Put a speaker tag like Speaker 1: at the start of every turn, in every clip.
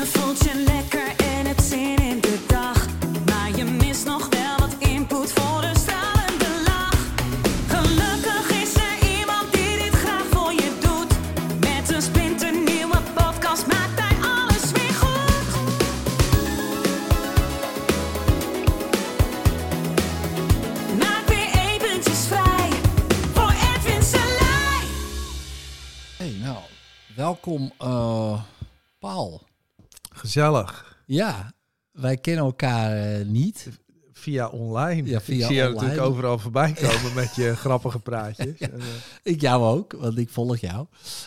Speaker 1: Je voelt je lekker en hebt zin in de dag. Maar je mist nog wel wat input voor een stralende lach. Gelukkig is er iemand die dit graag voor je doet. Met een splinternieuwe podcast maakt hij alles weer goed. Maak weer eventjes vrij voor Edwin Selij.
Speaker 2: Hey, nou, welkom, eh, Paul.
Speaker 3: Gezellig.
Speaker 2: Ja, wij kennen elkaar eh, niet.
Speaker 3: Via online.
Speaker 2: Ja, via
Speaker 3: ik zie je natuurlijk overal voorbij komen met je grappige praatjes.
Speaker 2: Ik jou ook, want ik volg jou.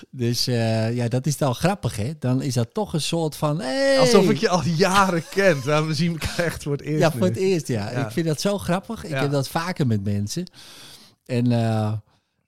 Speaker 2: Dus eh, ja, dat is dan grappig, hè? Dan is dat toch een soort van... Hey!
Speaker 3: Alsof ik je al jaren ken. Nou, we zien elkaar echt voor het eerst
Speaker 2: Ja, voor het eerst, ja.
Speaker 3: Ja.
Speaker 2: Ik vind dat zo grappig. Ik
Speaker 3: Ja.
Speaker 2: heb dat vaker met mensen. En, eh,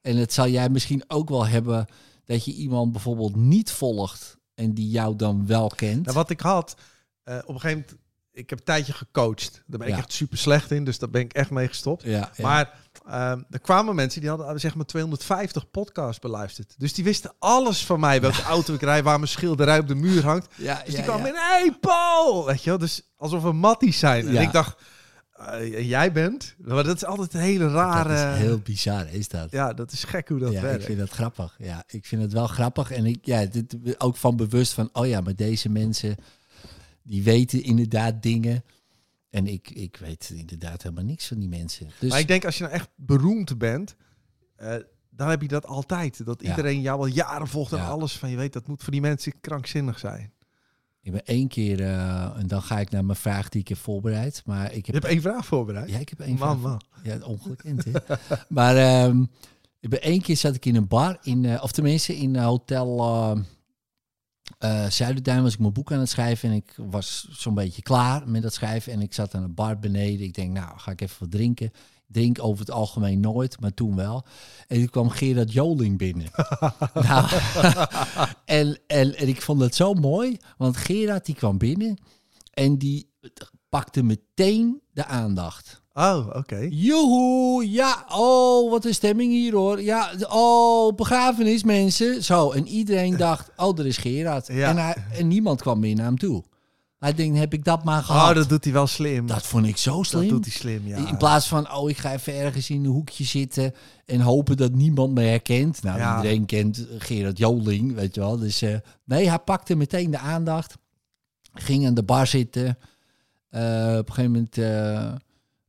Speaker 2: en het zal jij misschien ook wel hebben... dat je iemand bijvoorbeeld niet volgt... en die jou dan wel kent.
Speaker 3: Nou, wat ik had, eh, op een gegeven moment, ik heb een tijdje gecoacht. Daar ben ik
Speaker 2: Ja.
Speaker 3: echt super slecht in, dus daar ben ik echt mee gestopt.
Speaker 2: ja, ja.
Speaker 3: Maar ehm, er kwamen mensen die hadden zeg maar 250 podcasts beluisterd. Dus die wisten alles van mij. Welke auto ik rijd, waar mijn schilderij op de muur hangt.
Speaker 2: ja,
Speaker 3: Dus die kwamen in, hey Paul! Weet je wel, dus alsof we matties zijn. En ik dacht, eh, jij bent? Maar dat is altijd een hele rare...
Speaker 2: Dat is heel bizar, is dat?
Speaker 3: Ja, dat is gek hoe dat
Speaker 2: ja,
Speaker 3: werkt.
Speaker 2: ik vind dat grappig. Ja, ik vind het wel grappig. En ik, ja, dit, ook van bewust van, oh ja, maar deze mensen, die weten inderdaad dingen. En ik, ik weet inderdaad helemaal niks van die mensen. Dus
Speaker 3: Maar ik denk, als je nou echt beroemd bent, eh, dan heb je dat altijd. Dat
Speaker 2: Ja.
Speaker 3: iedereen jou al jaren volgt en
Speaker 2: Ja.
Speaker 3: alles van je weet. Dat moet voor die mensen krankzinnig zijn.
Speaker 2: Ik ben één keer, eh, en dan ga ik naar mijn vraag die ik heb voorbereid. Maar ik
Speaker 3: Je
Speaker 2: heb,
Speaker 3: hebt één vraag voorbereid.
Speaker 2: ja, ik heb één
Speaker 3: man,
Speaker 2: vraag.
Speaker 3: man.
Speaker 2: Ja, ongekend, hè? maar ehm, ik ben één keer zat ik in een bar, in, eh, of tenminste in eh, hotel eh, Zuiderduin was ik mijn boek aan het schrijven en ik was zo'n beetje klaar met dat schrijven en ik zat aan een bar beneden. Ik denk, nou, ga ik even wat drinken. Drink over het algemeen nooit, maar toen wel. En toen kwam Gerard Joling binnen. nou, en, en, en ik vond het zo mooi, want Gerard die kwam binnen en die pakte meteen de aandacht.
Speaker 3: Oh, oké.
Speaker 2: Joehoe, ja, oh, wat een stemming hier hoor. Ja, oh, begrafenis mensen. Zo, en iedereen dacht, oh, er is Gerard.
Speaker 3: Ja.
Speaker 2: En, hij, en niemand kwam meer naar hem toe. Hij denkt, heb ik dat maar gehad?
Speaker 3: Oh, dat doet hij wel slim.
Speaker 2: Dat vond ik zo
Speaker 3: Dat
Speaker 2: slim.
Speaker 3: doet hij slim, ja.
Speaker 2: In plaats van, oh, ik ga even ergens in een hoekje zitten en hopen dat niemand me herkent. Nou,
Speaker 3: Ja.
Speaker 2: iedereen kent Gerard Joling, weet je wel. Dus eh, nee, hij pakte meteen de aandacht. Ging aan de bar zitten. Eh, op een gegeven moment eh,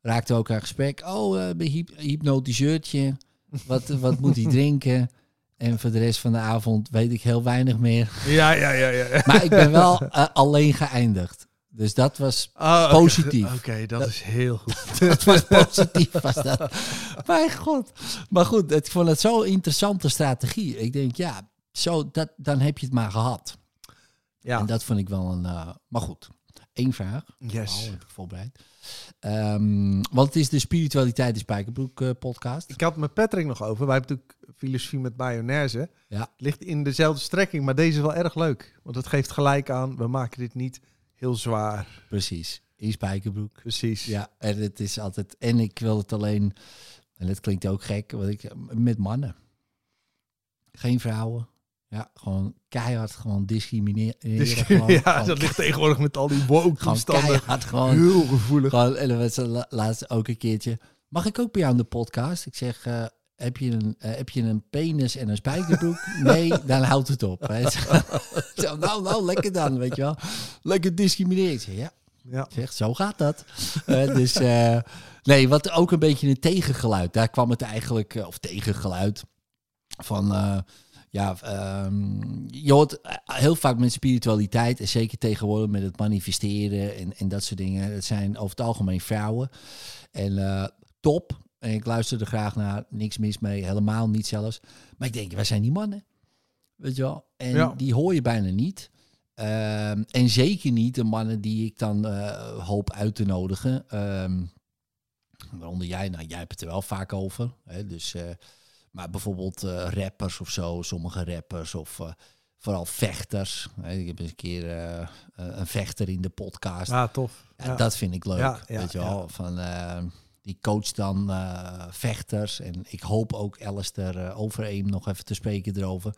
Speaker 2: raakte ook aan gesprek. Oh, hyp hypnotiseurtje. Wat, wat moet hij drinken? En voor de rest van de avond weet ik heel weinig meer.
Speaker 3: Ja, ja, ja, ja.
Speaker 2: Maar ik ben wel eh, alleen geëindigd. Dus dat was
Speaker 3: Oh, oké.
Speaker 2: Positief.
Speaker 3: Oké, dat, is heel goed.
Speaker 2: dat was positief, was dat. Mijn god. Maar goed, ik vond het zo'n interessante strategie. Ik denk, ja, zo, dat, dan heb je het maar gehad.
Speaker 3: Ja,
Speaker 2: En dat vond ik wel een... eh, maar goed, één vraag.
Speaker 3: yes.
Speaker 2: Oh, heb ik voorbereid. Ehm, want het is de Spiritualiteit in Spijkerbroek eh, podcast.
Speaker 3: Ik had het met Patrick nog over. Wij hebben natuurlijk filosofie met mayonaise.
Speaker 2: Ja.
Speaker 3: Ligt in dezelfde strekking, maar deze is wel erg leuk. Want het geeft gelijk aan, we maken dit niet heel zwaar.
Speaker 2: Precies, in Spijkerbroek.
Speaker 3: Precies.
Speaker 2: Ja, en het is altijd... En ik wil het alleen... En dat klinkt ook gek, want ik, met mannen. Geen vrouwen. Ja, gewoon keihard gewoon discrimineren. Gewoon,
Speaker 3: ja,
Speaker 2: gewoon
Speaker 3: dat ligt tegenwoordig met al die woke toestanden
Speaker 2: keihard, gewoon.
Speaker 3: heel gevoelig.
Speaker 2: gewoon en dan was ze la- laatst ook een keertje. Mag ik ook bij jou aan de podcast? Ik zeg, eh, heb, je een, eh, heb je een penis en een spijkerbroek? nee, dan houdt het op. Hè. Zo, nou, nou, lekker dan, weet je wel. Lekker discrimineren. Zeg, ja,
Speaker 3: Ja.
Speaker 2: zeg, zo gaat dat. Eh, dus, eh, nee, wat ook een beetje een tegengeluid. Daar kwam het eigenlijk, of tegengeluid, van... ja, ehm, je hoort heel vaak met spiritualiteit, en zeker tegenwoordig met het manifesteren en, en dat soort dingen. Het zijn over het algemeen vrouwen. En top. En ik luister er graag naar. Niks mis mee, helemaal niet zelfs. Maar ik denk, wij zijn die mannen. Weet je wel? En
Speaker 3: Ja.
Speaker 2: die hoor je bijna niet. Ehm, en zeker niet de mannen die ik dan eh, hoop uit te nodigen. Ehm waaronder jij, nou jij hebt het er wel vaak over. Hè? Dus, eh, maar bijvoorbeeld eh, rappers of zo, sommige rappers of vooral vechters. Ik heb eens een keer een vechter in de podcast.
Speaker 3: Ah, tof.
Speaker 2: Ja,
Speaker 3: Ja.
Speaker 2: Dat vind ik leuk.
Speaker 3: Ja,
Speaker 2: weet je wel? Van, eh, die coacht dan eh, vechters. En ik hoop ook Alistair uh, Overeem nog even te spreken erover.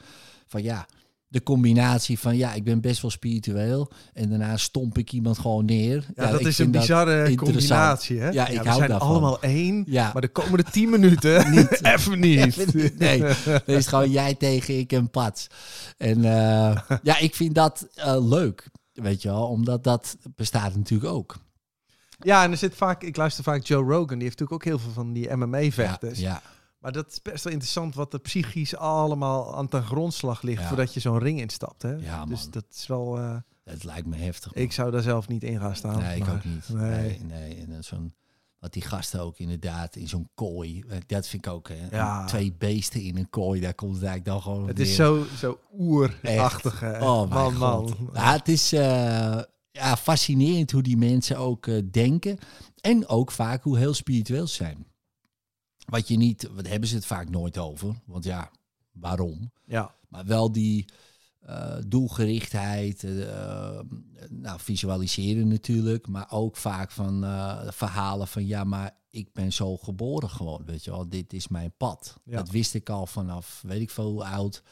Speaker 2: Van ja, de combinatie van ja, ik ben best wel spiritueel en daarna stomp ik iemand gewoon neer.
Speaker 3: Ja, dat is een bizarre combinatie, hè?
Speaker 2: Ja, ik
Speaker 3: we
Speaker 2: hou
Speaker 3: zijn
Speaker 2: daarvan.
Speaker 3: allemaal één,
Speaker 2: Ja.
Speaker 3: maar de komende tien minuten niet. even niet.
Speaker 2: Even niet, nee, dan is het gewoon jij tegen ik en Pats. En eh, ja, ik vind dat leuk, weet je wel, omdat dat bestaat natuurlijk ook.
Speaker 3: Ja, en er zit vaak, ik luister vaak Joe Rogan, die heeft natuurlijk ook heel veel van die MMA-vechters.
Speaker 2: Ja, ja,
Speaker 3: Maar dat is best wel interessant wat er psychisch allemaal aan ten grondslag ligt
Speaker 2: Ja.
Speaker 3: voordat je zo'n ring instapt. Hè?
Speaker 2: Ja,
Speaker 3: dus dat is wel. eh,
Speaker 2: dat lijkt me heftig. man.
Speaker 3: ik zou daar zelf niet in gaan staan.
Speaker 2: Nee, ik ook niet.
Speaker 3: Nee.
Speaker 2: Nee, nee. En zo'n, wat die gasten ook inderdaad in zo'n kooi. eh, Dat vind ik ook, hè.
Speaker 3: Ja.
Speaker 2: Twee beesten in een kooi, daar komt het eigenlijk dan gewoon
Speaker 3: Het is zo, zo oerachtig.
Speaker 2: Oh,
Speaker 3: man, man.
Speaker 2: Ja, het is eh, ja, fascinerend hoe die mensen ook eh, denken. En ook vaak hoe heel spiritueel ze zijn. Wat je niet, wat hebben ze het vaak nooit over. Want ja, waarom?
Speaker 3: Ja.
Speaker 2: Maar wel die eh, doelgerichtheid, eh, nou, visualiseren natuurlijk, maar ook vaak van verhalen van ja, maar ik ben zo geboren gewoon, weet je wel, dit is mijn pad.
Speaker 3: Ja.
Speaker 2: Dat wist ik al vanaf weet ik veel hoe oud.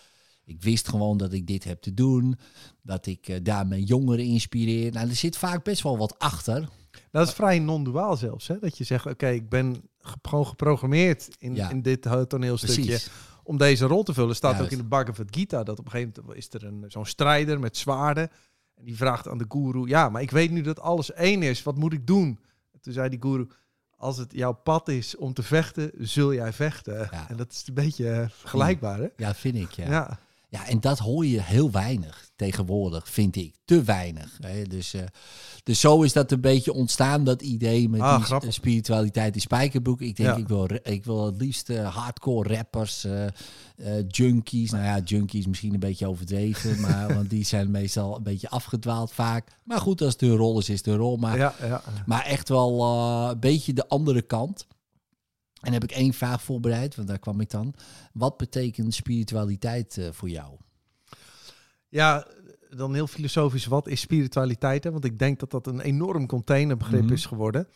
Speaker 2: Ik wist gewoon dat ik dit heb te doen, dat ik eh, daarmee jongeren inspireer. Nou, er zit vaak best wel wat achter.
Speaker 3: Dat is vrij non-duaal zelfs. Hè? Dat je zegt, oké, ik ben ge- gewoon geprogrammeerd in,
Speaker 2: Ja.
Speaker 3: in dit eh, toneelstukje
Speaker 2: Precies.
Speaker 3: om deze rol te vullen. Staat ook in de Bhagavad Gita dat op een gegeven moment is er een, zo'n strijder met zwaarden. En die vraagt aan de guru, ja, maar ik weet nu dat alles één is. Wat moet ik doen? En toen zei die guru, als het jouw pad is om te vechten, zul jij vechten.
Speaker 2: Ja.
Speaker 3: En dat is een beetje eh, vergelijkbaar, hè?
Speaker 2: Ja, vind ik, ja.
Speaker 3: Ja.
Speaker 2: Ja, en dat hoor je heel weinig tegenwoordig, vind ik. Te weinig. Hè? Dus, eh, dus zo is dat een beetje ontstaan, dat idee met
Speaker 3: Ah,
Speaker 2: die
Speaker 3: grappig.
Speaker 2: s- spiritualiteit in spijkerbroek. Ik denk,
Speaker 3: Ja.
Speaker 2: ik, wil, ik wil het liefst eh, hardcore rappers, eh, eh, junkies. Nou ja, junkies misschien een beetje overdreven, maar, want die zijn meestal een beetje afgedwaald vaak. Maar goed, als het hun rol is, is het hun rol. Maar,
Speaker 3: Ja, ja.
Speaker 2: maar echt wel eh, een beetje de andere kant. En heb ik één vraag voorbereid, want daar kwam ik dan. Wat betekent spiritualiteit eh, voor jou?
Speaker 3: Ja, dan heel filosofisch, wat is spiritualiteit? Hè? Want ik denk dat dat een enorm containerbegrip
Speaker 2: Mhm.
Speaker 3: is geworden.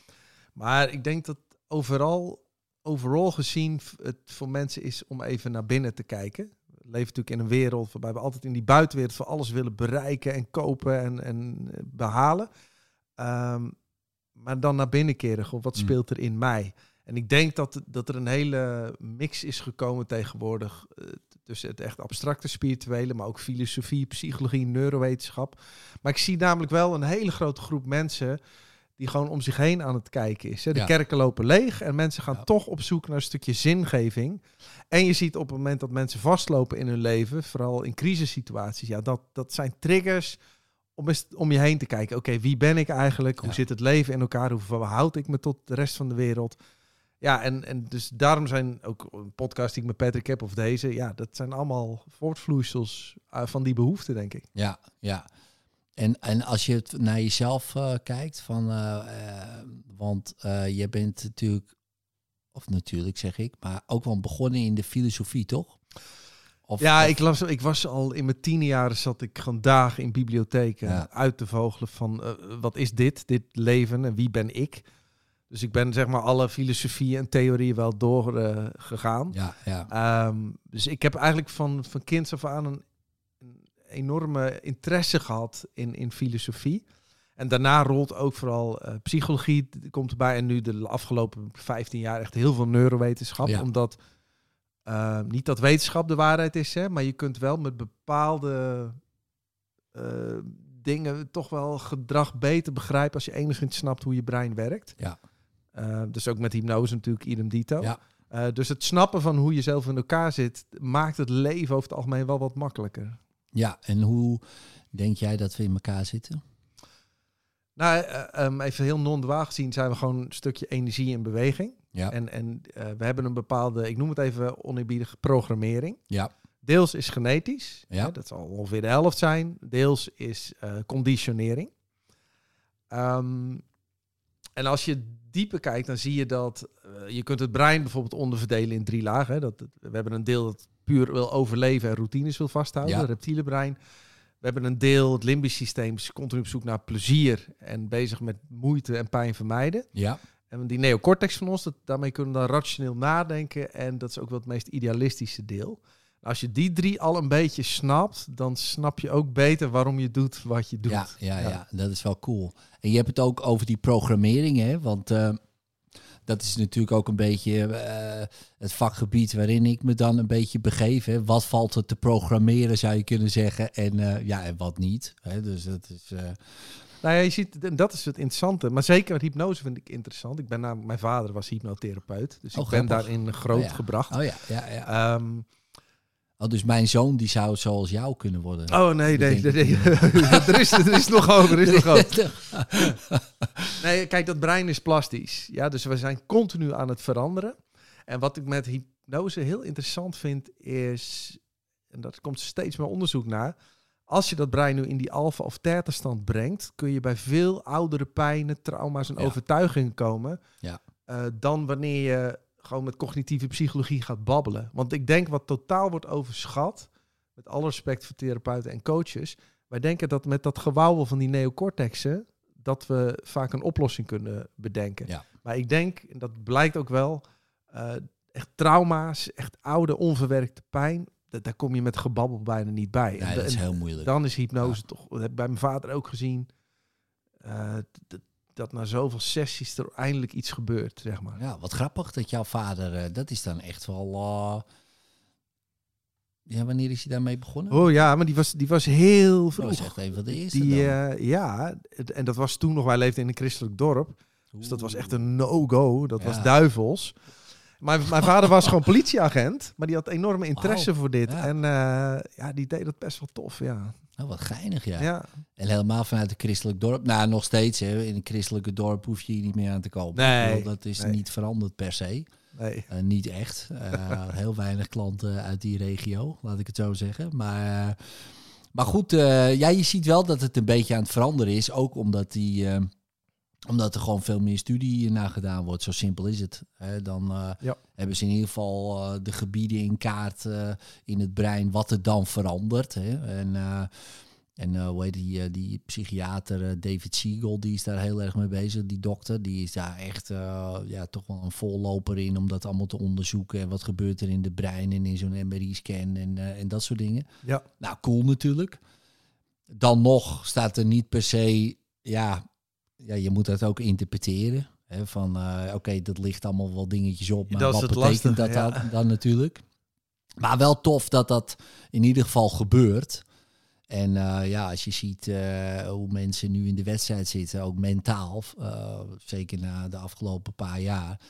Speaker 3: Maar ik denk dat overal, overal gezien, het voor mensen is om even naar binnen te kijken. We leven natuurlijk in een wereld waarbij we altijd in die buitenwereld voor alles willen bereiken en kopen en, en eh, behalen. Ehm, maar dan naar binnen keren, wat
Speaker 2: Mm.
Speaker 3: speelt er in mij? En ik denk dat, dat er een hele mix is gekomen tegenwoordig eh, tussen het echt abstracte spirituele, maar ook filosofie, psychologie, neurowetenschap. Maar ik zie namelijk wel een hele grote groep mensen die gewoon om zich heen aan het kijken is. De
Speaker 2: Ja.
Speaker 3: kerken lopen leeg en mensen gaan
Speaker 2: Ja.
Speaker 3: toch op zoek naar een stukje zingeving. En je ziet op het moment dat mensen vastlopen in hun leven, vooral in crisissituaties, ja, dat, dat zijn triggers om eens om je heen te kijken. Oké, wie ben ik eigenlijk? Hoe
Speaker 2: Ja.
Speaker 3: zit het leven in elkaar? Hoe verhoud ik me tot de rest van de wereld? Ja, en, en dus daarom zijn ook een podcast die ik met Patrick heb of deze, ja, dat zijn allemaal voortvloeisels eh, van die behoeften, denk ik.
Speaker 2: Ja, ja. En, en als je het naar jezelf eh, kijkt, van, eh, want je bent natuurlijk, of natuurlijk zeg ik, maar ook wel begonnen in de filosofie, toch? Of,
Speaker 3: ja,
Speaker 2: of-
Speaker 3: ik, las, ik was al in mijn tiende jaren zat ik gewoon dagen in bibliotheken
Speaker 2: Ja.
Speaker 3: uit te vogelen van wat is dit, dit leven en wie ben ik? Dus ik ben zeg maar alle filosofieën en theorieën wel doorgegaan. gegaan.
Speaker 2: Ja, ja,
Speaker 3: Ehm, dus ik heb eigenlijk van, van kinds af aan een, een enorme interesse gehad in, in filosofie. En daarna rolt ook vooral eh, psychologie komt erbij. En nu de afgelopen 15 jaar echt heel veel neurowetenschap.
Speaker 2: Ja.
Speaker 3: Omdat eh, niet dat wetenschap de waarheid is, hè, maar je kunt wel met bepaalde eh, dingen toch wel gedrag beter begrijpen als je enigszins snapt hoe je brein werkt.
Speaker 2: Ja.
Speaker 3: Eh, dus ook met hypnose natuurlijk, idem dito.
Speaker 2: Ja.
Speaker 3: Eh, dus het snappen van hoe je zelf in elkaar zit, maakt het leven over het algemeen wel wat makkelijker.
Speaker 2: ja. En hoe denk jij dat we in elkaar zitten?
Speaker 3: Nou, eh, ehm, even heel non-duaal gezien zijn we gewoon een stukje energie in beweging.
Speaker 2: Ja,
Speaker 3: En, en we hebben een bepaalde, ik noem het even oneerbiedige programmering.
Speaker 2: ja,
Speaker 3: Deels is genetisch,
Speaker 2: Ja.
Speaker 3: hè, dat zal ongeveer de helft zijn. Deels is conditionering. Ehm, en als je dieper kijkt, dan zie je dat eh, je kunt het brein bijvoorbeeld onderverdelen in drie lagen. Hè. Dat, we hebben een deel dat puur wil overleven en routines wil vasthouden,
Speaker 2: Ja.
Speaker 3: het reptiele brein. We hebben een deel, het limbisch systeem, is continu op zoek naar plezier en bezig met moeite en pijn vermijden.
Speaker 2: ja,
Speaker 3: En die neocortex van ons, dat, daarmee kunnen we dan rationeel nadenken. En dat is ook wel het meest idealistische deel. Als je die drie al een beetje snapt, dan snap je ook beter waarom je doet wat je doet.
Speaker 2: Ja, ja, ja,
Speaker 3: Ja.
Speaker 2: dat is wel cool. En je hebt het ook over die programmering, hè? Want eh, dat is natuurlijk ook een beetje eh, het vakgebied waarin ik me dan een beetje begeef. Hè? Wat valt er te programmeren, zou je kunnen zeggen. En eh, ja, en wat niet. Hè? Dus dat is.
Speaker 3: Nou ja, je ziet, en dat is het interessante. Maar zeker met hypnose vind ik interessant. Ik ben namelijk, mijn vader was hypnotherapeut, dus
Speaker 2: Oh,
Speaker 3: ik ben
Speaker 2: grappig.
Speaker 3: daarin groot
Speaker 2: Oh ja.
Speaker 3: gebracht.
Speaker 2: oh ja, ja, ja.
Speaker 3: Ehm,
Speaker 2: Oh, dus mijn zoon die zou zoals jou kunnen worden.
Speaker 3: oh nee,
Speaker 2: Dat
Speaker 3: nee, nee, er, is, er is nog hoger, er is nog hoger. Nee, kijk, dat brein is plastisch. Ja, dus we zijn continu aan het veranderen. En wat ik met hypnose heel interessant vind, is, en daar komt steeds meer onderzoek naar, als je dat brein nu in die alfa of theta stand brengt, kun je bij veel oudere pijnen, trauma's en
Speaker 2: Ja.
Speaker 3: overtuigingen komen,
Speaker 2: Ja.
Speaker 3: eh, dan wanneer je gewoon met cognitieve psychologie gaat babbelen. Want ik denk wat totaal wordt overschat, met alle respect voor therapeuten en coaches, wij denken dat met dat gewauwel van die neocortexen, dat we vaak een oplossing kunnen bedenken.
Speaker 2: Ja.
Speaker 3: Maar ik denk, en dat blijkt ook wel, eh, echt trauma's, echt oude, onverwerkte pijn, dat, daar kom je met gebabbel bijna niet bij.
Speaker 2: Nee,
Speaker 3: En
Speaker 2: dat is heel moeilijk.
Speaker 3: dan is hypnose toch, dat heb ik bij mijn vader ook gezien, eh, dat na zoveel sessies er eindelijk iets gebeurt, zeg maar.
Speaker 2: Ja, wat grappig dat jouw vader, eh, dat is dan echt wel. eh, Ja, wanneer is hij daarmee begonnen?
Speaker 3: Oh ja, maar die was, die was heel
Speaker 2: dat
Speaker 3: vroeg.
Speaker 2: was echt een van de eerste.
Speaker 3: Die,
Speaker 2: dan.
Speaker 3: eh, ja, en dat was toen nog, wij leefden in een christelijk dorp. Dus dat was echt een no-go. Dat
Speaker 2: Ja.
Speaker 3: was duivels. Mijn, mijn vader was gewoon politieagent, maar die had enorme interesse voor dit.
Speaker 2: Ja.
Speaker 3: En ja, die deed dat best wel tof, ja.
Speaker 2: Oh, wat geinig, ja.
Speaker 3: Ja,
Speaker 2: En helemaal vanuit een christelijk dorp. Nou, nog steeds. Hè. In een christelijke dorp hoef je hier niet meer aan te komen.
Speaker 3: Nee,
Speaker 2: dat is
Speaker 3: nee.
Speaker 2: niet veranderd per se.
Speaker 3: nee.
Speaker 2: Eh, niet echt. Eh, heel weinig klanten uit die regio, laat ik het zo zeggen. Maar, eh, maar goed, ja, je ziet wel dat het een beetje aan het veranderen is. Ook omdat, die, omdat er gewoon veel meer studie naar gedaan wordt. Zo simpel is het. Dan eh,
Speaker 3: Ja.
Speaker 2: hebben ze in ieder geval eh, de gebieden in kaart eh, in het brein wat er dan verandert. En, en hoe heet die, die psychiater David Siegel, die is daar heel erg mee bezig. Die dokter, die is daar echt ja, toch wel een voorloper in om dat allemaal te onderzoeken. En wat gebeurt er in de brein en in zo'n MRI-scan en, en dat soort dingen.
Speaker 3: Ja.
Speaker 2: Nou, cool natuurlijk. Dan nog staat er niet per se, ja, ja je moet dat ook interpreteren. Hè, van, eh, oké, dat ligt allemaal wel dingetjes op, maar
Speaker 3: Dat
Speaker 2: wat betekent dat
Speaker 3: ja.
Speaker 2: dan, dan natuurlijk? Maar wel tof dat dat in ieder geval gebeurt. En eh, ja, als je ziet eh, hoe mensen nu in de wedstrijd zitten, ook mentaal, zeker na de afgelopen paar jaar,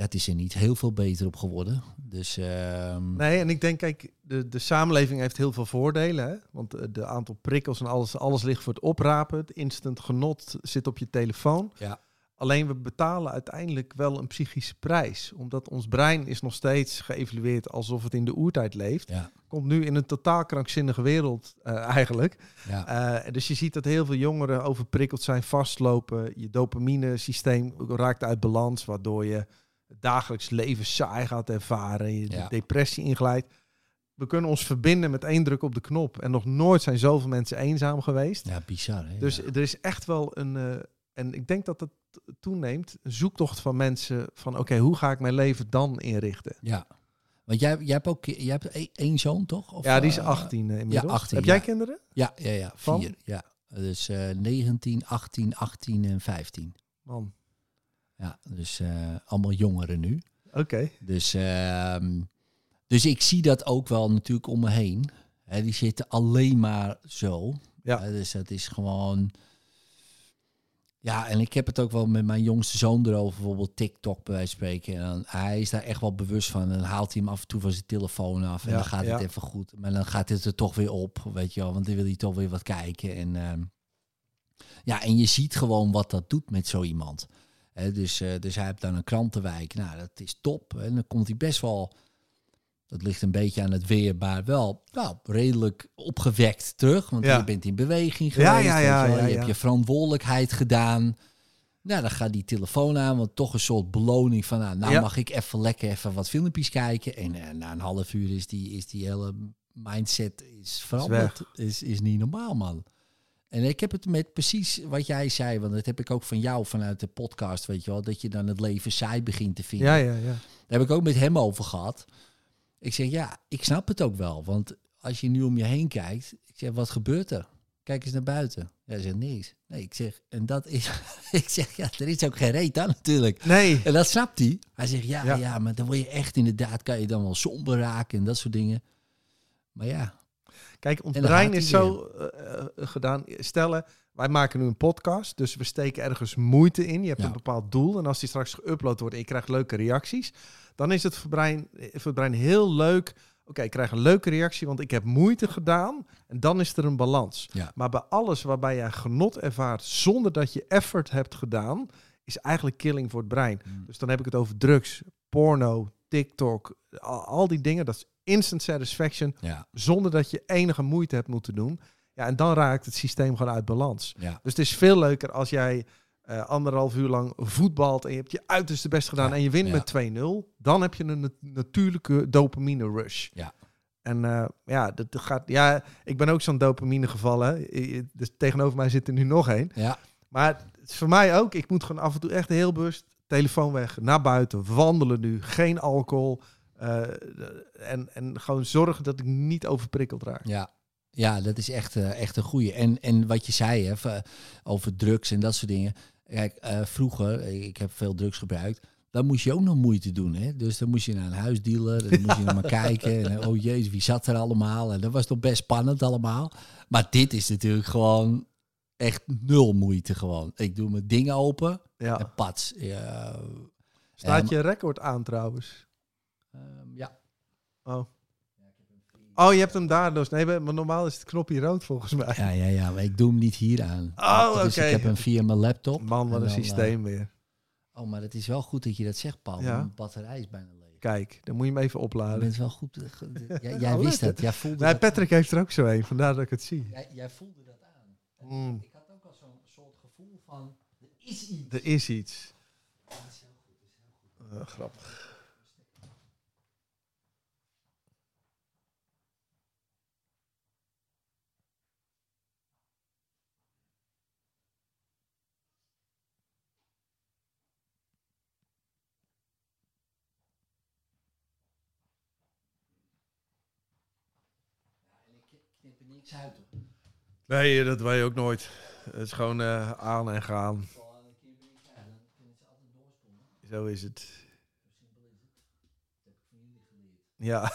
Speaker 2: ja, het is er niet heel veel beter op geworden. Dus ehm,
Speaker 3: Nee, en ik denk, kijk, de, de samenleving heeft heel veel voordelen. Hè? Want eh, de aantal prikkels en alles, alles ligt voor het oprapen. Het instant genot zit op je telefoon.
Speaker 2: Ja.
Speaker 3: Alleen we betalen uiteindelijk wel een psychische prijs. Omdat ons brein is nog steeds geëvalueerd alsof het in de oertijd leeft.
Speaker 2: ja,
Speaker 3: Komt nu in een totaal krankzinnige wereld eh, eigenlijk.
Speaker 2: ja,
Speaker 3: Eh, dus je ziet dat heel veel jongeren overprikkeld zijn, vastlopen. Je dopamine systeem raakt uit balans, waardoor je dagelijks leven saai gaat ervaren. Je
Speaker 2: Ja.
Speaker 3: de depressie inglijdt. We kunnen ons verbinden met één druk op de knop. En nog nooit zijn zoveel mensen eenzaam geweest.
Speaker 2: ja, bizar. Hè?
Speaker 3: Dus
Speaker 2: ja.
Speaker 3: er is echt wel een... eh, en ik denk dat dat toeneemt. Een zoektocht van mensen van... Oké, hoe ga ik mijn leven dan inrichten?
Speaker 2: ja. Want jij, jij hebt ook jij hebt e- één zoon, toch? Of,
Speaker 3: ja, die is
Speaker 2: eh,
Speaker 3: 18 eh, inmiddels.
Speaker 2: 18,
Speaker 3: Heb jij
Speaker 2: ja.
Speaker 3: kinderen?
Speaker 2: Ja, ja, ja.
Speaker 3: Van?
Speaker 2: Vier. Ja. Dus eh 19, 18, 18 en 15.
Speaker 3: Man,
Speaker 2: Ja, dus eh, allemaal jongeren nu.
Speaker 3: oké.
Speaker 2: Dus, ehm, dus ik zie dat ook wel natuurlijk om me heen. Hè, die zitten alleen maar zo.
Speaker 3: Ja.
Speaker 2: Dus dat is gewoon... Ja, en ik heb het ook wel met mijn jongste zoon erover, bijvoorbeeld TikTok bij wijze van spreken. En dan, hij is daar echt wel bewust van. En dan haalt hij hem af en toe van zijn telefoon af. En
Speaker 3: Ja,
Speaker 2: dan gaat
Speaker 3: ja.
Speaker 2: het even goed. Maar dan gaat het er toch weer op, weet je wel. Want dan wil hij toch weer wat kijken. En, ehm, ja, en je ziet gewoon wat dat doet met zo iemand. Dus, eh, dus hij heeft dan een krantenwijk. Nou, dat is top. En dan komt hij best wel... Dat ligt een beetje aan het weer, maar wel nou, redelijk opgewekt terug. Want
Speaker 3: Ja.
Speaker 2: je bent in beweging geweest.
Speaker 3: ja, ja, ja,
Speaker 2: je hebt je verantwoordelijkheid gedaan. Nou, dan gaat die telefoon aan, want toch een soort beloning van... Nou, nou mag ik even lekker even wat filmpjes kijken. En eh, na een half uur is die, is die hele mindset is veranderd. Is, is niet normaal, man. En ik heb het met precies wat jij zei, want dat heb ik ook van jou vanuit de podcast, weet je wel, dat je dan het leven saai begint te vinden.
Speaker 3: Ja, ja, ja.
Speaker 2: Daar heb ik ook met hem over gehad. Ik zeg, ja, ik snap het ook wel. Want als je nu om je heen kijkt, ik zeg, wat gebeurt er? Kijk eens naar buiten. Hij zegt, niks. Nee, ik zeg, en dat is... ik zeg, ja, er is ook geen reet aan natuurlijk.
Speaker 3: Nee.
Speaker 2: En dat snapt hij. Hij zegt, ja,
Speaker 3: Ja.
Speaker 2: ja, maar dan word je echt inderdaad, kan je dan wel somber raken en dat soort dingen. Maar ja,
Speaker 3: Kijk, ons brein is zo eh, eh, gedaan. Stellen, wij maken nu een podcast, dus we steken ergens moeite in. Je hebt
Speaker 2: Ja.
Speaker 3: een bepaald doel. En als die straks geüpload wordt en je krijgt leuke reacties, dan is het voor, brein, voor het brein heel leuk. Oké, ik krijg een leuke reactie, want ik heb moeite gedaan. En dan is er een balans.
Speaker 2: Ja.
Speaker 3: Maar bij alles waarbij jij genot ervaart zonder dat je effort hebt gedaan, is eigenlijk killing voor het brein.
Speaker 2: Mm.
Speaker 3: Dus dan heb ik het over drugs, porno, TikTok, al, al die dingen. Dat is instant satisfaction
Speaker 2: ja,
Speaker 3: zonder dat je enige moeite hebt moeten doen. Ja, en dan raakt het systeem gewoon uit balans.
Speaker 2: ja.
Speaker 3: Dus het is veel leuker als jij eh, anderhalf uur lang voetbalt en je hebt je uiterste best gedaan
Speaker 2: Ja,
Speaker 3: en je wint met 2-0. Dan heb je een nat- natuurlijke dopamine rush.
Speaker 2: Ja.
Speaker 3: En eh, ja, dat gaat, ja, ik ben ook zo'n dopamine gevallen. Dus tegenover mij zit er nu nog één.
Speaker 2: ja.
Speaker 3: Maar het is voor mij ook, ik moet gewoon af en toe echt heel bewust telefoon weg, naar buiten, wandelen nu, geen alcohol. eh, en, en gewoon zorgen dat ik niet overprikkeld raak.
Speaker 2: Ja, ja dat is echt, eh, echt een goeie. En, en wat je zei hè, over drugs en dat soort dingen. Kijk, eh, vroeger, ik heb veel drugs gebruikt. Dan moest je ook nog moeite doen. Hè? Dus dan moest je naar een huisdealer. En dan moest je naar maar kijken. En, oh jezus, wie zat er allemaal? En dat was toch best spannend allemaal. Maar dit is natuurlijk gewoon echt nul moeite gewoon. Ik doe mijn dingen open
Speaker 3: Ja.
Speaker 2: en pats. Ja,
Speaker 3: Staat je record aan trouwens?
Speaker 2: ehm, ja.
Speaker 3: Oh. Oh, je hebt hem daar. Nee, maar normaal is het knopje rood volgens mij.
Speaker 2: Ja, ja, ja, maar ik doe hem niet hier aan.
Speaker 3: Oh,
Speaker 2: Dus
Speaker 3: oké.
Speaker 2: ik heb hem via mijn laptop.
Speaker 3: Man, wat
Speaker 2: En
Speaker 3: een
Speaker 2: dan, eh,
Speaker 3: systeem weer.
Speaker 2: Oh, maar het is wel goed dat je dat zegt, Paul.
Speaker 3: Ja.
Speaker 2: Mijn batterij is bijna leeg.
Speaker 3: Kijk, dan moet je hem even
Speaker 2: Je
Speaker 3: opladen.
Speaker 2: bent wel goed. eh, de- Jij, jij
Speaker 3: Oh,
Speaker 2: wist dat. Jij voelde
Speaker 3: Nee,
Speaker 2: dat.
Speaker 3: Patrick heeft er ook zo een, vandaar dat ik het zie.
Speaker 2: Jij, jij voelde dat aan.
Speaker 3: Mm.
Speaker 2: Ik had ook al zo'n soort gevoel van. Er is iets.
Speaker 3: Er is iets.
Speaker 2: Dat is heel goed. dat is heel goed.
Speaker 3: Eh, grappig.
Speaker 2: En ik knip er niks uit hoor.
Speaker 3: Nee, dat je ook nooit. Het is gewoon eh, aan en gaan.
Speaker 2: Vooral aan een keer er niks uit. Dan kunnen ze altijd doorsprongen.
Speaker 3: Zo is het.
Speaker 2: Is.
Speaker 3: Ja.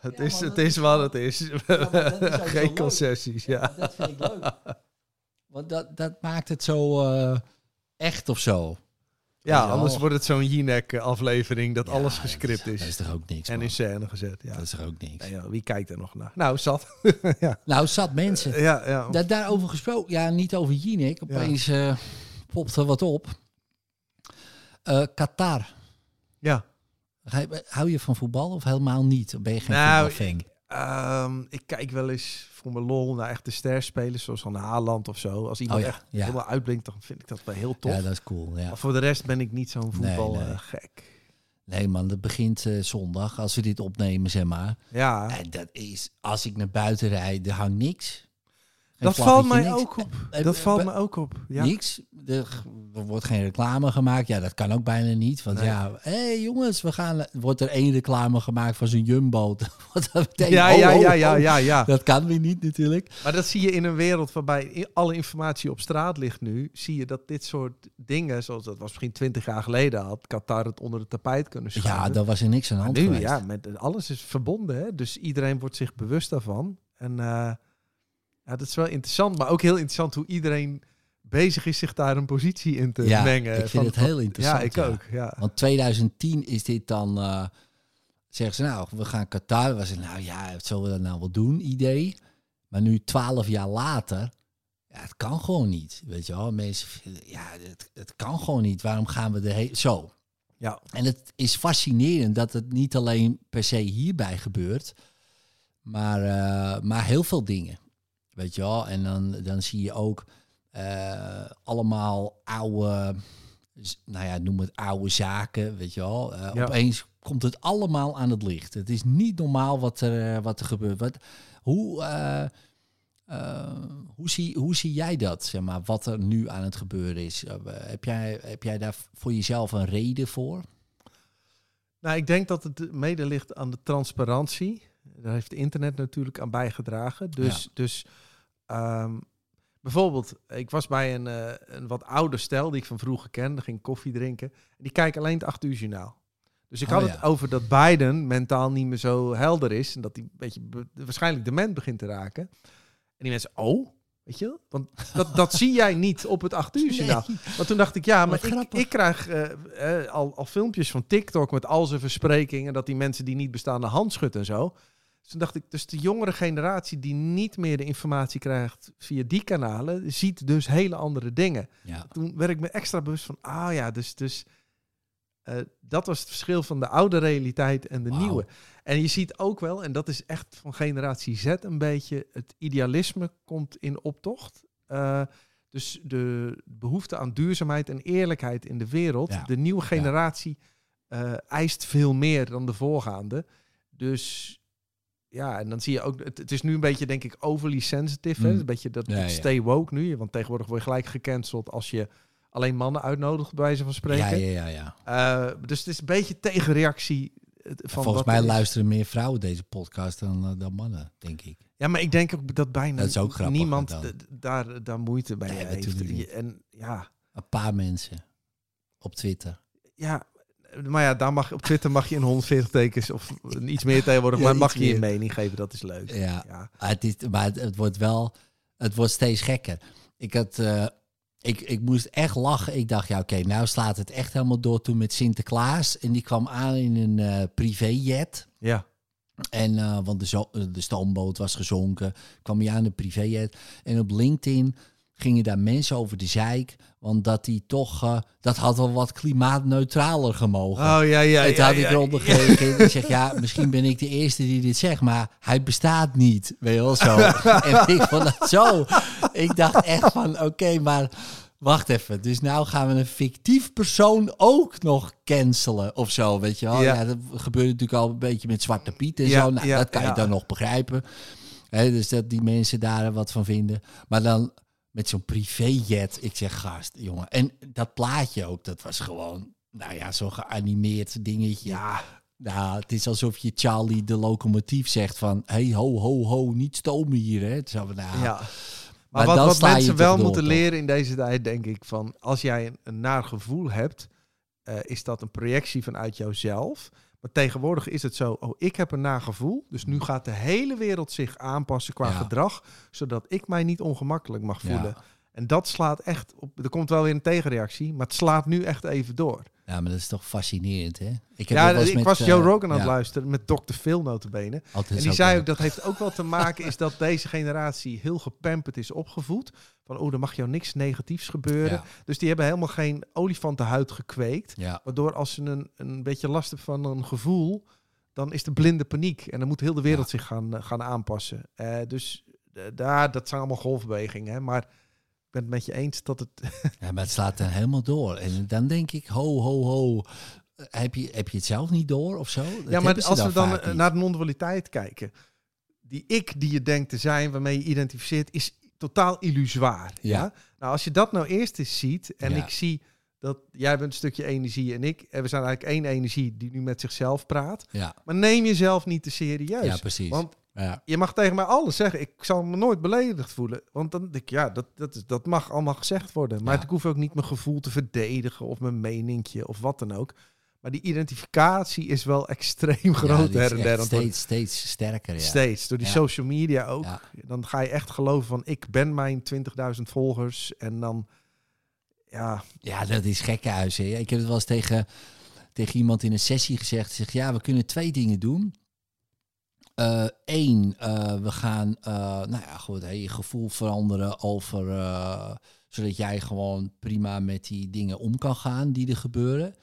Speaker 3: het,
Speaker 2: Ja,
Speaker 3: is, het is
Speaker 2: is
Speaker 3: wat het is.
Speaker 2: Ja, is
Speaker 3: Geen concessies,
Speaker 2: Ja, dat vind ik leuk. Want dat, dat maakt het zo eh, echt of zo.
Speaker 3: Ja,
Speaker 2: Ja.
Speaker 3: anders wordt het zo'n Jinek-aflevering dat
Speaker 2: Ja,
Speaker 3: alles
Speaker 2: dat
Speaker 3: gescript
Speaker 2: Dat
Speaker 3: is.
Speaker 2: is toch ook niks,
Speaker 3: En in scène gezet, ja.
Speaker 2: Dat is toch ook niks?
Speaker 3: Wie kijkt er nog naar? Nou, zat. ja.
Speaker 2: Nou, zat mensen.
Speaker 3: ja, ja.
Speaker 2: Da daarover gesproken, ja, niet over Jinek. Opeens eh popt er wat op. Eh, Qatar.
Speaker 3: ja.
Speaker 2: Hou je van voetbal of helemaal niet? Ben je geen
Speaker 3: Nou,
Speaker 2: voetbalfan?
Speaker 3: Ehm, ik kijk wel eens voor mijn lol naar echte sterspelers, zoals Van Haaland of zo. Als iemand
Speaker 2: Oh ja,
Speaker 3: echt
Speaker 2: ja.
Speaker 3: helemaal uitblinkt, dan vind ik dat wel heel tof.
Speaker 2: Ja, dat is cool. Ja.
Speaker 3: Maar voor de rest ben ik niet zo'n
Speaker 2: Nee,
Speaker 3: voetbal
Speaker 2: nee.
Speaker 3: gek.
Speaker 2: Nee man, dat begint eh, zondag als we dit opnemen, zeg maar.
Speaker 3: Ja,
Speaker 2: En dat is, als ik naar buiten rijd, er hangt niks.
Speaker 3: Dat valt mij
Speaker 2: niks.
Speaker 3: ook op. Dat valt me ook op. Ja.
Speaker 2: Niks. Er, wordt geen reclame gemaakt. Ja, dat kan ook bijna niet. Want
Speaker 3: Nee.
Speaker 2: ja, hé hey, jongens, we gaan. Wordt er één reclame gemaakt van zo'n jumbo? Wat dat betekent,
Speaker 3: Ja, ja, ja, ja, ja, ja.
Speaker 2: Dat kan weer niet natuurlijk.
Speaker 3: Maar dat zie je in een wereld waarbij alle informatie op straat ligt nu. Zie je dat dit soort dingen, zoals dat was misschien twintig jaar geleden, had Qatar het onder het tapijt kunnen schuiven.
Speaker 2: Ja, daar was er niks aan de hand
Speaker 3: nu, ja, met, alles is verbonden. Hè? Dus iedereen wordt zich bewust daarvan. En eh, ja, dat is wel interessant. Maar ook heel interessant hoe iedereen bezig is zich daar een positie in te
Speaker 2: Ja,
Speaker 3: mengen.
Speaker 2: ik vind
Speaker 3: Van-
Speaker 2: het heel interessant.
Speaker 3: Ja, ik ook. Ja.
Speaker 2: Want 2010 is dit dan, eh, zeggen ze nou, we gaan Qatar. Was het nou ja, wat zullen we dat nou wel doen, idee. Maar nu 12 jaar later, ja, het kan gewoon niet. Weet je wel, mensen, ja, het, het kan gewoon niet. Waarom gaan we er? Zo.
Speaker 3: Ja.
Speaker 2: En het is fascinerend dat het niet alleen per se hierbij gebeurt, maar, eh, maar heel veel dingen. Weet je wel, en dan, dan zie je ook eh, allemaal oude, nou ja, noem het oude zaken, weet je wel. Eh,
Speaker 3: Ja.
Speaker 2: Opeens komt het allemaal aan het licht. Het is niet normaal wat er, eh, wat er gebeurt. Wat, hoe, hoe, zie, hoe zie jij dat, zeg maar, wat er nu aan het gebeuren is? Heb, jij, heb jij daar voor jezelf een reden voor?
Speaker 3: Nou, ik denk dat het mede ligt aan de transparantie. Daar heeft internet natuurlijk aan bijgedragen. Dus,
Speaker 2: Ja.
Speaker 3: dus ehm, bijvoorbeeld, ik was bij een, eh, een wat ouder stel die ik van vroeger kende, ging koffie drinken. En die kijken alleen het 8 uur journaal. Dus ik
Speaker 2: Oh,
Speaker 3: had
Speaker 2: ja.
Speaker 3: het over dat Biden mentaal niet meer zo helder is. En dat hij een beetje be- waarschijnlijk dement begint te raken. En die mensen, oh, weet je, want dat, dat zie jij niet op het 8 uur journaal. Maar toen dacht ik, ja, maar ik, ik krijg eh, eh, al, al filmpjes van TikTok met al zijn versprekingen. Dat die mensen die niet bestaan de hand schudt en zo. Dus toen dacht ik, dus de jongere generatie die niet meer de informatie krijgt via die kanalen, ziet dus hele andere dingen.
Speaker 2: Ja.
Speaker 3: Toen werd ik me extra bewust van, ah ja, dus, dus eh, dat was het verschil van de oude realiteit en de nieuwe. En je ziet ook wel, en dat is echt van generatie Z een beetje, het idealisme komt in optocht. Eh, dus de behoefte aan duurzaamheid en eerlijkheid in de wereld.
Speaker 2: Ja.
Speaker 3: De nieuwe generatie eh, eist veel meer dan de voorgaande. Dus ja, en dan zie je ook, het, het is nu een beetje, denk ik, overly sensitive. Hè?
Speaker 2: Mm.
Speaker 3: Een beetje dat,
Speaker 2: Ja,
Speaker 3: stay woke nu. Want tegenwoordig word je gelijk gecanceld als je alleen mannen uitnodigt, bij wijze van spreken.
Speaker 2: Ja, ja, ja, ja.
Speaker 3: Eh, dus het is een beetje tegenreactie. eh, Van
Speaker 2: Volgens mij
Speaker 3: er is.
Speaker 2: luisteren meer vrouwen deze podcast dan, eh, dan mannen, denk ik.
Speaker 3: Ja, maar ik denk ook dat bijna
Speaker 2: Dat ook grappig
Speaker 3: niemand daar, daar moeite bij
Speaker 2: Nee,
Speaker 3: heeft. En ja,
Speaker 2: Een paar mensen op Twitter.
Speaker 3: ja, maar ja, daar mag, op Twitter mag je in 140 tekens of iets meer tegenwoordig,
Speaker 2: Ja,
Speaker 3: maar mag je je
Speaker 2: meer.
Speaker 3: mening geven. Dat is leuk.
Speaker 2: Ja,
Speaker 3: Ja.
Speaker 2: Het is, maar het, het wordt wel, het wordt steeds gekker. Ik had, eh, ik, ik moest echt lachen. Ik dacht, ja, oké, nou slaat het echt helemaal door toen met Sinterklaas. En die kwam aan in een eh, privéjet.
Speaker 3: Ja.
Speaker 2: En, eh, want de, zo- de stoomboot was gezonken. Kwam hij aan de privéjet. En op LinkedIn gingen daar mensen over de zeik. Want dat die toch, eh, dat had wel wat klimaatneutraler gemogen.
Speaker 3: Oh ja, ja. ja,
Speaker 2: had ik eronder
Speaker 3: ja.
Speaker 2: gereageerd. Ik zeg, ja, misschien ben ik de eerste die dit zegt, maar hij bestaat niet. Weet je wel zo. en ik vond dat zo. Ik dacht echt van, oké, maar wacht even. Dus nou gaan we een fictief persoon ook nog cancelen of zo, weet je wel.
Speaker 3: Ja.
Speaker 2: Ja, dat gebeurt natuurlijk al een beetje met Zwarte Piet en
Speaker 3: Ja,
Speaker 2: zo. Nou,
Speaker 3: ja,
Speaker 2: dat kan je dan nog begrijpen. Hè, dus dat die mensen daar wat van vinden. Maar dan met zo'n privéjet. Ik zeg, gast, jongen. En dat plaatje ook, dat was gewoon, nou ja, zo'n geanimeerd dingetje.
Speaker 3: Ja,
Speaker 2: Nou, het is alsof je Charlie de locomotief zegt van... hey, ho, ho, ho, niet stomen hier, hè. Zo van, nou,
Speaker 3: ja. Maar,
Speaker 2: Maar
Speaker 3: wat, wat mensen wel
Speaker 2: door,
Speaker 3: moeten leren in deze tijd, denk ik, van als jij een, een naar gevoel hebt, eh, is dat een projectie vanuit jouzelf. Maar tegenwoordig is het zo, oh, ik heb een naar gevoel, dus nu gaat de hele wereld zich aanpassen qua
Speaker 2: Ja.
Speaker 3: gedrag, zodat ik mij niet ongemakkelijk mag
Speaker 2: Ja.
Speaker 3: En dat slaat echt op. Er komt wel weer een tegenreactie, maar het slaat nu echt even door.
Speaker 2: ja, maar dat is toch fascinerend, hè. Ik heb
Speaker 3: Ja, ik
Speaker 2: met,
Speaker 3: was
Speaker 2: eh,
Speaker 3: Joe Rogan aan het
Speaker 2: ja,
Speaker 3: luisteren met Dr. Phil notabene.
Speaker 2: altijd
Speaker 3: En die zei ook, dat heeft ook wel te maken is dat deze generatie heel gepamperd is opgevoed. Van, oh, er mag jou niks negatiefs gebeuren.
Speaker 2: Ja,
Speaker 3: Dus die hebben helemaal geen olifantenhuid gekweekt.
Speaker 2: ja,
Speaker 3: Waardoor als ze een, een beetje last hebben van een gevoel, dan is de blinde paniek. En dan moet heel de wereld zich gaan, eh, gaan aanpassen. Eh, dus eh, daar, dat zijn allemaal golfbewegingen. Hè? Maar ik ben het met je eens dat het...
Speaker 2: ja, maar het slaat dan helemaal door. En dan denk ik, ho, ho, ho. Eh, Heb je, heb je het zelf niet door of zo? Dat
Speaker 3: ja, maar als we dan eh,
Speaker 2: niet.
Speaker 3: naar de non-dualiteit kijken. Die ik die je denkt te zijn, waarmee je identificeert, is totaal illusoir. Ja.
Speaker 2: Ja.
Speaker 3: Nou, als je dat nou eerst eens ziet en
Speaker 2: Ja.
Speaker 3: ik zie dat jij bent een stukje energie en ik, en we zijn eigenlijk één energie die nu met zichzelf praat.
Speaker 2: Ja,
Speaker 3: Maar neem jezelf niet te serieus.
Speaker 2: ja, precies.
Speaker 3: Want
Speaker 2: ja.
Speaker 3: je mag tegen mij alles zeggen. Ik zal me nooit beledigd voelen. Want dan denk ik, ja, dat, dat, is- dat mag allemaal gezegd worden. Maar
Speaker 2: Ja.
Speaker 3: ik hoef ook niet mijn gevoel te verdedigen of mijn meningje of wat dan ook. Maar die identificatie is wel extreem
Speaker 2: Ja,
Speaker 3: groot
Speaker 2: is
Speaker 3: her en der.
Speaker 2: steeds, steeds sterker, ja.
Speaker 3: Steeds, door die
Speaker 2: Ja.
Speaker 3: social media ook.
Speaker 2: Ja.
Speaker 3: Dan ga je echt geloven van, ik ben mijn 20.000 volgers. En dan, ja,
Speaker 2: Ja, dat is gekhuis. Hè. Ik heb het wel eens tegen, tegen iemand in een sessie gezegd. Zeg, ja, we kunnen twee dingen doen. Eén, we gaan eh, nou ja, goed, hè, je gevoel veranderen over... eh, zodat jij gewoon prima met die dingen om kan gaan die er gebeuren.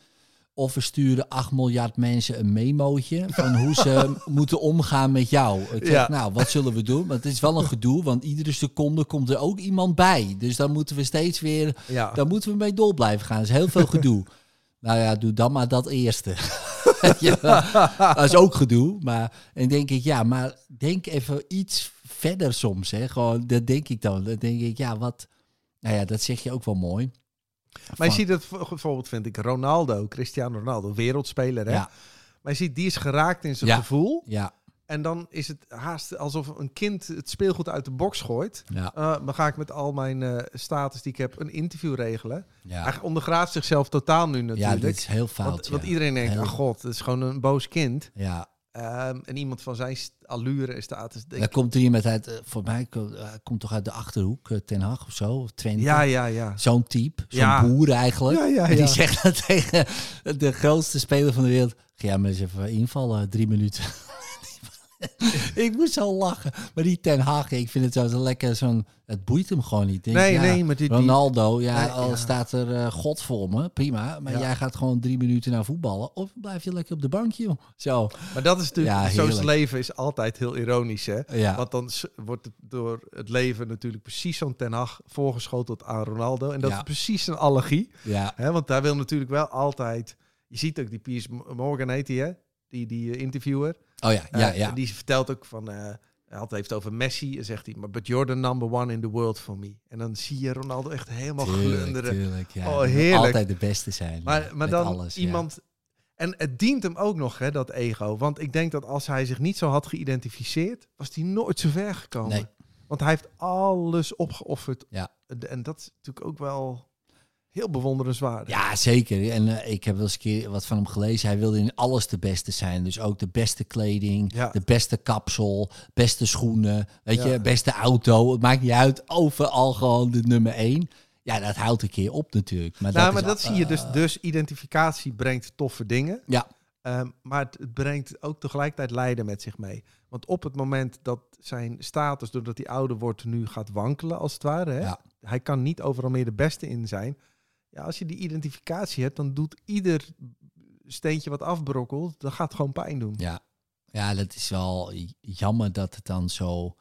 Speaker 2: Of we sturen 8 miljard mensen een memootje van hoe ze moeten omgaan met jou. Ik zeg,
Speaker 3: Ja.
Speaker 2: nou, wat zullen we doen? Want het is wel een gedoe, want iedere seconde komt er ook iemand bij. Dus dan moeten we steeds weer
Speaker 3: ja.
Speaker 2: daar moeten we mee door blijven gaan. Dat is heel veel gedoe. nou ja, doe dan maar dat eerste. ja, dat is ook gedoe. Maar en denk ik, ja, maar denk even iets verder soms. Hè. Gewoon, dat denk ik dan. Dan denk ik, ja, wat... Nou ja, dat zeg je ook wel mooi.
Speaker 3: Maar je ziet het v- bijvoorbeeld, vind ik, Ronaldo, Cristiano Ronaldo, wereldspeler. Hè?
Speaker 2: Ja,
Speaker 3: Maar je ziet, die is geraakt in zijn
Speaker 2: Ja.
Speaker 3: gevoel.
Speaker 2: Ja,
Speaker 3: En dan is het haast alsof een kind het speelgoed uit de box gooit.
Speaker 2: ja,
Speaker 3: Eh, dan ga ik met al mijn eh, status die ik heb een interview regelen.
Speaker 2: ja.
Speaker 3: Hij ondergraaft zichzelf totaal nu
Speaker 2: Ja,
Speaker 3: natuurlijk.
Speaker 2: dit is heel fout.
Speaker 3: want, want
Speaker 2: ja.
Speaker 3: iedereen denkt,
Speaker 2: Heel-
Speaker 3: oh god, het is gewoon een boos kind.
Speaker 2: Ja,
Speaker 3: Ehm, en iemand van zijn allure en status
Speaker 2: dan
Speaker 3: denkt,
Speaker 2: komt er iemand uit, eh, voor mij ko- komt toch uit de Achterhoek, Ten Hag of zo, of Twente.
Speaker 3: ja, ja, ja.
Speaker 2: Zo'n type, zo'n
Speaker 3: Ja.
Speaker 2: boer eigenlijk.
Speaker 3: Ja, ja,
Speaker 2: die
Speaker 3: ja.
Speaker 2: zegt dat tegen de grootste speler van de wereld. Ga jij maar eens even invallen, drie minuten. ik moest zo lachen. Maar die Ten Hag, ik vind het zo zo lekker zo'n... Het boeit hem gewoon niet. Denk,
Speaker 3: Nee,
Speaker 2: ja,
Speaker 3: nee, maar
Speaker 2: Ronaldo, ja,
Speaker 3: Nee,
Speaker 2: al
Speaker 3: ja.
Speaker 2: staat er eh, God voor me, prima. Maar
Speaker 3: Ja.
Speaker 2: jij gaat gewoon drie minuten naar voetballen. Of blijf je lekker op de bankje, joh. Zo,
Speaker 3: Maar dat is natuurlijk,
Speaker 2: Ja,
Speaker 3: zo is het
Speaker 2: heerlijk.
Speaker 3: leven is altijd heel ironisch, hè?
Speaker 2: ja.
Speaker 3: Want dan wordt het door het leven natuurlijk precies zo'n Ten Hag voorgeschoteld aan Ronaldo. En dat is precies een allergie.
Speaker 2: ja.
Speaker 3: Hè? Want hij wil natuurlijk wel altijd... Je ziet ook die Piers Morgan heet hij, hè? Die, die eh, interviewer.
Speaker 2: Oh ja, ja,
Speaker 3: Eh,
Speaker 2: ja.
Speaker 3: Die vertelt ook van... eh hij had- heeft over Messi en zegt hij... Maar but you're the number one in the world for me. En dan zie je Ronaldo echt helemaal
Speaker 2: Tuurlijk,
Speaker 3: glunderen.
Speaker 2: tuurlijk, ja.
Speaker 3: Oh, heerlijk.
Speaker 2: Altijd de beste zijn.
Speaker 3: Maar,
Speaker 2: ja,
Speaker 3: maar dan
Speaker 2: alles, ja.
Speaker 3: iemand... En het dient hem ook nog, hè, dat ego. Want ik denk dat als hij zich niet zo had geïdentificeerd... was hij nooit zo ver gekomen.
Speaker 2: Nee.
Speaker 3: Want hij heeft alles opgeofferd.
Speaker 2: Ja.
Speaker 3: En dat is natuurlijk ook wel heel bewonderenswaardig.
Speaker 2: Ja, zeker. En eh, ik heb wel eens een keer wat van hem gelezen. Hij wilde in alles de beste zijn. Dus ook de beste kleding,
Speaker 3: Ja.
Speaker 2: de beste kapsel, beste schoenen, weet
Speaker 3: Ja.
Speaker 2: je, beste auto. Het maakt niet uit. Overal gewoon de nummer één. Ja, dat houdt een keer op natuurlijk. Maar
Speaker 3: nou,
Speaker 2: dat
Speaker 3: maar
Speaker 2: is
Speaker 3: dat zie je dus.
Speaker 2: eh,
Speaker 3: Dus identificatie brengt toffe dingen.
Speaker 2: Ja,
Speaker 3: Ehm, maar het, het brengt ook tegelijkertijd lijden met zich mee. Want op het moment dat zijn status, doordat hij ouder wordt, nu gaat wankelen, als het ware. Hè?
Speaker 2: Ja.
Speaker 3: Hij kan niet overal meer de beste in zijn. Ja, als je die identificatie hebt, dan doet ieder steentje wat afbrokkelt, dat gaat gewoon pijn doen.
Speaker 2: ja. ja, dat is wel jammer dat het dan zo...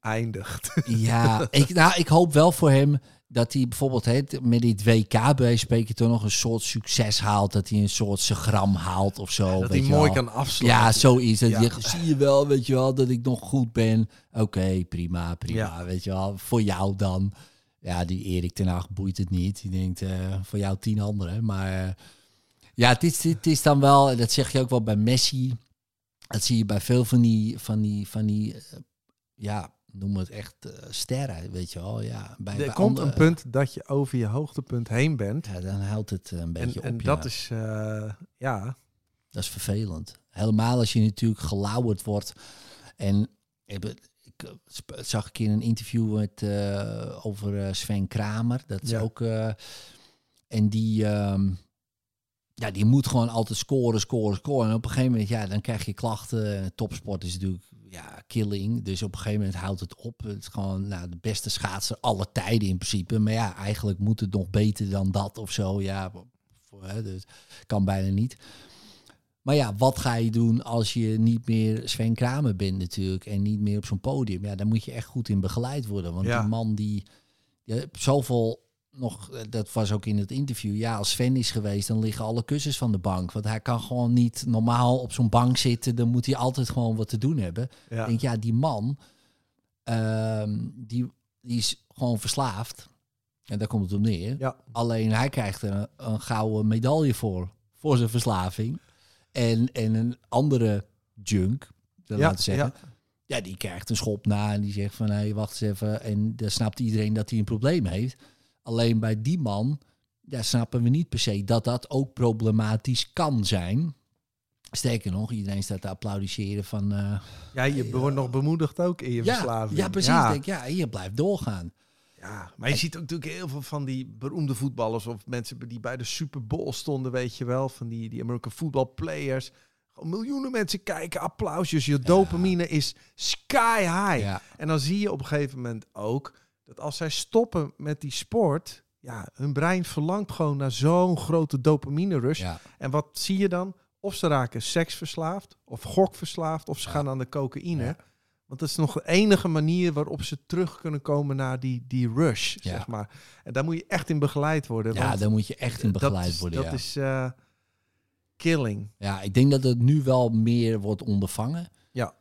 Speaker 3: Eindigt.
Speaker 2: Ja, ik, nou, ik hoop wel voor hem dat hij bijvoorbeeld met dit WK bij spreken toch nog een soort succes haalt. Dat hij een soort segram haalt of zo.
Speaker 3: dat
Speaker 2: weet
Speaker 3: hij mooi
Speaker 2: wel.
Speaker 3: kan afsluiten.
Speaker 2: Ja, zoiets. Dat
Speaker 3: Ja.
Speaker 2: je, zie je wel, weet je wel, dat ik nog goed ben. Oké, prima, prima.
Speaker 3: Ja.
Speaker 2: Weet je wel, voor jou dan. Ja, die Erik ten Hag boeit het niet. Die denkt, eh, voor jou tien anderen. Maar eh, ja, het is, het is dan wel, en dat zeg je ook wel bij Messi. Dat zie je bij veel van die, van die, van die eh, ja, noem het echt sterren, weet je wel. Ja, bij,
Speaker 3: er
Speaker 2: bij
Speaker 3: komt
Speaker 2: andere-
Speaker 3: een punt dat je over je hoogtepunt heen bent.
Speaker 2: Ja, dan houdt het een
Speaker 3: En,
Speaker 2: beetje
Speaker 3: en
Speaker 2: op.
Speaker 3: dat
Speaker 2: ja.
Speaker 3: is, ja,
Speaker 2: Dat is vervelend. Helemaal als je natuurlijk gelauwerd wordt. En zag ik in een interview met, eh, over eh, Sven Kramer. Dat is
Speaker 3: Ja.
Speaker 2: ook. eh, en die. ehm, ja, die moet gewoon altijd scoren, scoren, scoren. En op een gegeven moment, ja, dan krijg je klachten. En Topsport is natuurlijk, ja, killing. Dus op een gegeven moment houdt het op. Het is gewoon nou, de beste schaatser alle tijden in principe. Maar ja, eigenlijk moet het nog beter dan dat of zo. Ja, dus kan bijna niet. Maar ja, wat ga je doen als je niet meer Sven Kramer bent natuurlijk en niet meer op zo'n podium? Ja, dan moet je echt goed in begeleid worden. Want
Speaker 3: Ja.
Speaker 2: die man die, die zoveel nog, dat was ook in het interview. Ja, als Sven is geweest, dan liggen alle kussens van de bank. Want hij kan gewoon niet normaal op zo'n bank zitten. Dan moet hij altijd gewoon wat te doen hebben.
Speaker 3: ja.
Speaker 2: Ik denk, ja, die man, ehm, die, die is gewoon verslaafd. En daar komt het op neer.
Speaker 3: ja.
Speaker 2: Alleen hij krijgt er een, een gouden medaille voor. Voor zijn verslaving. En, en een andere junk, dat
Speaker 3: Ja,
Speaker 2: laten zeggen.
Speaker 3: ja.
Speaker 2: Ja. die krijgt een schop na en die zegt van... hé, wacht eens even. En dan snapt iedereen dat hij een probleem heeft. Alleen bij die man ja, snappen we niet per se dat dat ook problematisch kan zijn. Sterker nog, iedereen staat te applaudisseren van... eh,
Speaker 3: Ja, je wordt nog bemoedigd ook in je
Speaker 2: ja,
Speaker 3: verslaving.
Speaker 2: ja, precies.
Speaker 3: Ja.
Speaker 2: Denk, ja, je blijft doorgaan.
Speaker 3: Ja, maar je ziet ook natuurlijk heel veel van die beroemde voetballers of mensen die bij de Super Bowl stonden, weet je wel, van die, die American football players. Gewoon miljoenen mensen kijken, applausjes, je dopamine is sky high.
Speaker 2: Ja,
Speaker 3: En dan zie je op een gegeven moment ook dat als zij stoppen met die sport, ja, hun brein verlangt gewoon naar zo'n grote dopamine rush.
Speaker 2: ja,
Speaker 3: En wat zie je dan? Of ze raken seksverslaafd, of gokverslaafd, of ze gaan aan de cocaïne. Want dat is nog de enige manier waarop ze terug kunnen komen naar die, die rush,
Speaker 2: Ja.
Speaker 3: zeg maar. En daar moet je echt in begeleid worden.
Speaker 2: ja daar moet je echt in
Speaker 3: dat
Speaker 2: begeleid
Speaker 3: is-
Speaker 2: worden.
Speaker 3: Dat
Speaker 2: ja.
Speaker 3: is eh, killing.
Speaker 2: Ja, ik denk dat het nu wel meer wordt ondervangen.
Speaker 3: Ja.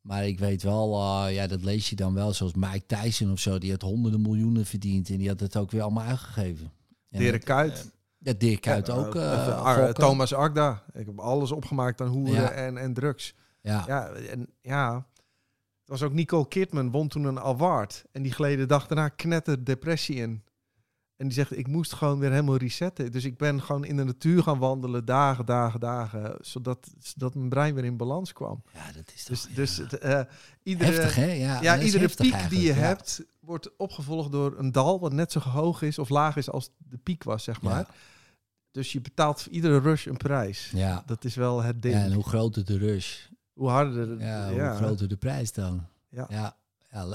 Speaker 2: Maar ik weet wel, eh, ja, dat lees je dan wel, zoals Mike Tyson of zo, die had honderden miljoenen verdiend en die had het ook weer allemaal uitgegeven. En
Speaker 3: Dirk
Speaker 2: het,
Speaker 3: Kuyt.
Speaker 2: eh, Ja, Dirk Kuyt
Speaker 3: Ja,
Speaker 2: ook.
Speaker 3: eh,
Speaker 2: eh,
Speaker 3: eh, Ar-. Thomas Agda. Ik heb alles opgemaakt aan hoeren en, en drugs.
Speaker 2: Ja.
Speaker 3: Ja, en ja. Het was ook Nicole Kidman, won toen een award. En die gleed de dag daarna knetter depressie in. En die zegt, ik moest gewoon weer helemaal resetten. Dus ik ben gewoon in de natuur gaan wandelen, dagen, dagen, dagen. Zodat, zodat mijn brein weer in balans kwam.
Speaker 2: ja, dat is toch...
Speaker 3: Dus,
Speaker 2: ja.
Speaker 3: dus het, eh, iedere,
Speaker 2: heftig, hè? Ja,
Speaker 3: ja, iedere
Speaker 2: heftig
Speaker 3: piek die je
Speaker 2: ja.
Speaker 3: hebt, wordt opgevolgd door een dal wat net zo hoog is of laag is als de piek was, zeg maar. Dus je betaalt voor iedere rush een prijs.
Speaker 2: Ja.
Speaker 3: Dat is wel het ding.
Speaker 2: ja, en hoe groter de rush,
Speaker 3: hoe harder het,
Speaker 2: ja,
Speaker 3: ja.
Speaker 2: hoe groter de prijs dan.
Speaker 3: Ja.
Speaker 2: ja.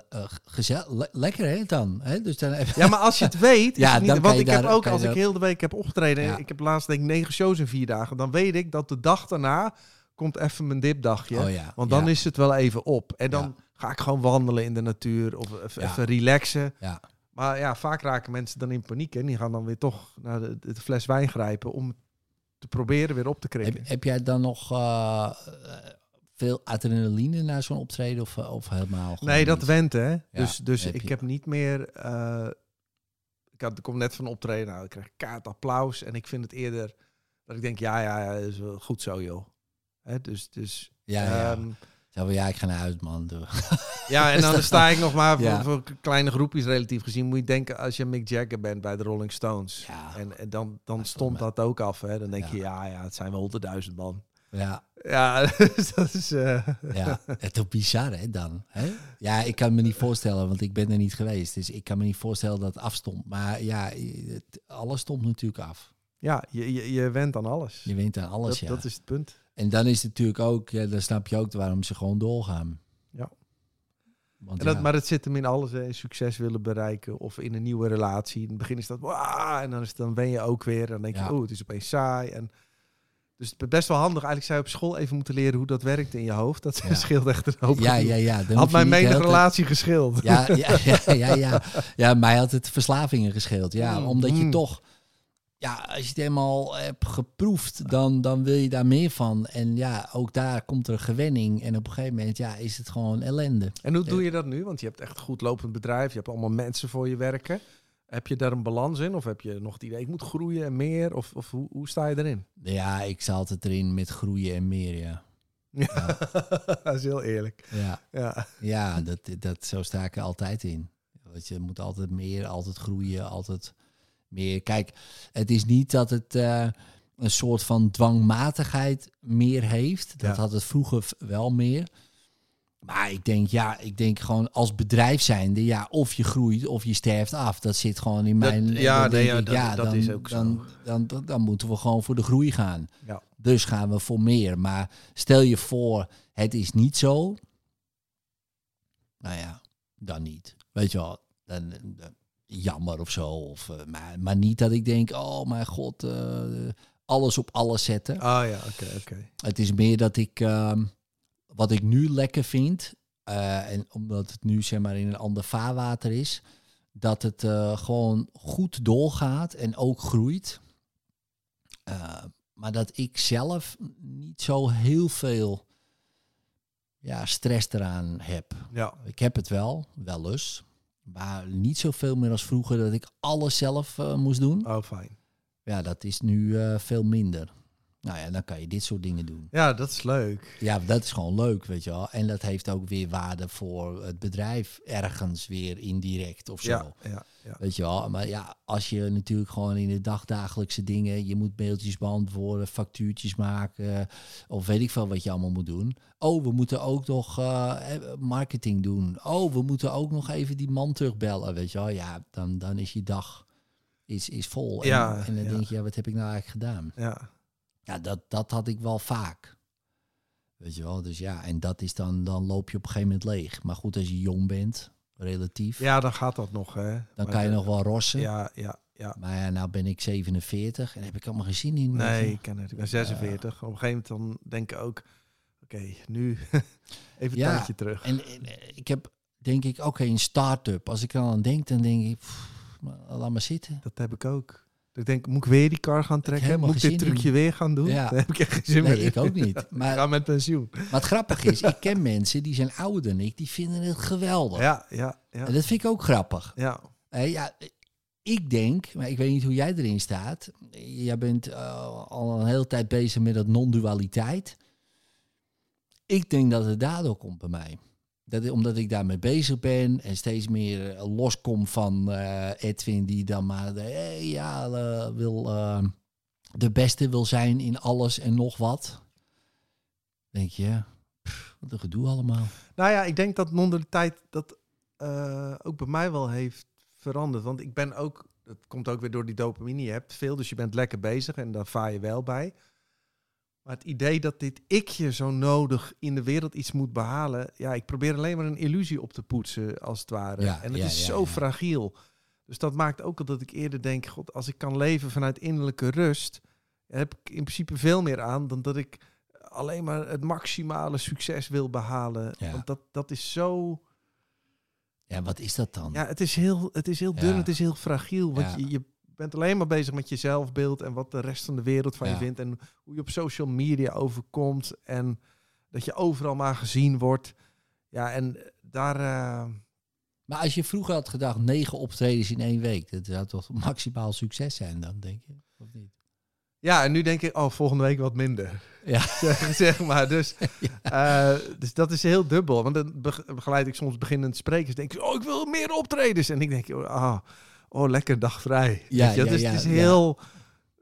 Speaker 2: eh, gezel- le- lekker hè dan. Hè? Dus dan even,
Speaker 3: Ja, maar als je het weet,
Speaker 2: Ja,
Speaker 3: het niet, want ik heb ook als ik heel de week heb opgetreden,
Speaker 2: Ja.
Speaker 3: ik heb laatst denk ik negen shows in vier dagen, dan weet ik dat de dag daarna komt even mijn dipdagje.
Speaker 2: oh ja.
Speaker 3: Want dan
Speaker 2: ja.
Speaker 3: is het wel even op. En dan ga ik gewoon wandelen in de natuur of even, even relaxen.
Speaker 2: Ja.
Speaker 3: Maar ja, vaak raken mensen dan in paniek en die gaan dan weer toch naar de, de fles wijn grijpen om te proberen weer op te krikken.
Speaker 2: Heb, heb jij dan nog eh, veel adrenaline na zo'n optreden of, eh, of helemaal
Speaker 3: nee, dat
Speaker 2: niet?
Speaker 3: went hè. dus dus
Speaker 2: heb
Speaker 3: ik
Speaker 2: je.
Speaker 3: heb niet meer. eh, ik, had, ik kom net van optreden, nou, ik krijg kaart applaus en ik vind het eerder dat ik denk, ja, ja, ja, is wel goed zo, joh. Hè, dus dus
Speaker 2: Ja, ja.
Speaker 3: ehm,
Speaker 2: Zo ja, ik ga naar huis, man. Doe.
Speaker 3: ja, en dan sta ik nog maar voor,
Speaker 2: Ja.
Speaker 3: voor kleine groepjes relatief gezien. Moet je denken als je Mick Jagger bent bij de Rolling Stones.
Speaker 2: Ja.
Speaker 3: En, en dan, dan
Speaker 2: is
Speaker 3: stond dat ook af. Hè. Dan denk je, ja, ja, het zijn wel honderdduizend man.
Speaker 2: Ja,
Speaker 3: Ja, dus dat is... eh,
Speaker 2: ja. het is bizar, hè, dan. Hè? Ja, ik kan me niet voorstellen, want ik ben er niet geweest. Dus ik kan me niet voorstellen dat het afstond. Maar ja, het, alles stond natuurlijk af.
Speaker 3: ja je, je, je went aan alles.
Speaker 2: Je wint aan alles,
Speaker 3: dat,
Speaker 2: ja.
Speaker 3: dat is het punt.
Speaker 2: En dan is het natuurlijk ook, ja, dan snap je ook waarom ze gewoon doorgaan.
Speaker 3: Ja.
Speaker 2: Want
Speaker 3: En dat,
Speaker 2: ja,
Speaker 3: Maar het zit hem in alles, hè. succes willen bereiken of in een nieuwe relatie. In het begin is dat, "Wah!" en dan, is het, dan ben je ook weer. Dan denk je,
Speaker 2: Ja.
Speaker 3: oh, het is opeens saai. En, dus best wel handig. Eigenlijk zou je op school even moeten leren hoe dat werkt in je hoofd. Dat
Speaker 2: Ja.
Speaker 3: scheelt echt een hoop.
Speaker 2: ja, ja, ja. dan
Speaker 3: Had mijn menige relatie geschild.
Speaker 2: Ja, ja, ja, ja, ja. ja, mij had het verslavingen gescheeld. Ja,
Speaker 3: Mm,
Speaker 2: omdat je
Speaker 3: mm.
Speaker 2: toch, ja, als je het helemaal hebt geproefd, dan, dan wil je daar meer van. En ja, ook daar komt er gewenning. En op een gegeven moment, ja, is het gewoon ellende.
Speaker 3: En hoe doe je dat nu? Want je hebt echt een goed lopend bedrijf. Je hebt allemaal mensen voor je werken. Heb je daar een balans in? Of heb je nog het idee, ik moet groeien en meer? Of, of hoe, hoe sta je erin?
Speaker 2: Ja, ik sta altijd erin met groeien en meer, ja.
Speaker 3: Ja, dat is heel eerlijk.
Speaker 2: Ja,
Speaker 3: Ja,
Speaker 2: ja dat, dat, zo sta ik er altijd in. Want je moet altijd meer, altijd groeien, altijd meer. Kijk, het is niet dat het eh, een soort van dwangmatigheid meer heeft. Dat
Speaker 3: Ja.
Speaker 2: had het vroeger wel meer. Maar ik denk, ja, ik denk gewoon als bedrijf zijnde, ja, of je groeit of je sterft af. Dat zit gewoon in
Speaker 3: Dat-
Speaker 2: mijn.
Speaker 3: ja, nee, ja,
Speaker 2: ik,
Speaker 3: dat- dat
Speaker 2: dan,
Speaker 3: is ook zo.
Speaker 2: Dan, dan, dan, dan moeten we gewoon voor de groei gaan.
Speaker 3: Ja.
Speaker 2: Dus gaan we voor meer. Maar stel je voor, het is niet zo. Nou ja, dan niet. Weet je wel, dan, dan- jammer of zo. Of, eh, maar, maar niet dat ik denk, oh mijn god, eh, alles op alles zetten.
Speaker 3: Ah ja, oké, oké.
Speaker 2: Het is meer dat ik, ehm, wat ik nu lekker vind, eh, en omdat het nu zeg maar in een ander vaarwater is, dat het eh, gewoon goed doorgaat en ook groeit. Eh, maar dat ik zelf niet zo heel veel ja, stress eraan heb.
Speaker 3: Ja,
Speaker 2: Ik heb het wel, wel eens. Maar niet zoveel meer als vroeger dat ik alles zelf moest doen.
Speaker 3: oh fijn.
Speaker 2: Ja, dat is nu veel minder. Nou ja, dan kan je dit soort dingen doen.
Speaker 3: Ja, dat is leuk.
Speaker 2: Ja, dat is gewoon leuk, weet je wel. En dat heeft ook weer waarde voor het bedrijf ergens weer indirect of zo.
Speaker 3: Ja, ja, ja.
Speaker 2: Weet je wel, maar ja, als je natuurlijk gewoon in de dagdagelijkse dingen, je moet mailtjes beantwoorden, factuurtjes maken, of weet ik veel wat je allemaal moet doen. Oh, we moeten ook nog eh, eh, marketing doen. Oh, we moeten ook nog even die man terugbellen, weet je wel. Ja, dan, dan is je dag is, is vol. En,
Speaker 3: Ja,
Speaker 2: en dan denk je, ja, wat heb ik nou eigenlijk gedaan?
Speaker 3: ja.
Speaker 2: Ja, dat, dat had ik wel vaak. Weet je wel, dus ja, en dat is dan, dan loop je op een gegeven moment leeg. Maar goed, als je jong bent, relatief,
Speaker 3: Ja, dan gaat dat nog, hè.
Speaker 2: dan
Speaker 3: Maar
Speaker 2: kan je nog wel rossen.
Speaker 3: Ja, ja, ja.
Speaker 2: Maar ja, nou ben ik 47 en heb ik allemaal geen zin in.
Speaker 3: Nee, ik ken het. Ik ben 46. Op een gegeven moment dan denk ik ook... Oké, nu even een tijdje terug.
Speaker 2: En, en, eh, ik heb, denk ik, oké, een start-up. Als ik er aan denk, dan denk ik, pff, laat maar zitten.
Speaker 3: Dat heb ik ook. Ik denk, moet ik weer die kar gaan trekken? Moet ik dit
Speaker 2: in.
Speaker 3: trucje weer gaan doen?
Speaker 2: Ja.
Speaker 3: Daar heb ik echt geen zin
Speaker 2: Nee,
Speaker 3: meer
Speaker 2: ik ook niet.
Speaker 3: Ik
Speaker 2: Maar,
Speaker 3: ga met pensioen.
Speaker 2: maar het grappige is, ik ken mensen die zijn ouder dan ik, die vinden het geweldig.
Speaker 3: Ja, ja, ja.
Speaker 2: En dat vind ik ook grappig.
Speaker 3: ja.
Speaker 2: Hé, ja, ik denk, maar ik weet niet hoe jij erin staat. Jij bent eh, al een hele tijd bezig met dat non-dualiteit. Ik denk dat het daardoor komt bij mij. Dat, omdat ik daarmee bezig ben en steeds meer eh, loskom van eh, Edwin, die dan maar de, hey, ja, eh, wil, eh, de beste wil zijn in alles en nog wat. Denk je, wat een gedoe allemaal.
Speaker 3: Nou ja, ik denk dat non-dualiteit dat eh, ook bij mij wel heeft veranderd. Want ik ben ook, dat komt ook weer door die dopamine. Je hebt veel, dus je bent lekker bezig en daar vaar je wel bij. Maar het idee dat dit ikje zo nodig in de wereld iets moet behalen. Ja, ik probeer alleen maar een illusie op te poetsen, als het ware.
Speaker 2: Ja,
Speaker 3: en het
Speaker 2: ja,
Speaker 3: is
Speaker 2: ja,
Speaker 3: zo fragiel. Dus dat maakt ook dat ik eerder denk, god, als ik kan leven vanuit innerlijke rust, heb ik in principe veel meer aan dan dat ik alleen maar het maximale succes wil behalen. Want dat, dat is zo.
Speaker 2: Ja, wat is dat dan?
Speaker 3: Ja, het is heel, het is heel dun, het is heel fragiel. Want je bent alleen maar bezig met je zelfbeeld en wat de rest van de wereld van je vindt. En hoe je op social media overkomt. En dat je overal maar gezien wordt. Ja, en daar. eh,
Speaker 2: Maar als je vroeger had gedacht, negen optredens in één week, dat zou toch maximaal succes zijn dan, denk je? Of niet?
Speaker 3: ja, en nu denk ik, oh, volgende week wat minder.
Speaker 2: Ja.
Speaker 3: zeg, maar. Dus, eh, dus dat is heel dubbel. Want dan beg- begeleid ik soms beginnend sprekers. Denk ik, oh, ik wil meer optredens. En ik denk, oh, ah, oh lekker dag vrij.
Speaker 2: Ja,
Speaker 3: Weet je?
Speaker 2: ja,
Speaker 3: dus
Speaker 2: ja,
Speaker 3: het is heel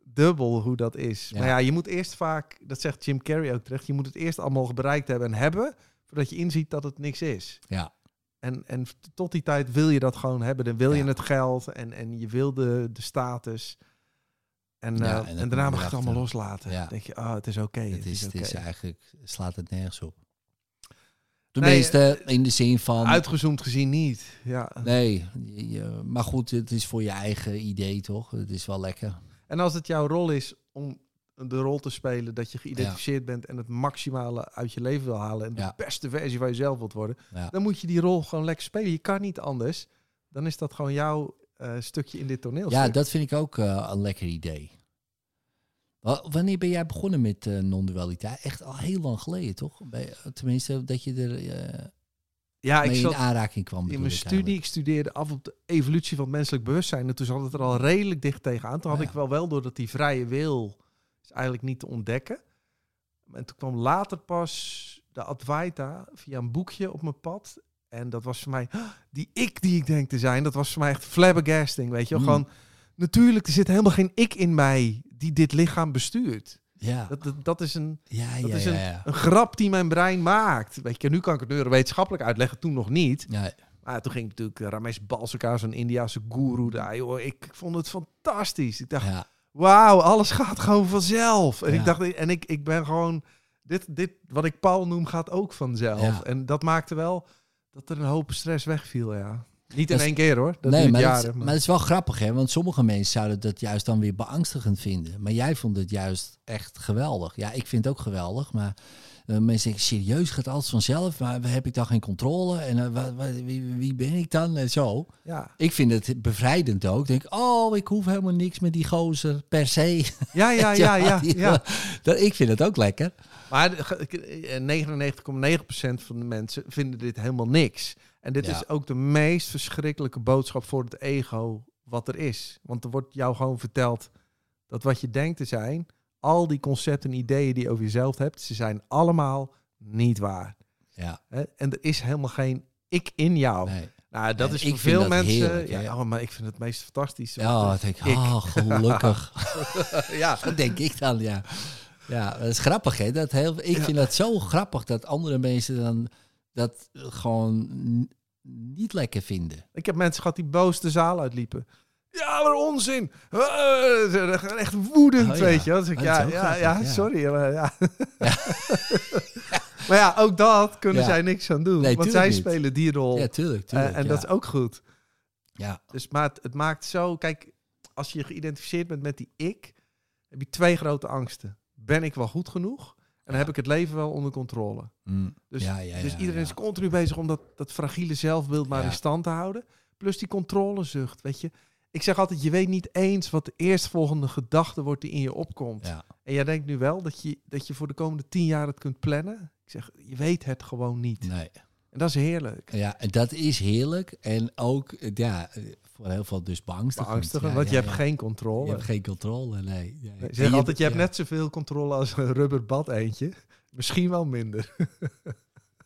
Speaker 3: dubbel hoe dat is. Maar ja, je moet eerst vaak, dat zegt Jim Carrey ook terecht, je moet het eerst allemaal bereikt hebben en hebben, voordat je inziet dat het niks is.
Speaker 2: Ja,
Speaker 3: En, en tot die tijd wil je dat gewoon hebben. Dan wil je het geld en, en je wil de, de status. En, eh,
Speaker 2: en
Speaker 3: daarna mag je het allemaal loslaten.
Speaker 2: Ja.
Speaker 3: Dan denk je, ah, het is oké.
Speaker 2: het is, het is eigenlijk, slaat het nergens op. Tenminste, in de zin van...
Speaker 3: Uitgezoomd gezien niet. Ja.
Speaker 2: Nee, je- maar goed, het is voor je eigen idee, toch? Het is wel lekker.
Speaker 3: En als het jouw rol is om de rol te spelen dat je geïdentificeerd bent en het maximale uit je leven wil halen en
Speaker 2: Ja.
Speaker 3: de beste versie van jezelf wilt worden,
Speaker 2: Ja.
Speaker 3: dan moet je die rol gewoon lekker spelen. Je kan niet anders. Dan is dat gewoon jouw eh, stukje in dit toneel.
Speaker 2: Ja, dat vind ik ook eh, een lekker idee. Wa- Wanneer ben jij begonnen met eh, non-dualiteit? Echt al heel lang geleden, toch? Bij, tenminste, dat je er eh,
Speaker 3: ja ik zat
Speaker 2: in aanraking kwam.
Speaker 3: in mijn studie,
Speaker 2: eigenlijk.
Speaker 3: ik studeerde af op de evolutie van het menselijk bewustzijn. En toen zat het er al redelijk dicht tegenaan. Toen had
Speaker 2: Ja.
Speaker 3: ik wel wel door dat die vrije wil is eigenlijk niet te ontdekken. En toen kwam later pas de Advaita via een boekje op mijn pad. En dat was voor mij, die ik die ik denk te zijn, dat was voor mij echt flabbergasting, weet je wel.
Speaker 2: Mm.
Speaker 3: Gewoon, natuurlijk, er zit helemaal geen ik in mij die dit lichaam bestuurt.
Speaker 2: Ja,
Speaker 3: Dat, dat, dat is een,
Speaker 2: ja,
Speaker 3: dat
Speaker 2: ja,
Speaker 3: is een,
Speaker 2: ja.
Speaker 3: een grap die mijn brein maakt. Weet je, nu kan ik het neurowetenschappelijk uitleggen, toen nog niet.
Speaker 2: Ja,
Speaker 3: Maar toen ging natuurlijk eh, Ramesh Balsekar, zo'n Indiase guru daar. Joh, ik vond het fantastisch. Ik dacht, wauw, alles gaat gewoon vanzelf. En ik dacht, en ik, ik ben gewoon, dit, dit wat ik Paul noem, gaat ook vanzelf. En dat maakte wel dat er een hoop stress wegviel, ja. Niet in
Speaker 2: Dat
Speaker 3: één keer hoor, dat
Speaker 2: nee, maar,
Speaker 3: jaren.
Speaker 2: het,
Speaker 3: maar-
Speaker 2: maar het is wel grappig, hè? Want sommige mensen zouden dat juist dan weer beangstigend vinden. Maar jij vond het juist echt geweldig. Ja, ik vind het ook geweldig, maar eh, mensen denken, serieus, gaat alles vanzelf? Maar heb ik dan geen controle? En eh, wa- wa- wie, wie ben ik dan? En zo.
Speaker 3: ja.
Speaker 2: Ik vind het bevrijdend ook. Denk, oh, ik hoef helemaal niks met die gozer per se.
Speaker 3: Ja, ja, ja, ja, ja.
Speaker 2: Dat, ik vind het ook lekker.
Speaker 3: Maar eh, 99,9% van de mensen vinden dit helemaal niks. En dit
Speaker 2: Ja.
Speaker 3: is ook de meest verschrikkelijke boodschap voor het ego wat er is. Want er wordt jou gewoon verteld dat wat je denkt te zijn, al die concepten en ideeën die je over jezelf hebt, ze zijn allemaal niet waar.
Speaker 2: Ja?
Speaker 3: En er is helemaal geen ik in jou.
Speaker 2: nee.
Speaker 3: Nou, dat is voor veel mensen.
Speaker 2: heerlijk,
Speaker 3: ja,
Speaker 2: hè.
Speaker 3: oh, maar ik vind het meest fantastisch.
Speaker 2: Ja, ik denk,
Speaker 3: Ik.
Speaker 2: oh, gelukkig.
Speaker 3: ja.
Speaker 2: Dat denk ik dan, ja. Ja, dat is grappig, hè? Dat heel, ik
Speaker 3: Ja.
Speaker 2: vind dat zo grappig dat andere mensen dan dat gewoon niet lekker vinden.
Speaker 3: Ik heb mensen gehad die boos de zaal uitliepen. Ja, maar onzin. Eh, Echt woedend,
Speaker 2: Oh, ja.
Speaker 3: weet je. Dus ik,
Speaker 2: Oh,
Speaker 3: ja, ja,
Speaker 2: grappig,
Speaker 3: ja, sorry. Maar ja. maar ja, ook dat kunnen zij niks aan doen.
Speaker 2: Nee,
Speaker 3: want zij
Speaker 2: niet.
Speaker 3: spelen die rol.
Speaker 2: Ja, tuurlijk,
Speaker 3: Eh,
Speaker 2: tuurlijk.
Speaker 3: en
Speaker 2: ja.
Speaker 3: dat is ook goed.
Speaker 2: ja.
Speaker 3: Dus, maar het, het maakt zo... Kijk, als je geïdentificeerd bent met die ik... heb je twee grote angsten. Ben ik wel goed genoeg? En
Speaker 2: Ja.
Speaker 3: heb ik het leven wel onder controle?
Speaker 2: Mm.
Speaker 3: Dus,
Speaker 2: ja, ja,
Speaker 3: dus iedereen is continu bezig om dat, dat fragiele zelfbeeld maar in stand te houden. Plus die controlezucht, weet je. Ik zeg altijd, je weet niet eens wat de eerstvolgende gedachte wordt die in je opkomt. En jij denkt nu wel dat je, dat je voor de komende tien jaar het kunt plannen. Ik zeg, je weet het gewoon niet.
Speaker 2: Nee.
Speaker 3: En dat is heerlijk.
Speaker 2: Ja, dat is heerlijk. En ook, ja, voor heel veel dus beangstigend.
Speaker 3: Beangstigend,
Speaker 2: Ja,
Speaker 3: want
Speaker 2: ja,
Speaker 3: je hebt
Speaker 2: ja.
Speaker 3: geen controle.
Speaker 2: Je hebt geen controle, nee. nee.
Speaker 3: Ze zeggen altijd, je hebt net zoveel controle als een rubber bad eentje. Misschien wel minder.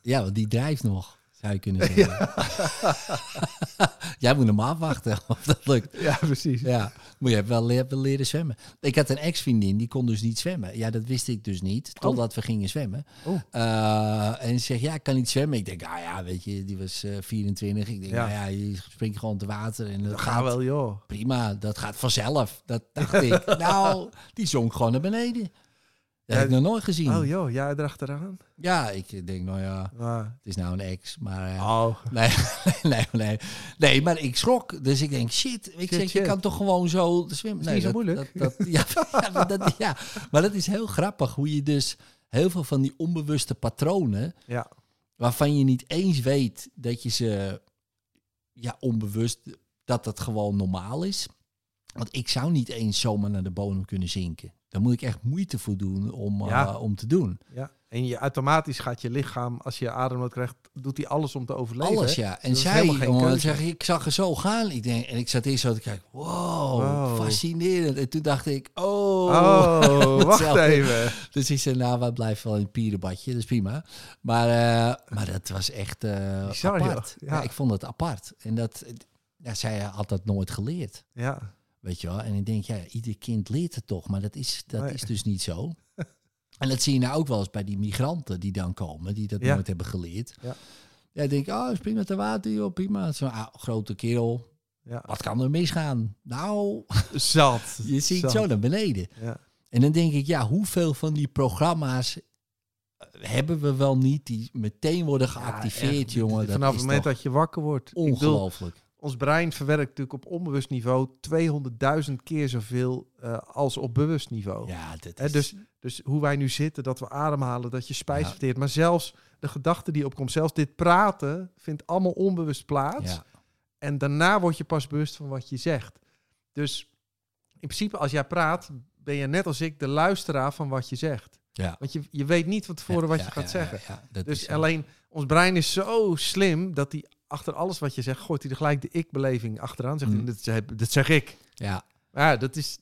Speaker 2: Ja, want die drijft nog, zou je kunnen zeggen. Jij moet hem afwachten of dat lukt.
Speaker 3: ja, precies.
Speaker 2: Ja, maar je hebt wel le- wel leren zwemmen. Ik had een ex-vriendin, die kon dus niet zwemmen. Ja, dat wist ik dus niet, totdat we gingen zwemmen.
Speaker 3: Oh.
Speaker 2: Eh, en ze zegt, ja, ik kan niet zwemmen. Ik denk, ah ja, weet je, die was eh 24. Ik denk,
Speaker 3: Ja.
Speaker 2: nou ja, je springt gewoon te water en dat gaat
Speaker 3: wel, joh.
Speaker 2: prima. Dat gaat vanzelf. Dat dacht ik. Nou, die zonk gewoon naar beneden. Dat heb ik nog nooit gezien.
Speaker 3: Oh joh, jij erachteraan?
Speaker 2: Ja, ik denk, nou ja,
Speaker 3: Ah.
Speaker 2: het is nou een ex, maar...
Speaker 3: Oh.
Speaker 2: Nee, nee, nee. Nee, maar ik schrok. Dus ik denk, shit. Ik
Speaker 3: Shit,
Speaker 2: zeg, je kan toch gewoon zo zwemmen?
Speaker 3: Is niet zo
Speaker 2: dat-
Speaker 3: moeilijk.
Speaker 2: Dat, dat, ja, dat, ja, maar dat is heel grappig. Hoe je dus heel veel van die onbewuste patronen...
Speaker 3: Ja.
Speaker 2: waarvan je niet eens weet dat je ze... Ja, onbewust... dat dat gewoon normaal is. Want ik zou niet eens zomaar naar de bodem kunnen zinken. Daar moet ik echt moeite voor doen om, eh,
Speaker 3: Ja.
Speaker 2: om te doen.
Speaker 3: ja. En je, automatisch gaat je lichaam, als je ademnood krijgt, doet hij alles om te overleven.
Speaker 2: Alles, ja. En
Speaker 3: is
Speaker 2: zij, zeg, ik zag er zo gaan. Ik denk, en ik zat eerst zo te kijken, wow,
Speaker 3: Wow.
Speaker 2: fascinerend. En toen dacht ik, oh.
Speaker 3: Oh, wacht even.
Speaker 2: Dus ik zei, nou, we blijven wel in het pierenbadje, dat is prima. Maar, eh, maar dat was echt eh,
Speaker 3: Bizar,
Speaker 2: apart. Ja. ik vond het apart. En dat, ja, zij had dat nooit geleerd,
Speaker 3: Ja.
Speaker 2: Weet je wel. En ik denk, ja, ieder kind leert het toch, maar dat is, dat
Speaker 3: Nee.
Speaker 2: is dus niet zo. En dat zie je nou ook wel eens bij die migranten die dan komen, die dat
Speaker 3: Ja.
Speaker 2: nooit hebben geleerd.
Speaker 3: Ja.
Speaker 2: Ja, ik denk, oh, spring met de water, joh, prima. Zo'n ah, grote kerel,
Speaker 3: ja.
Speaker 2: wat kan er misgaan? Nou,
Speaker 3: Zat.
Speaker 2: je ziet
Speaker 3: Zat.
Speaker 2: zo naar beneden.
Speaker 3: Ja.
Speaker 2: En dan denk ik, ja, hoeveel van die programma's eh, hebben we wel niet die meteen worden geactiveerd,
Speaker 3: echt.
Speaker 2: jongen? Dat
Speaker 3: Vanaf het moment
Speaker 2: toch
Speaker 3: dat je wakker wordt.
Speaker 2: Ongelooflijk.
Speaker 3: Ons brein verwerkt natuurlijk op onbewust niveau 200.000 keer zoveel eh, als op bewust niveau.
Speaker 2: Ja,
Speaker 3: Hè,
Speaker 2: is...
Speaker 3: dus, dus hoe wij nu zitten, dat we ademhalen, dat je spijs
Speaker 2: Ja.
Speaker 3: verteert. Maar zelfs de gedachte die opkomt, zelfs dit praten, vindt allemaal onbewust plaats.
Speaker 2: ja,
Speaker 3: En daarna word je pas bewust van wat je zegt. Dus in principe, als jij praat, ben je net als ik de luisteraar van wat je zegt.
Speaker 2: ja.
Speaker 3: Want je, je weet niet van tevoren
Speaker 2: Ja,
Speaker 3: wat je gaat zeggen. Dus
Speaker 2: is zo.
Speaker 3: alleen, ons brein is zo slim dat hij achter alles wat je zegt, gooit hij er gelijk de ik-beleving achteraan. Zegt hij,
Speaker 2: Mm.
Speaker 3: dat, zeg- dat zeg ik.
Speaker 2: Ja,
Speaker 3: Maar ja, dat is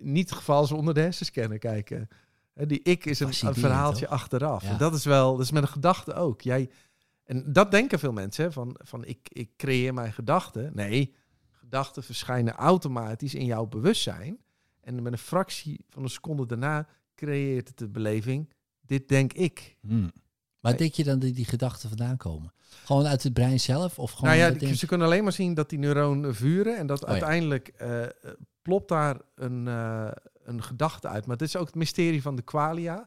Speaker 3: niet het geval als onder de hersenscanner kijken. Die ik is een, een verhaaltje achteraf.
Speaker 2: Ja.
Speaker 3: En dat is wel, dat is met een gedachte ook. Jij, en dat denken veel mensen, hè, van, van ik, ik creëer mijn gedachten. Nee, gedachten verschijnen automatisch in jouw bewustzijn. En met een fractie van een seconde daarna creëert het de beleving, dit denk ik.
Speaker 2: Hm. Waar denk je dan dat die gedachten vandaan komen? Gewoon uit het brein zelf? Of gewoon
Speaker 3: nou ja,
Speaker 2: denk-
Speaker 3: ze kunnen alleen maar zien dat die neuronen vuren en dat
Speaker 2: Oh
Speaker 3: uiteindelijk eh, plopt daar een, eh, een gedachte uit. Maar het is ook het mysterie van de qualia.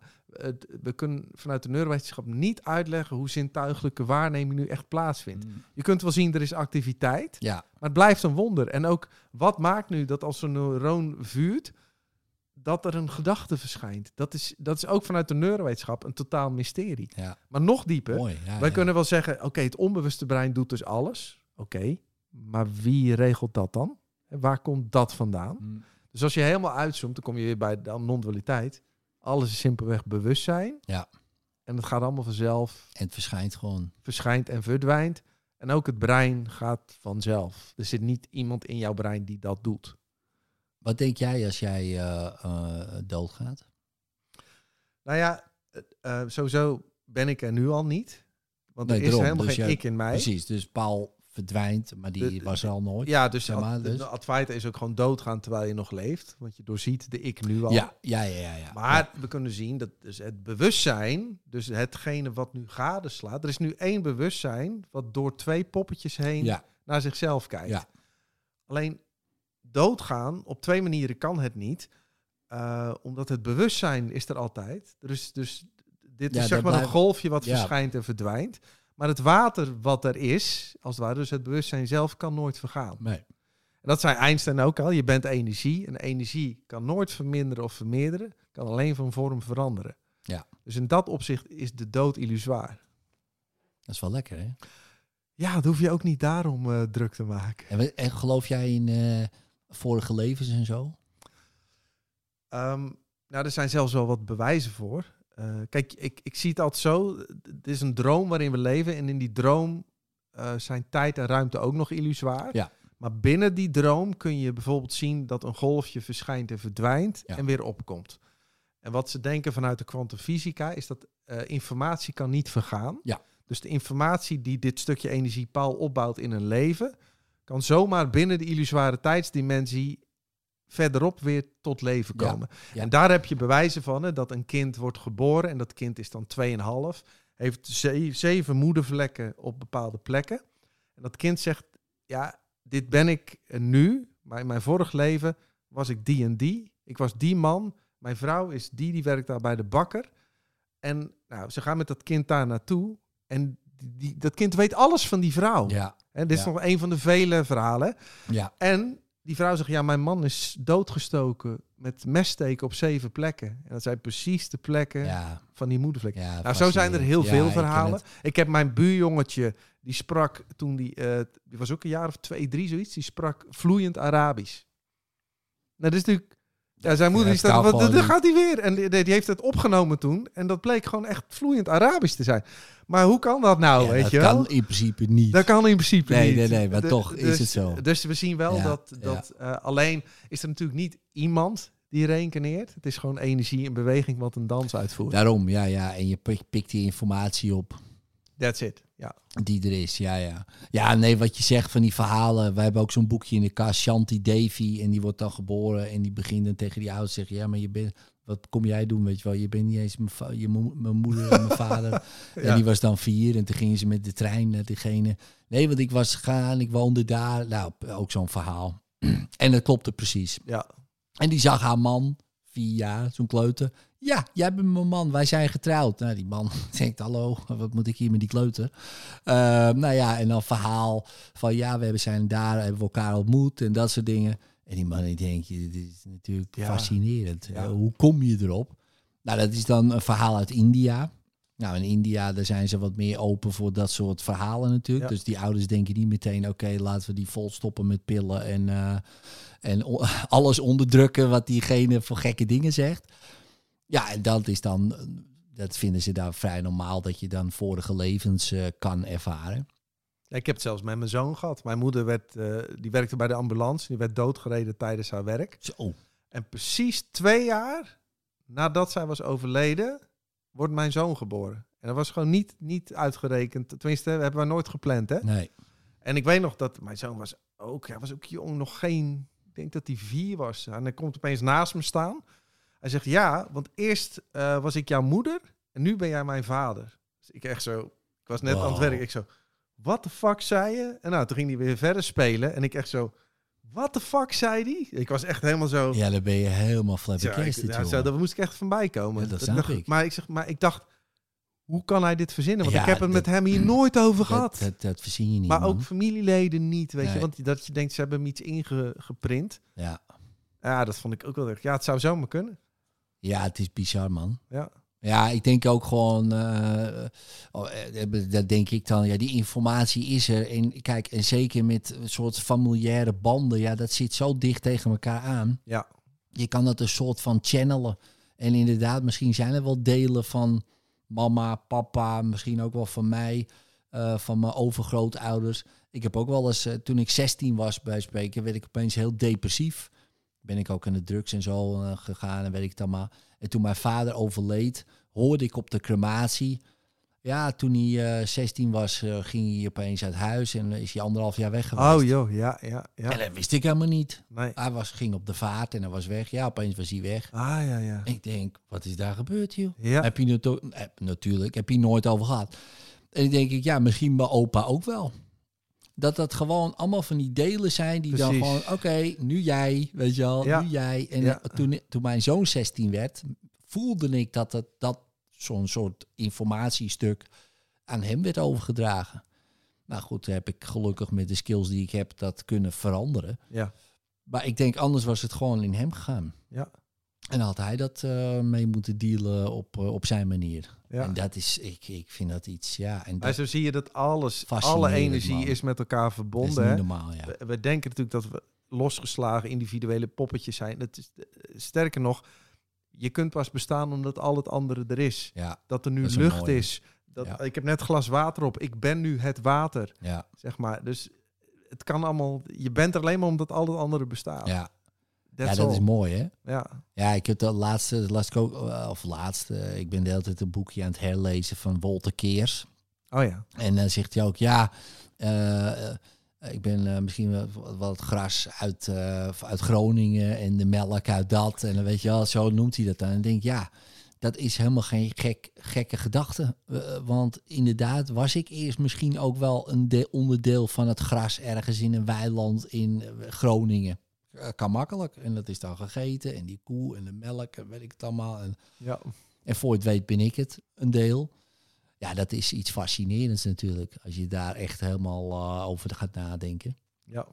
Speaker 3: We kunnen vanuit de neurowetenschap niet uitleggen hoe zintuigelijke waarneming nu echt plaatsvindt.
Speaker 2: Hm.
Speaker 3: Je kunt wel zien, er is activiteit,
Speaker 2: Ja,
Speaker 3: maar het blijft een wonder. En ook, wat maakt nu dat als een neuroon vuurt, dat er een gedachte verschijnt? Dat is, dat is ook vanuit de neurowetenschap een totaal mysterie.
Speaker 2: ja.
Speaker 3: Maar nog dieper,
Speaker 2: mooi. Ja,
Speaker 3: wij
Speaker 2: ja.
Speaker 3: kunnen wel zeggen, oké, het onbewuste brein doet dus alles. Oké, maar wie regelt dat dan? En waar komt dat vandaan?
Speaker 2: Hm.
Speaker 3: Dus als je helemaal uitzoomt, dan kom je weer bij de non-dualiteit. Alles is simpelweg bewustzijn.
Speaker 2: Ja.
Speaker 3: En het gaat allemaal vanzelf,
Speaker 2: En het verschijnt gewoon.
Speaker 3: verschijnt en verdwijnt. En ook het brein gaat vanzelf. Er zit niet iemand in jouw brein die dat doet.
Speaker 2: Wat denk jij als jij eh, eh, doodgaat?
Speaker 3: Nou ja, eh, sowieso ben ik er nu al niet. Want
Speaker 2: Nee,
Speaker 3: er is helemaal
Speaker 2: Dus
Speaker 3: geen ik in mij.
Speaker 2: Precies, dus Paul verdwijnt, maar die
Speaker 3: De-
Speaker 2: was er al nooit.
Speaker 3: Ja, dus,
Speaker 2: Zeg maar, dus-
Speaker 3: de Advaita is ook gewoon doodgaan terwijl je nog leeft. Want je doorziet de ik nu al.
Speaker 2: ja, ja, ja, ja. ja.
Speaker 3: Maar we kunnen zien dat dus het bewustzijn, dus hetgene wat nu gadeslaat, er is nu één bewustzijn wat door twee poppetjes heen
Speaker 2: ja,
Speaker 3: naar zichzelf kijkt.
Speaker 2: Ja.
Speaker 3: Alleen doodgaan, op twee manieren kan het niet. eh, omdat het bewustzijn is er altijd. Dus, dus dit
Speaker 2: Ja,
Speaker 3: is zeg maar een golfje wat
Speaker 2: Ja.
Speaker 3: verschijnt en verdwijnt. Maar het water wat er is, als het ware, dus het bewustzijn zelf, kan nooit vergaan.
Speaker 2: nee.
Speaker 3: En dat zei Einstein ook al. Je bent energie. En energie kan nooit verminderen of vermeerderen. Kan alleen van vorm veranderen.
Speaker 2: Ja.
Speaker 3: Dus in dat opzicht is de dood illusoir.
Speaker 2: Dat is wel lekker, hè?
Speaker 3: Ja, dat hoef je ook niet daarom eh, druk te maken.
Speaker 2: En geloof jij in eh, vorige levens en zo?
Speaker 3: Ehm, nou, er zijn zelfs wel wat bewijzen voor. eh, kijk, ik, ik zie het altijd zo. Het is een droom waarin we leven. En in die droom eh, zijn tijd en ruimte ook nog illusoir.
Speaker 2: Ja.
Speaker 3: Maar binnen die droom kun je bijvoorbeeld zien dat een golfje verschijnt en verdwijnt
Speaker 2: Ja.
Speaker 3: en weer opkomt. En wat ze denken vanuit de kwantumfysica is dat eh, informatie kan niet vergaan.
Speaker 2: Ja.
Speaker 3: Dus de informatie die dit stukje energie Paul opbouwt in een leven, kan zomaar binnen de illusoire tijdsdimensie verderop weer tot leven komen.
Speaker 2: ja.
Speaker 3: En daar heb je bewijzen van, hè, dat een kind wordt geboren en dat kind is dan 2,5, heeft ze- zeven moedervlekken op bepaalde plekken. En dat kind zegt, ja, dit ben ik nu, maar in mijn vorig leven was ik die en die. Ik was die man, mijn vrouw is die, die werkt daar bij de bakker. En nou, ze gaan met dat kind daar naartoe en die, die- dat kind weet alles van die vrouw.
Speaker 2: Ja,
Speaker 3: En dit is
Speaker 2: Ja.
Speaker 3: nog een van de vele verhalen.
Speaker 2: ja,
Speaker 3: En die vrouw zegt, ja, mijn man is doodgestoken met messteken op zeven plekken. En dat zijn precies de plekken
Speaker 2: ja.
Speaker 3: van die moedervlek.
Speaker 2: ja
Speaker 3: nou, zo zijn er heel veel
Speaker 2: ik
Speaker 3: verhalen. Ik, heb mijn buurjongetje, die sprak toen die, eh, die was ook een jaar of twee, drie zoiets, die sprak vloeiend Arabisch. Nou, dat is natuurlijk... Ja, zijn moeder die
Speaker 2: het
Speaker 3: staat, wat, daar gaat hij weer. En die, die heeft het opgenomen toen. En dat bleek gewoon echt vloeiend Arabisch te zijn. Maar hoe kan dat nou,
Speaker 2: Ja,
Speaker 3: weet
Speaker 2: dat
Speaker 3: je wel?
Speaker 2: kan in principe niet.
Speaker 3: Dat kan in principe
Speaker 2: Nee,
Speaker 3: niet.
Speaker 2: nee, nee, maar
Speaker 3: De-
Speaker 2: toch is
Speaker 3: dus-
Speaker 2: het zo.
Speaker 3: Dus we zien wel
Speaker 2: Ja,
Speaker 3: dat,
Speaker 2: ja.
Speaker 3: dat eh, alleen is er natuurlijk niet iemand die reïncarneert. Het is gewoon energie in beweging wat een dans uitvoert.
Speaker 2: Daarom, ja, ja. En je pik- pikt die informatie op
Speaker 3: That's it. Ja.
Speaker 2: die er is. Ja, ja. Ja, nee, wat je zegt van die verhalen. We hebben ook zo'n boekje in de kast, Shanti Devi. En die wordt dan geboren en die begint dan tegen die ouders te zeggen... Ja, maar je bent... Wat kom jij doen, weet je wel? Je bent niet eens mijn, je mijn moeder en mijn vader. En die was dan vier. En toen gingen ze met de trein naar diegene. Nee, want ik was gegaan, ik woonde daar. Nou, ook zo'n verhaal. en dat klopte precies.
Speaker 3: ja.
Speaker 2: En die zag haar man, vier jaar, zo'n kleuter. Ja, jij bent mijn man, wij zijn getrouwd. Nou, die man denkt, hallo, wat moet ik hier met die kleuter? Eh, nou ja, en dan verhaal van, ja, we hebben zijn daar, hebben we elkaar ontmoet en dat soort dingen. En die man, die denkt, dit is natuurlijk
Speaker 3: Ja.
Speaker 2: fascinerend.
Speaker 3: Ja.
Speaker 2: Hoe kom je erop? Nou, dat is dan een verhaal uit India. Nou, in India, daar zijn ze wat meer open voor dat soort verhalen natuurlijk.
Speaker 3: Ja.
Speaker 2: Dus die ouders denken niet meteen, oké, laten we die vol stoppen met pillen en, eh, en alles onderdrukken wat diegene voor gekke dingen zegt. Ja, en dat is dan, dat vinden ze daar vrij normaal, dat je dan vorige levens eh, kan ervaren.
Speaker 3: Ik heb het zelfs met mijn zoon gehad. Mijn moeder werd, eh, die werkte bij de ambulance. Die werd doodgereden tijdens haar werk.
Speaker 2: Zo,
Speaker 3: En precies twee jaar nadat zij was overleden, wordt mijn zoon geboren. En dat was gewoon niet, niet uitgerekend. Tenminste, dat hebben we nooit gepland, hè?
Speaker 2: nee.
Speaker 3: En ik weet nog dat mijn zoon was ook, hij was ook jong, nog geen, ik denk dat hij vier was. En hij komt opeens naast me staan. Hij zegt, ja, want eerst eh, was ik jouw moeder en nu ben jij mijn vader. Dus ik echt zo, ik was net aan het werk. Ik zo, what the fuck zei je? En nou, toen ging hij weer verder spelen. En ik echt zo, what the fuck zei die? Ik was echt helemaal zo...
Speaker 2: Ja, dan ben je helemaal flabbergasted,
Speaker 3: ja, zo,
Speaker 2: jongen.
Speaker 3: daar moest ik echt van bij komen.
Speaker 2: Ja, dat snap
Speaker 3: dacht-
Speaker 2: ik.
Speaker 3: Maar ik, zeg, maar ik dacht, hoe kan hij dit verzinnen? Want
Speaker 2: Ja,
Speaker 3: ik heb het met
Speaker 2: dat-
Speaker 3: hem hier nooit over gehad.
Speaker 2: Dat, dat, dat verzin je niet,
Speaker 3: maar
Speaker 2: man.
Speaker 3: ook familieleden niet, weet je. Want dat je denkt, ze hebben hem iets ingeprint.
Speaker 2: Ja.
Speaker 3: Ja, dat vond ik ook wel erg. Ja, het zou zomaar kunnen.
Speaker 2: ja, het is bizar, man.
Speaker 3: Ja,
Speaker 2: Ja, ik denk ook gewoon, eh, oh, eh, dat denk ik dan, ja, die informatie is er. En kijk, en zeker met een soort familiaire banden, ja, dat zit zo dicht tegen elkaar aan.
Speaker 3: ja,
Speaker 2: Je kan dat een soort van channelen. En inderdaad, misschien zijn er wel delen van mama, papa, misschien ook wel van mij, eh, van mijn overgrootouders. Ik heb ook wel eens, eh, toen ik 16 was bij spreken, werd ik opeens heel depressief. Ben ik ook aan de drugs en zo eh, gegaan en weet ik het allemaal. En toen mijn vader overleed, hoorde ik op de crematie. Ja, toen hij eh, 16 was, eh, ging hij opeens uit huis en is hij anderhalf jaar weg geweest.
Speaker 3: Oh joh, ja, ja, ja.
Speaker 2: En dat wist ik helemaal niet.
Speaker 3: Nee.
Speaker 2: Hij was, ging op de vaart en hij was weg. Ja, opeens was hij weg.
Speaker 3: Ah, ja, ja.
Speaker 2: Ik denk, wat is daar gebeurd, joh?
Speaker 3: Ja,
Speaker 2: Heb je het ook- eh, natuurlijk, heb je nooit over gehad. En dan denk ik, ja, misschien mijn opa ook wel. Dat dat gewoon allemaal van die delen zijn die dan gewoon, oké, nu jij, weet je wel,
Speaker 3: Ja.
Speaker 2: nu jij. En
Speaker 3: Ja.
Speaker 2: toen, toen mijn zoon 16 werd, voelde ik dat het, dat zo'n soort informatiestuk aan hem werd overgedragen. Nou goed, heb ik gelukkig met de skills die ik heb dat kunnen veranderen.
Speaker 3: ja,
Speaker 2: Maar ik denk, anders was het gewoon in hem gegaan.
Speaker 3: ja.
Speaker 2: En had hij dat eh, mee moeten dealen op, eh, op zijn manier.
Speaker 3: ja.
Speaker 2: En dat is, ik, ik vind dat iets, ja. En
Speaker 3: zo zie je dat alles, alle energie
Speaker 2: man.
Speaker 3: is met elkaar verbonden.
Speaker 2: niet
Speaker 3: hè?
Speaker 2: normaal, ja.
Speaker 3: We, we denken natuurlijk dat we losgeslagen individuele poppetjes zijn. Dat is, eh, sterker nog, je kunt pas bestaan omdat al het andere er is.
Speaker 2: Ja,
Speaker 3: Dat er nu
Speaker 2: Dat
Speaker 3: lucht
Speaker 2: mooie.
Speaker 3: is. Dat,
Speaker 2: Ja.
Speaker 3: Ik heb net glas water op. Ik ben nu het water,
Speaker 2: ja,
Speaker 3: zeg maar. Dus het kan allemaal... Je bent er alleen maar omdat al het andere bestaat.
Speaker 2: ja. Ja dat
Speaker 3: all.
Speaker 2: is mooi, hè?
Speaker 3: Ja.
Speaker 2: Ja, ik heb de laatste, dat las ik ook, eh, of laatste, ik ben de hele tijd een boekje aan het herlezen van Wolter Keers.
Speaker 3: Oh ja.
Speaker 2: En dan zegt hij ook, ja, eh, eh, ik ben misschien wel wat, wat gras uit, uit Groningen en de melk uit dat. En dan weet je wel, zo noemt hij dat dan. En ik denk, ja, dat is helemaal geen gek, gekke gedachte. Want inderdaad was ik eerst misschien ook wel een de- onderdeel van het gras ergens in een weiland in Groningen. Eh, kan makkelijk. En dat is dan gegeten. En die koe en de melk en weet ik het allemaal. En
Speaker 3: Ja.
Speaker 2: en voor het weet ben ik het, een deel. Ja, dat is iets fascinerends natuurlijk. Als je daar echt helemaal eh, over gaat nadenken.
Speaker 3: Ja.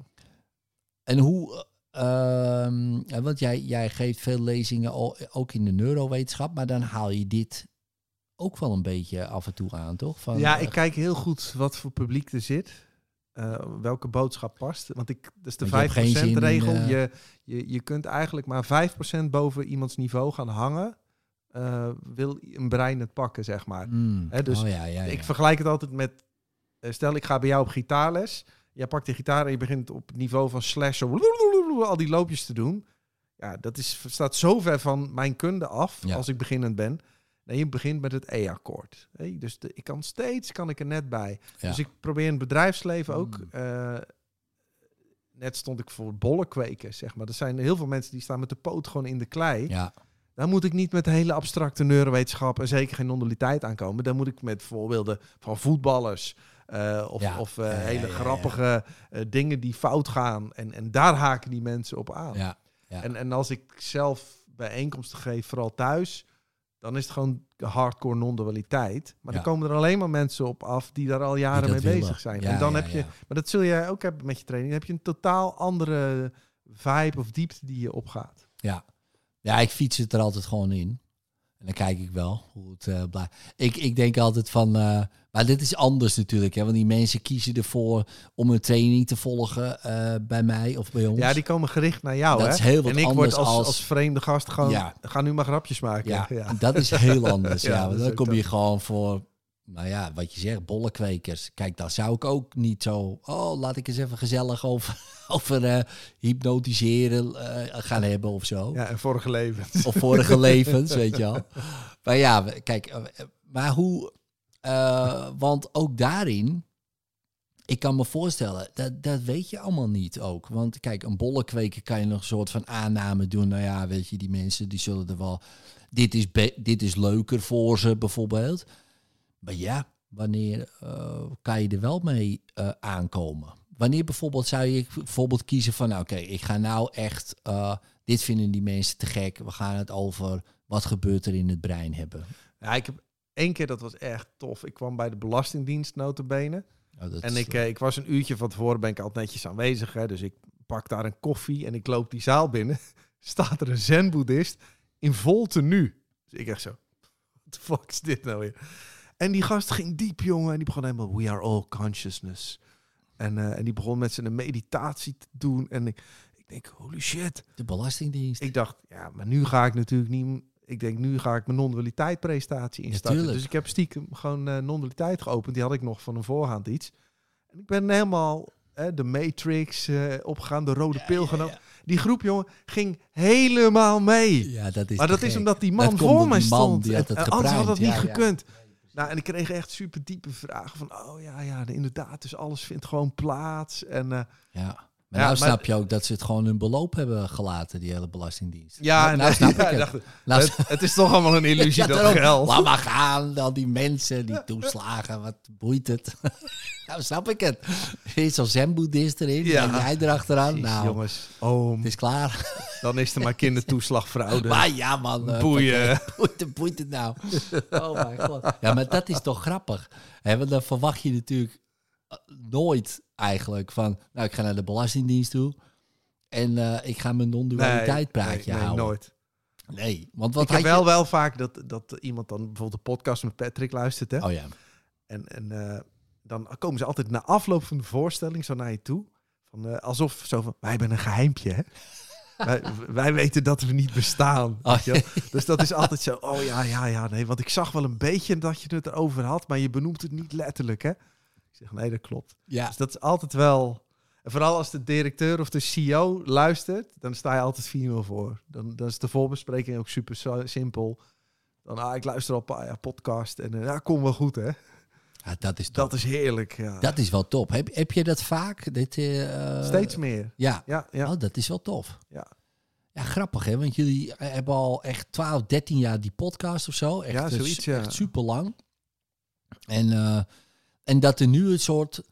Speaker 2: En hoe... ehm, want jij, jij geeft veel lezingen ook in de neurowetenschap. Maar dan haal je dit ook wel een beetje af en toe aan, toch? Van,
Speaker 3: ja, ik kijk heel goed wat voor publiek er zit. Eh, welke boodschap past. Want ik, dat is de
Speaker 2: Want je hebt geen
Speaker 3: 5%
Speaker 2: zin in,
Speaker 3: regel.
Speaker 2: eh,
Speaker 3: Je, je, je kunt eigenlijk maar 5% boven iemands niveau gaan hangen. eh, wil een brein het pakken, zeg maar.
Speaker 2: mm,
Speaker 3: Hè, dus
Speaker 2: oh, ja, ja, ja.
Speaker 3: Ik vergelijk het altijd met... stel, ik ga bij jou op gitaarles. Jij pakt de gitaar en je begint op het niveau van slash... al die loopjes te doen. Ja, dat is, staat zo ver van mijn kunde af als ik beginnend ben. Nee, je begint met het E-akkoord. Dus de, ik kan steeds kan ik er net bij.
Speaker 2: Ja.
Speaker 3: Dus ik probeer in het bedrijfsleven ook...
Speaker 2: Mm.
Speaker 3: eh, net stond ik voor bollen kweken, zeg maar. Er zijn heel veel mensen die staan met de poot gewoon in de klei.
Speaker 2: ja,
Speaker 3: Dan moet ik niet met hele abstracte neurowetenschap en zeker geen non-dualiteit aankomen. Dan moet ik met voorbeelden van voetballers eh, of,
Speaker 2: Ja.
Speaker 3: of eh,
Speaker 2: Ja,
Speaker 3: hele grappige dingen die fout gaan. En, en daar haken die mensen op aan. En, en als ik zelf bijeenkomsten geef, vooral thuis, dan is het gewoon hardcore non-dualiteit. Maar
Speaker 2: Ja.
Speaker 3: dan komen er alleen maar mensen op af die daar al jaren mee
Speaker 2: willen.
Speaker 3: bezig zijn.
Speaker 2: Ja,
Speaker 3: en dan
Speaker 2: ja,
Speaker 3: heb je, maar dat zul jij ook hebben met je training, dan heb je een totaal andere vibe of diepte die je opgaat.
Speaker 2: Ja. ja, ik fiets het er altijd gewoon in. En dan kijk ik wel hoe het eh blijft. Ik, ik denk altijd van... eh, maar dit is anders natuurlijk. Hè, want die mensen kiezen ervoor om een training te volgen eh, bij mij of bij ons.
Speaker 3: Ja, die komen gericht naar jou.
Speaker 2: Dat
Speaker 3: hè?
Speaker 2: is heel wat
Speaker 3: en ik word
Speaker 2: anders
Speaker 3: als,
Speaker 2: als-
Speaker 3: als vreemde gast gewoon,
Speaker 2: Ja.
Speaker 3: ga nu maar grapjes maken.
Speaker 2: ja,
Speaker 3: Ja.
Speaker 2: dat is heel anders.
Speaker 3: Ja,
Speaker 2: want dan kom je gewoon voor... Nou ja, wat je zegt, bollenkwekers. Kijk, dan zou ik ook niet zo... Oh, laat ik eens even gezellig over, over eh, hypnotiseren eh, gaan hebben of zo.
Speaker 3: Ja, en vorige leven.
Speaker 2: Of vorige levens, weet je wel. Maar ja, kijk, eh, maar hoe... want ook daarin, ik kan me voorstellen, dat, dat weet je allemaal niet ook. Want kijk, een bollenkweker kan je nog een soort van aanname doen. Nou ja, weet je, die mensen die zullen er wel... Dit is, dit is leuker voor ze bijvoorbeeld. Maar ja, wanneer eh, kan je er wel mee eh, aankomen? Wanneer bijvoorbeeld zou je bijvoorbeeld kiezen van... nou, Oké, ik ga nou echt... eh, dit vinden die mensen te gek. We gaan het over wat gebeurt er in het brein hebben.
Speaker 3: Ja, ik heb één keer, dat was echt tof. Ik kwam bij de Belastingdienst notabene.
Speaker 2: Dat
Speaker 3: En ik, ik was een uurtje van tevoren, ben ik altijd netjes aanwezig. Hè, dus ik pak daar een koffie en ik loop die zaal binnen. Staat er een zen-boeddhist in vol tenue. Dus ik echt zo, what the fuck is dit nou weer? En die gast ging diep, jongen. En die begon helemaal, we are all consciousness. En, eh, en die begon met zijn meditatie te doen. En ik, ik denk, holy shit.
Speaker 2: de Belastingdienst.
Speaker 3: Ik dacht, ja, maar nu ga ik natuurlijk niet... Ik denk, nu ga ik mijn non-dualiteit presentatie instarten. dus ik heb stiekem gewoon eh non-dualiteit geopend. Die had ik nog van een voorhand iets. En ik ben helemaal hè, de Matrix eh, opgegaan, de rode pil genomen. Die groep, jongen, ging helemaal mee.
Speaker 2: Ja, dat is
Speaker 3: maar dat is omdat die man voor mij
Speaker 2: die man,
Speaker 3: stond.
Speaker 2: die had het
Speaker 3: En anders had dat niet gekund. Nou, en ik kreeg echt super diepe vragen van, oh ja, ja, inderdaad, dus alles vindt gewoon plaats. En eh,
Speaker 2: Ja. Maar
Speaker 3: Ja,
Speaker 2: nou
Speaker 3: maar-
Speaker 2: snap je ook dat ze het gewoon hun beloop hebben gelaten, die hele Belastingdienst.
Speaker 3: ja,
Speaker 2: nou, nou snap
Speaker 3: ja,
Speaker 2: ik het.
Speaker 3: dacht,
Speaker 2: Nou,
Speaker 3: het, het is toch allemaal een illusie, dat geld.
Speaker 2: Laat maar gaan, al die mensen, die toeslagen, wat boeit het? nou, snap ik het. Er is zo'n zen-boeddhist erin,
Speaker 3: Ja.
Speaker 2: en jij erachteraan.
Speaker 3: Jeez,
Speaker 2: Nou,
Speaker 3: jongens, oom,
Speaker 2: het is klaar.
Speaker 3: dan is er maar kindertoeslagfraude.
Speaker 2: maar ja, man. eh,
Speaker 3: Boeien.
Speaker 2: Boeit het, boeit het nou? Oh mijn god. Ja, maar dat is toch grappig. Hè, want dan verwacht je natuurlijk eh, nooit eigenlijk van... Nou, ik ga naar de Belastingdienst toe... En eh, ik ga mijn non-dualiteit praatje
Speaker 3: nee, nee,
Speaker 2: houden.
Speaker 3: nooit.
Speaker 2: Nee, want wat
Speaker 3: ik heb
Speaker 2: je-
Speaker 3: wel wel vaak dat, dat iemand dan bijvoorbeeld de podcast met Patrick luistert. Hè?
Speaker 2: Oh ja.
Speaker 3: En, en eh, dan komen ze altijd na afloop van de voorstelling zo naar je toe. Van, eh, alsof zo van, wij hebben een geheimpje. Hè? wij, wij weten dat we niet bestaan.
Speaker 2: Oh.
Speaker 3: Dus dat is altijd zo, oh ja, ja, ja, nee. Want ik zag wel een beetje dat je het erover had, maar je benoemt het niet letterlijk, hè? Ik zeg, nee, dat klopt.
Speaker 2: Ja,
Speaker 3: Dus dat is altijd wel... En vooral als de directeur of de CEO luistert, dan sta je altijd 4-0 voor. Dan, dan is de voorbespreking ook super simpel. Dan, ah, ik luister op ja, podcast en eh, ja, kom wel goed, hè?
Speaker 2: ja dat is top.
Speaker 3: Dat is heerlijk, ja.
Speaker 2: Dat is wel top. Heb, heb je dat vaak? Dit, eh,
Speaker 3: Steeds meer.
Speaker 2: Ja.
Speaker 3: Ja, ja.
Speaker 2: Oh, dat is wel tof.
Speaker 3: Ja.
Speaker 2: Ja, grappig hè, want jullie hebben al echt 12, 13 jaar die podcast of zo. Echt,
Speaker 3: Ja,
Speaker 2: eh,
Speaker 3: zoiets, ja.
Speaker 2: echt super lang. En, eh, en dat er nu een soort,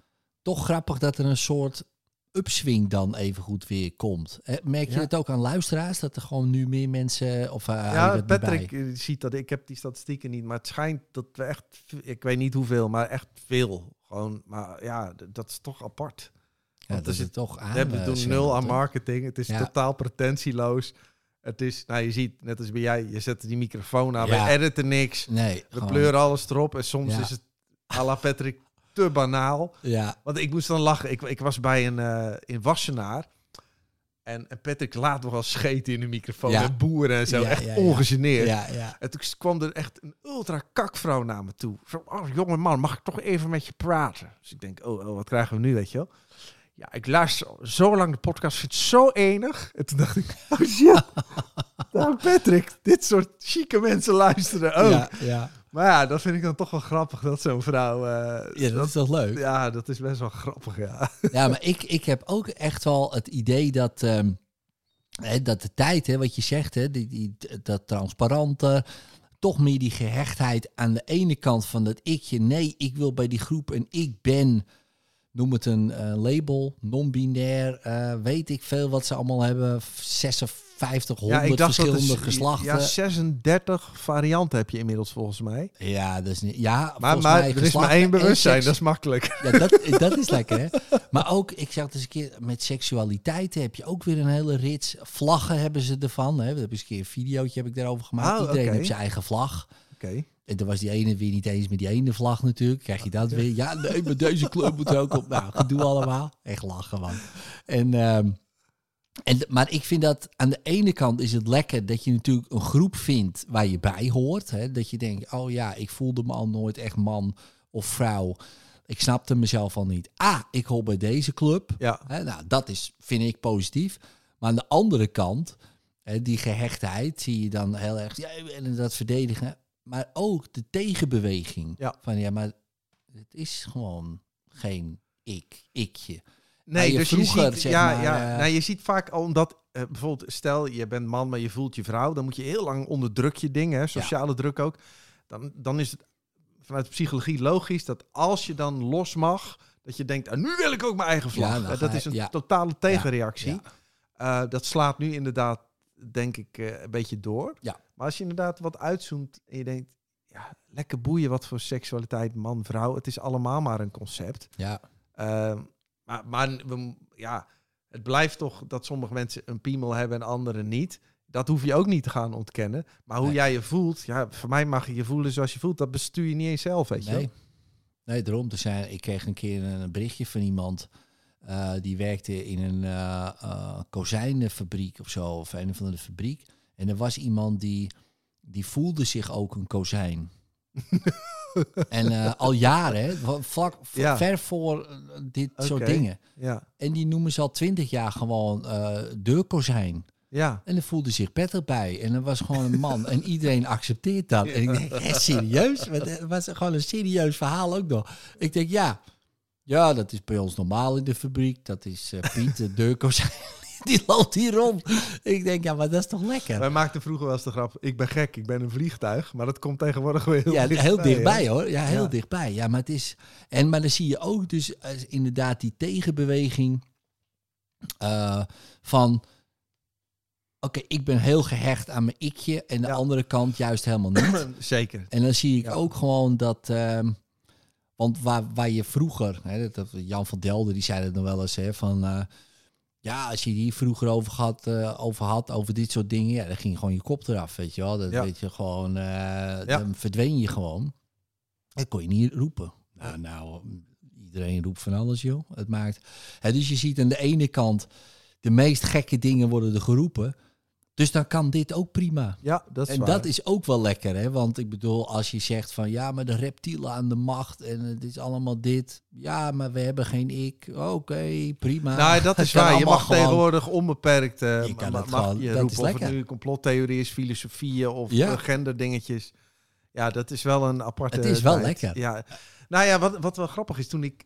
Speaker 2: toch grappig dat er een soort upswing dan even goed weer komt. Merk je
Speaker 3: Ja.
Speaker 2: het ook aan luisteraars, dat er gewoon nu meer mensen, of eh,
Speaker 3: Ja, Patrick ziet dat. Ik heb die statistieken niet, maar het schijnt dat we echt, ik weet niet hoeveel, maar echt veel. Gewoon, maar ja, dat is toch apart.
Speaker 2: Ja, dat is het toch aan.
Speaker 3: we
Speaker 2: eh,
Speaker 3: doen nul aan marketing. Het is
Speaker 2: Ja.
Speaker 3: totaal pretentieloos. Het is, nou je ziet, net als bij jij, je zet die microfoon aan, we editen niks.
Speaker 2: Nee,
Speaker 3: We pleuren alles erop en soms is het à la Patrick te banaal.
Speaker 2: Ja,
Speaker 3: Want ik moest dan lachen. Ik, ik was bij een eh, in Wassenaar. En, en Patrick laat nog wel scheten in de microfoon.
Speaker 2: Ja.
Speaker 3: En boeren en zo.
Speaker 2: Ja,
Speaker 3: echt
Speaker 2: ja,
Speaker 3: ongegeneerd. En toen kwam er echt een ultra kakvrouw naar me toe. Zo, oh, jonge man, mag ik toch even met je praten? Dus ik denk, oh, oh, wat krijgen we nu, weet je wel? Ja, ik luister zo lang de podcast, vind het zo enig. En toen dacht ik, oh shit. nou, Patrick, dit soort chique mensen luisteren ook.
Speaker 2: ja, ja.
Speaker 3: Maar ja, dat vind ik dan toch wel grappig, dat zo'n vrouw... eh,
Speaker 2: Ja, dat is toch leuk?
Speaker 3: ja, dat is best wel grappig, ja.
Speaker 2: Ja, maar ik, ik heb ook echt wel het idee dat, ehm, hè, dat de tijd, hè, wat je zegt, hè, die, die, dat transparante, toch meer die gehechtheid aan de ene kant van dat ikje, nee, ik wil bij die groep en ik ben, noem het een eh, label, non-binair, eh, weet ik veel wat ze allemaal hebben, 56, 100 verschillende
Speaker 3: dat
Speaker 2: geslachten.
Speaker 3: Ja, 36 varianten heb je inmiddels volgens mij.
Speaker 2: Ja, dat is niet. Ja,
Speaker 3: Maar, maar
Speaker 2: mij
Speaker 3: er is maar één bewustzijn, dat is makkelijk.
Speaker 2: Ja, dat, dat is lekker, hè? Maar ook, ik zag het eens een keer, met seksualiteiten heb je ook weer een hele rits. Vlaggen hebben ze ervan. Hè? We hebben eens een keer een videootje heb ik daarover gemaakt.
Speaker 3: Oh,
Speaker 2: Iedereen heeft zijn eigen vlag.
Speaker 3: Oké.
Speaker 2: En dan was die ene weer niet eens met die ene vlag natuurlijk. Krijg je dat weer? Ja, nee, maar deze club moet ook op. Nou, gedoe allemaal. Echt lachen, man. En, ehm, en, maar ik vind dat aan de ene kant is het lekker dat je natuurlijk een groep vindt waar je bij hoort. Hè? Dat je denkt, oh ja, ik voelde me al nooit echt man of vrouw. Ik snapte mezelf al niet. Ah, ik hoor bij deze club.
Speaker 3: Ja.
Speaker 2: Hè, nou, dat is, vind ik positief. Maar aan de andere kant, hè, die gehechtheid zie je dan heel erg. Ja, en dat verdedigen. Maar ook de tegenbeweging.
Speaker 3: Ja.
Speaker 2: Van ja, maar het is gewoon geen ik, ikje.
Speaker 3: Nee,
Speaker 2: je
Speaker 3: dus je ziet,
Speaker 2: zeg
Speaker 3: ja,
Speaker 2: maar,
Speaker 3: ja,
Speaker 2: eh,
Speaker 3: nou, je ziet vaak al omdat, eh, bijvoorbeeld, stel je bent man, maar je voelt je vrouw, dan moet je heel lang onderdruk je dingen, sociale druk ook. Dan, dan is het vanuit de psychologie logisch dat als je dan los mag, dat je denkt, ah, nu wil ik ook mijn eigen vlag.
Speaker 2: Ja, dan
Speaker 3: Eh, dat is een
Speaker 2: ja.
Speaker 3: totale tegenreactie. Dat slaat nu inderdaad, denk ik, een beetje door. Maar als je inderdaad wat uitzoomt en je denkt, ja, lekker boeien wat voor seksualiteit man, vrouw. Het is allemaal maar een concept.
Speaker 2: Ja,
Speaker 3: Ehm, maar maar we, ja, het blijft toch dat sommige mensen een piemel hebben en anderen niet. Dat hoef je ook niet te gaan ontkennen. Maar hoe
Speaker 2: Nee.
Speaker 3: jij je voelt, ja, voor mij mag je je voelen zoals je voelt. Dat bestuur je niet eens zelf, weet je
Speaker 2: nee.
Speaker 3: wel.
Speaker 2: Nee, daarom. Dus zijn, ik kreeg een keer een berichtje van iemand. eh, die werkte in een eh, kozijnenfabriek of zo. Of een of andere fabriek. En er was iemand die, die voelde zich ook een kozijn. en eh, al jaren, hè, vlak,
Speaker 3: Ja.
Speaker 2: ver voor eh, dit soort dingen.
Speaker 3: Ja,
Speaker 2: En die noemen ze al twintig jaar gewoon eh deurkozijn.
Speaker 3: ja.
Speaker 2: En er voelde zich prettig bij. En er was gewoon een man. en iedereen accepteert dat. En ik denk, hè, serieus? Het was gewoon een serieus verhaal ook nog. Ik denk, ja. Ja, dat is bij ons normaal in de fabriek. Dat is eh, Piet, de deurkozijn. Die loopt hier rond. Ik denk, ja, maar dat is toch lekker?
Speaker 3: Wij maakten vroeger wel eens de grap, ik ben gek, ik ben een vliegtuig. Maar dat komt tegenwoordig weer heel
Speaker 2: ja,
Speaker 3: dichtbij.
Speaker 2: heel dichtbij
Speaker 3: hè?
Speaker 2: hoor. Ja, heel
Speaker 3: Ja.
Speaker 2: dichtbij. Ja, maar het is. En maar dan zie je ook dus eh, inderdaad die tegenbeweging eh, van. Oké, ik ben heel gehecht aan mijn ikje. En de
Speaker 3: Ja.
Speaker 2: andere kant juist helemaal niet.
Speaker 3: Zeker.
Speaker 2: En dan zie ik
Speaker 3: Ja.
Speaker 2: ook gewoon dat. ehm, want waar, waar je vroeger, hè, dat, dat- Jan van Delden die zei het nog wel eens, hè, van eh, ja, als je hier vroeger over, had, eh, over had, over dit soort dingen, ja, dan ging gewoon je kop eraf, weet je wel. Dat
Speaker 3: Ja.
Speaker 2: weet je gewoon, eh, dan verdween je gewoon. Dat kon je niet roepen. Nou, nou, iedereen roept van alles, joh. Het maakt. Hè, dus je ziet aan de ene kant de meest gekke dingen worden er geroepen. Dus dan kan dit ook prima.
Speaker 3: Ja, dat is
Speaker 2: en
Speaker 3: waar.
Speaker 2: dat is ook wel lekker, hè? Want ik bedoel, als je zegt van ja, maar de reptielen aan de macht en het is allemaal dit. Ja, maar we hebben geen ik. Oké, prima.
Speaker 3: Nou, dat is waar. Je mag
Speaker 2: gewoon-
Speaker 3: tegenwoordig onbeperkt eh,
Speaker 2: Je kan
Speaker 3: mag
Speaker 2: gewoon-
Speaker 3: je
Speaker 2: dat
Speaker 3: roepen
Speaker 2: is
Speaker 3: of het nu complottheorie is, filosofieën of
Speaker 2: Ja.
Speaker 3: eh, genderdingetjes. Ja, dat is wel een aparte
Speaker 2: Het is wel
Speaker 3: tijd.
Speaker 2: lekker.
Speaker 3: Ja. Nou ja, wat, wat wel grappig is, toen ik,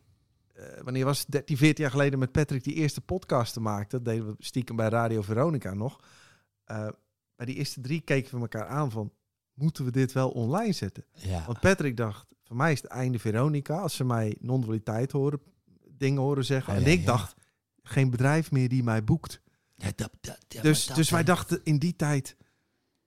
Speaker 3: eh, wanneer was het, 13, 14 jaar geleden met Patrick die eerste podcast te maken, dat deden we stiekem bij Radio Veronica nog. Eh, bij die eerste drie keken we elkaar aan van, moeten we dit wel online zetten?
Speaker 2: Ja.
Speaker 3: Want Patrick dacht, voor mij is het einde Veronica. Als ze mij non-dualiteit horen, dingen horen zeggen.
Speaker 2: Oh
Speaker 3: en
Speaker 2: ja,
Speaker 3: ik
Speaker 2: ja.
Speaker 3: dacht, geen bedrijf meer die mij boekt.
Speaker 2: Ja, dat, dat,
Speaker 3: dus
Speaker 2: dat,
Speaker 3: dus wij dachten in die tijd,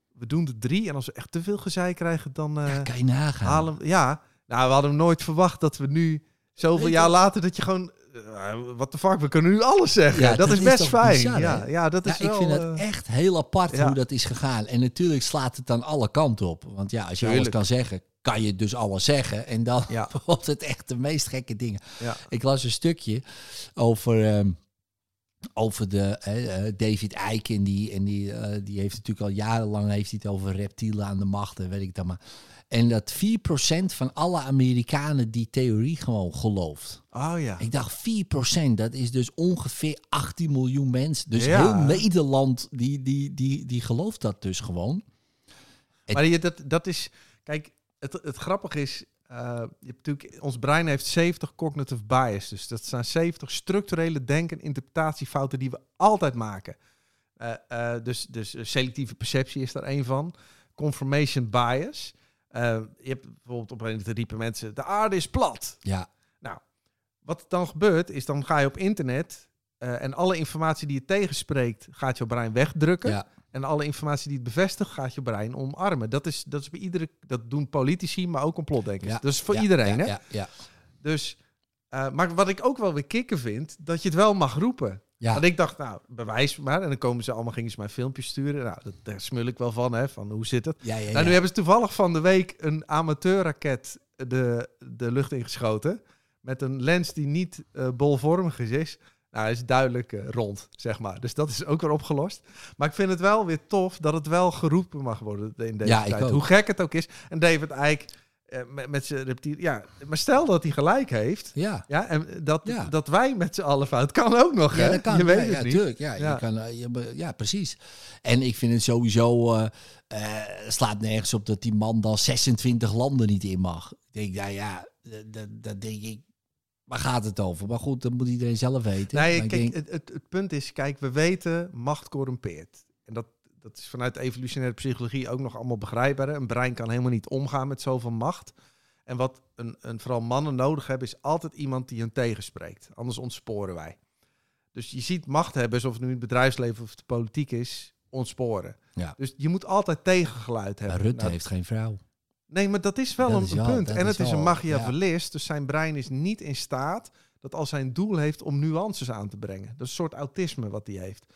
Speaker 3: we doen de drie. En als we echt te veel gezeik krijgen, dan eh,
Speaker 2: kan je nagaan.
Speaker 3: halen we... Ja, nou, we hadden nooit verwacht dat we nu, zoveel jaar later, dat je gewoon... eh, Wat de fuck, we kunnen nu alles zeggen.
Speaker 2: Ja,
Speaker 3: dat,
Speaker 2: dat
Speaker 3: is best fijn.
Speaker 2: bizar,
Speaker 3: ja, ja, dat
Speaker 2: Ja,
Speaker 3: is
Speaker 2: ik
Speaker 3: wel...
Speaker 2: vind het
Speaker 3: eh,
Speaker 2: echt heel apart
Speaker 3: ja.
Speaker 2: hoe dat is gegaan. En natuurlijk slaat het dan alle kanten op. Want ja, als je alles kan zeggen, kan je dus alles zeggen. En dan wordt het echt de meest gekke dingen. Ik las een stukje over, ehm, over de eh, David Icke. En die, en die, die heeft natuurlijk al jarenlang heeft hij het over reptielen aan de macht. En weet ik dan maar. En dat 4% van alle Amerikanen die theorie gewoon gelooft.
Speaker 3: Oh ja.
Speaker 2: Ik dacht 4%, dat is dus ongeveer 18 miljoen mensen. Dus
Speaker 3: Ja.
Speaker 2: heel Nederland, die, die, die, die gelooft dat dus gewoon. Het-
Speaker 3: Maar je, dat, dat is, kijk, het, het grappige is, eh, je hebt natuurlijk, ons brein heeft 70 cognitive bias. Dus dat zijn 70 structurele denk- en interpretatiefouten die we altijd maken. Eh, eh, dus, dus selectieve perceptie is daar één van. Confirmation bias. Eh, je hebt bijvoorbeeld op een riepen mensen, de aarde is plat.
Speaker 2: Ja,
Speaker 3: Wat dan gebeurt, is dan ga je op internet eh, en alle informatie die je tegenspreekt, gaat je brein wegdrukken.
Speaker 2: ja,
Speaker 3: En alle informatie die het bevestigt, gaat je brein omarmen. Dat is, dat is bij iedere. Dat doen politici, maar ook complotdenkers.
Speaker 2: ja.
Speaker 3: Dat is voor
Speaker 2: Ja,
Speaker 3: iedereen,
Speaker 2: ja,
Speaker 3: hè?
Speaker 2: Ja, ja,
Speaker 3: Dus, eh, maar wat ik ook wel weer kicken vind, dat je het wel mag roepen.
Speaker 2: Ja.
Speaker 3: Want ik dacht, nou, bewijs maar. En dan komen ze allemaal, gingen ze mij filmpjes sturen. Nou, dat, daar smul ik wel van, hè? Van hoe zit het?
Speaker 2: ja, ja,
Speaker 3: Nou, nu hebben ze toevallig van de week een amateurraket de, de lucht ingeschoten. Met een lens die niet eh, bolvormig is. Nou, hij is duidelijk eh, rond, zeg maar. Dus dat is ook weer opgelost. Maar ik vind het wel weer tof dat het wel geroepen mag worden in deze
Speaker 2: Ja,
Speaker 3: tijd. Hoe gek het ook is. En David eh, met, met zijn reptiel... Ja, maar stel dat hij gelijk heeft.
Speaker 2: ja.
Speaker 3: Ja, en dat,
Speaker 2: Ja.
Speaker 3: dat wij met z'n allen fout kan ook nog,
Speaker 2: Ja,
Speaker 3: hè?
Speaker 2: dat kan.
Speaker 3: Je weet
Speaker 2: ja,
Speaker 3: het
Speaker 2: ja,
Speaker 3: niet.
Speaker 2: tuurlijk. Ja. Je kan, eh, je ja, precies. En ik vind het sowieso... eh eh, slaat nergens op dat die man dan 26 landen niet in mag. Ik denk, nou ja, dat, dat, denk ik... Waar gaat het over? Maar goed, dat moet iedereen zelf weten.
Speaker 3: Nee,
Speaker 2: Maar
Speaker 3: kijk,
Speaker 2: denk-
Speaker 3: het, het, het punt is, kijk, we weten, macht corrumpeert. En dat, dat is vanuit evolutionaire psychologie ook nog allemaal begrijpbaar. hè. Een brein kan helemaal niet omgaan met zoveel macht. En wat een, een, vooral mannen nodig hebben, is altijd iemand die hen tegenspreekt. Anders ontsporen wij. Dus je ziet machthebbers, of het nu in het bedrijfsleven of de politiek is, ontsporen.
Speaker 2: Ja.
Speaker 3: Dus je moet altijd tegengeluid
Speaker 2: Maar
Speaker 3: hebben.
Speaker 2: Rutte
Speaker 3: Nou,
Speaker 2: heeft geen vrouw.
Speaker 3: Nee, maar dat is wel
Speaker 2: Dat
Speaker 3: een,
Speaker 2: is
Speaker 3: een
Speaker 2: wel-
Speaker 3: punt. En het is een machiavellist, dus zijn brein is niet in staat dat als zijn doel heeft om nuances aan te brengen. Dat is een soort autisme wat hij heeft.